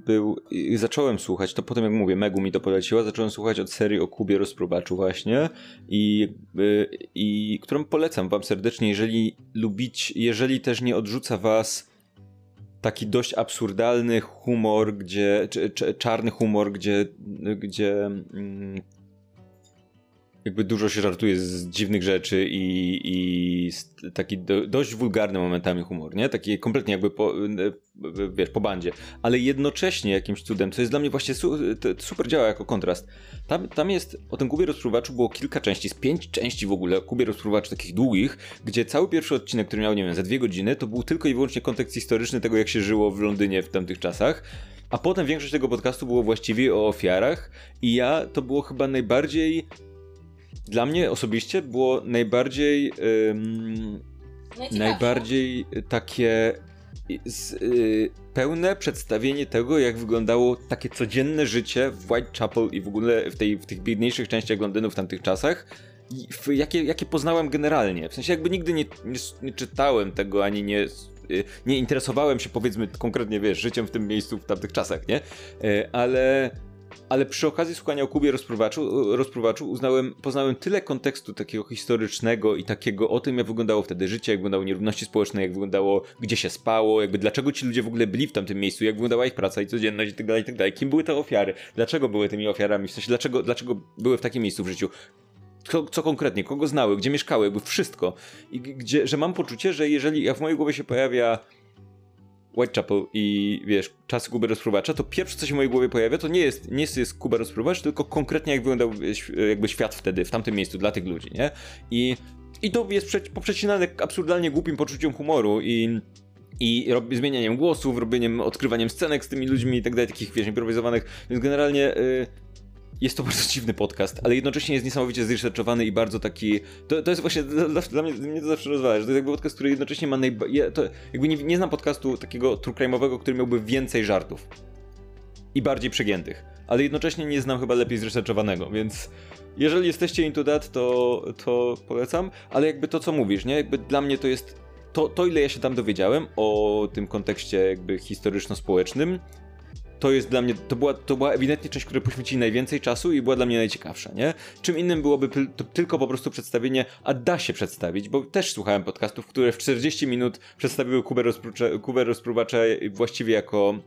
był, i zacząłem słuchać, to potem jak mówię, Megu mi to poleciła, zacząłem słuchać od serii o Kubie Rozprobaczu właśnie i, y, i którą polecam wam serdecznie, jeżeli lubić, jeżeli też nie odrzuca was taki dość absurdalny humor, gdzie, czarny humor, gdzie, gdzie mm, jakby dużo się żartuje z dziwnych rzeczy i, i taki do, dość wulgarny momentami humor, nie? Taki kompletnie jakby po, wiesz, po bandzie. Ale jednocześnie jakimś cudem, co jest dla mnie właśnie su, super działa jako kontrast. Tam, tam jest, o tym Kubie Rozpruwaczu było kilka części, z pięć części w ogóle, Kubie Rozpruwaczu takich długich, gdzie cały pierwszy odcinek, który miał, nie wiem, za dwie godziny, to był tylko i wyłącznie kontekst historyczny tego, jak się żyło w Londynie w tamtych czasach. A potem większość tego podcastu było właściwie o ofiarach i ja, to było chyba najbardziej dla mnie osobiście było najbardziej najbardziej takie z, y, pełne przedstawienie tego, jak wyglądało takie codzienne życie w Whitechapel i w ogóle w, tej, w tych biedniejszych częściach Londynu w tamtych czasach. W, jakie, jakie poznałem generalnie. W sensie jakby nigdy nie, nie, nie czytałem tego, ani nie, y, nie interesowałem się powiedzmy konkretnie, wiesz, życiem w tym miejscu w tamtych czasach, nie? Y, ale ale przy okazji słuchania o Kubie rozpruwaczu, rozpruwaczu uznałem, poznałem tyle kontekstu takiego historycznego i takiego o tym, jak wyglądało wtedy życie, jak wyglądały nierówności społeczne, jak wyglądało, gdzie się spało, jakby dlaczego ci ludzie w ogóle byli w tamtym miejscu, jak wyglądała ich praca i codzienność i tak dalej, i tak dalej. Kim były te ofiary? Dlaczego były tymi ofiarami? W sensie, dlaczego, dlaczego były w takim miejscu w życiu? Co, co, konkretnie, kogo znały, gdzie mieszkały, jakby wszystko. I gdzie, że mam poczucie, że jeżeli jak w mojej głowie się pojawia Whitechapel i wiesz, czasy Kuby Rozpruwacza, to pierwsze co się w mojej głowie pojawia, to nie jest, nie jest Kuba Rozpruwacz, tylko konkretnie jak wyglądał jakby świat wtedy, w tamtym miejscu, dla tych ludzi, nie? I, i to jest prze, poprzecinane absurdalnie głupim poczuciem humoru i i rob, zmienianiem głosów, robieniem, odkrywaniem scenek z tymi ludźmi i tak dalej, takich wiesz, improwizowanych, więc generalnie y, jest to bardzo dziwny podcast, ale jednocześnie jest niesamowicie zresearchowany i bardzo taki. To, to jest właśnie dla, dla mnie, mnie to zawsze rozwala, że to jest jakby podcast, który jednocześnie ma najba... Ja, to, jakby nie, nie znam podcastu takiego true crime'owego, który miałby więcej żartów i bardziej przegiętych, ale jednocześnie nie znam chyba lepiej zresearchowanego, więc jeżeli jesteście into that, to, to polecam, ale jakby to, co mówisz, nie? Jakby dla mnie to jest to, to, ile ja się tam dowiedziałem o tym kontekście jakby historyczno-społecznym, to jest dla mnie, to była, to była ewidentnie część, której poświęcili najwięcej czasu i była dla mnie najciekawsza, nie? Czym innym byłoby tylko po prostu przedstawienie, a da się przedstawić, bo też słuchałem podcastów, które w 40 minut przedstawiły Kubę, Kubę właściwie jako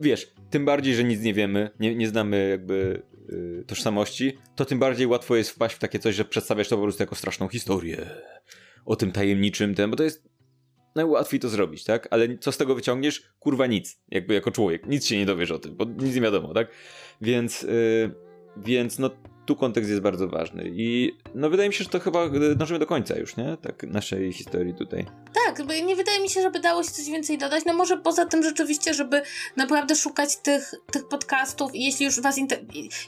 wiesz, tym bardziej, że nic nie wiemy, nie, nie znamy jakby yy, tożsamości, to tym bardziej łatwo jest wpaść w takie coś, że przedstawiasz to po prostu jako straszną historię o tym tajemniczym, tym, bo to jest najłatwiej to zrobić, tak? Ale co z tego wyciągniesz? Kurwa nic, jakby jako człowiek. Nic się nie dowiesz o tym, bo nic nie wiadomo, tak? Więc, yy, więc no tu kontekst jest bardzo ważny i no wydaje mi się, że to chyba dążymy do końca już, nie? Tak, naszej historii tutaj. Tak, bo nie wydaje mi się, żeby dało się coś więcej dodać, no może poza tym rzeczywiście, żeby naprawdę szukać tych, tych podcastów i jeśli już was,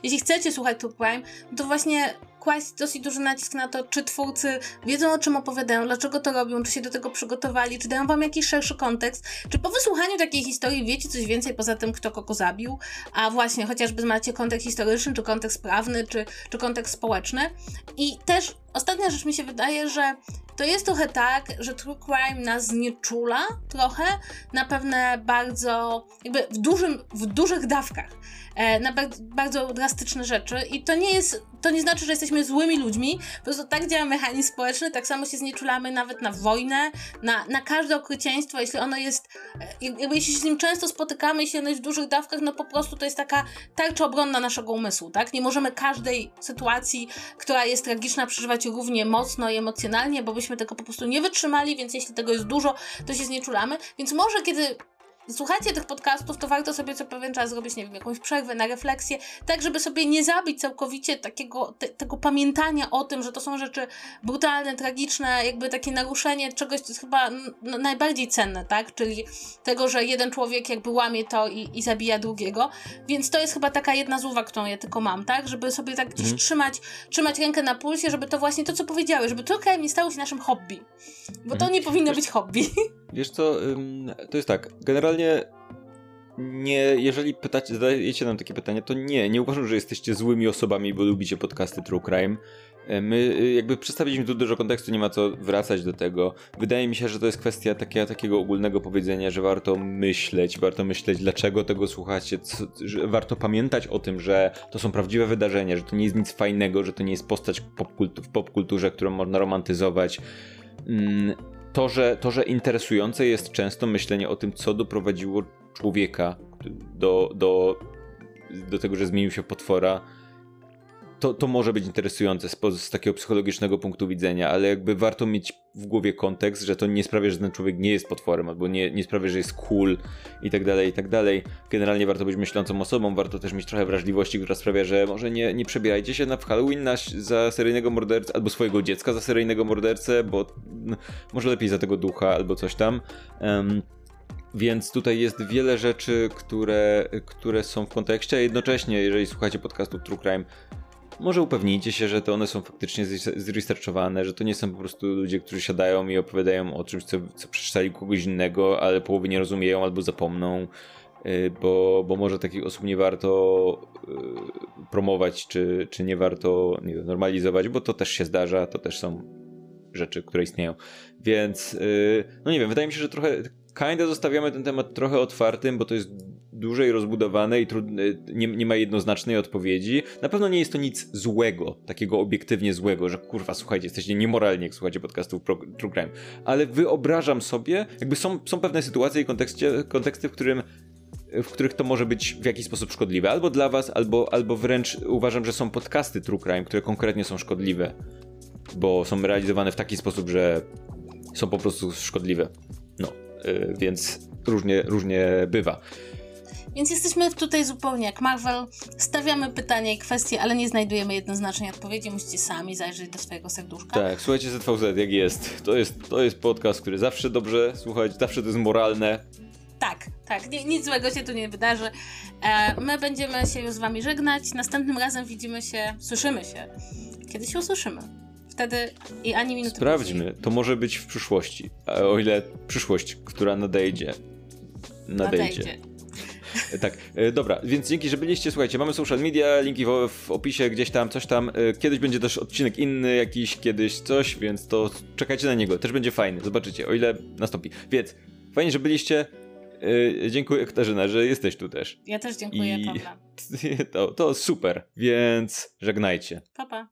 jeśli chcecie słuchać Crime, to właśnie kłaść dosyć duży nacisk na to, czy twórcy wiedzą o czym opowiadają, dlaczego to robią, czy się do tego przygotowali, czy dają wam jakiś szerszy kontekst, czy po wysłuchaniu takiej historii wiecie coś więcej poza tym, kto kogo zabił, a właśnie chociażby macie kontekst historyczny, czy kontekst prawny, czy, czy kontekst społeczny. I też ostatnia rzecz mi się wydaje, że to jest trochę tak, że true crime nas znieczula trochę na pewne bardzo, jakby w, dużym, w dużych dawkach. E, na bardzo drastyczne rzeczy i to nie jest, to nie znaczy, że jesteśmy złymi ludźmi, po prostu tak działa mechanizm społeczny, tak samo się znieczulamy nawet na wojnę, na, na każde okrycieństwo, jeśli ono jest, e, jakby jeśli się z nim często spotykamy, jeśli ono jest w dużych dawkach, no po prostu to jest taka tarcza obronna naszego umysłu, tak? Nie możemy każdej sytuacji, która jest tragiczna, przeżywać równie mocno i emocjonalnie, bo byśmy tego po prostu nie wytrzymali, więc jeśli tego jest dużo, to się znieczulamy, więc może kiedy słuchacie tych podcastów, to warto sobie co pewien czas zrobić, nie wiem, jakąś przerwę na refleksję, tak żeby sobie nie zabić całkowicie takiego, te, tego pamiętania o tym, że to są rzeczy brutalne, tragiczne, jakby takie naruszenie czegoś, co jest chyba najbardziej cenne, tak? Czyli tego, że jeden człowiek jakby łamie to i, i zabija drugiego. Więc to jest chyba taka jedna z uwag, którą ja tylko mam, tak? Żeby sobie tak gdzieś mhm. trzymać, trzymać rękę na pulsie, żeby to właśnie to, co powiedziałeś, żeby to nie stało się naszym hobby. Bo to mhm. nie powinno być hobby. Wiesz co, to jest tak, generalnie nie, jeżeli pytacie, zadajecie nam takie pytanie, to nie, nie uważam, że jesteście złymi osobami, bo lubicie podcasty True Crime. E, my y, jakby przedstawiliśmy tu dużo kontekstu, nie ma co wracać do tego. Wydaje mi się, że to jest kwestia takiego, takiego ogólnego powiedzenia, że warto myśleć, warto myśleć, dlaczego tego słuchacie, co, warto pamiętać o tym, że to są prawdziwe wydarzenia, że to nie jest nic fajnego, że to nie jest postać w popkulturze, którą można romantyzować. To, że, to, że interesujące jest często myślenie o tym, co doprowadziło człowieka do, do, do tego, że zmienił się potwora, to, to może być interesujące z, z, takiego psychologicznego punktu widzenia, ale jakby warto mieć w głowie kontekst, że to nie sprawia, że ten człowiek nie jest potworem, albo nie, nie sprawia, że jest cool i tak dalej, i tak dalej. Generalnie warto być myślącą osobą, warto też mieć trochę wrażliwości, która sprawia, że może nie, nie przebierajcie się na w Halloween na, za seryjnego mordercę, albo swojego dziecka za seryjnego mordercę, bo no, może lepiej za tego ducha, albo coś tam. Um, więc tutaj jest wiele rzeczy, które, które są w kontekście, a jednocześnie, jeżeli słuchacie podcastu True Crime, może upewnijcie się, że to one są faktycznie zresearchowane, że to nie są po prostu ludzie, którzy siadają i opowiadają o czymś, co, co przeczytali kogoś innego, ale połowy nie rozumieją albo zapomną, y, bo, bo może takich osób nie warto y, promować, czy, czy nie warto nie wiem, normalizować, bo to też się zdarza, to też są rzeczy, które istnieją. Więc, y, no nie wiem, wydaje mi się, że trochę kinda zostawiamy ten temat trochę otwartym, bo to jest duże i rozbudowane i trudne, nie, nie ma jednoznacznej odpowiedzi. Na pewno nie jest to nic złego, takiego obiektywnie złego, że kurwa, słuchajcie, jesteście niemoralni, jak słuchacie podcastów pro, True Crime. Ale wyobrażam sobie, jakby są, są pewne sytuacje i konteksty, konteksty, w którym w których to może być w jakiś sposób szkodliwe. Albo dla was, albo, albo wręcz uważam, że są podcasty True Crime, które konkretnie są szkodliwe. Bo są realizowane w taki sposób, że są po prostu szkodliwe. No, yy, więc różnie, różnie bywa. Więc jesteśmy tutaj zupełnie jak Marvel. Stawiamy pytania i kwestie, ale nie znajdujemy jednoznacznej odpowiedzi. Musicie sami zajrzeć do swojego serduszka. Tak, słuchajcie ZVZ, jak jest. To jest, to jest podcast, który zawsze dobrze słuchać, zawsze to jest moralne. Tak, tak, nie, nic złego się tu nie wydarzy. E, my będziemy się już z wami żegnać. Następnym razem widzimy się, słyszymy się. Kiedy się usłyszymy? Wtedy i ani minuty Sprawdźmy, później. to może być w przyszłości. O ile przyszłość, która nadejdzie. Nadejdzie. nadejdzie. Tak, e, dobra, więc dzięki, że byliście. Słuchajcie, mamy social media, linki w, w, opisie, gdzieś tam, coś tam. E, kiedyś będzie też odcinek inny, jakiś kiedyś coś, więc to czekajcie na niego. Też będzie fajny, zobaczycie, o ile nastąpi. Więc fajnie, że byliście. Yy, dziękuję Katarzyna, że jesteś tu też. Ja też dziękuję, I... To, to super, więc żegnajcie. Pa, pa.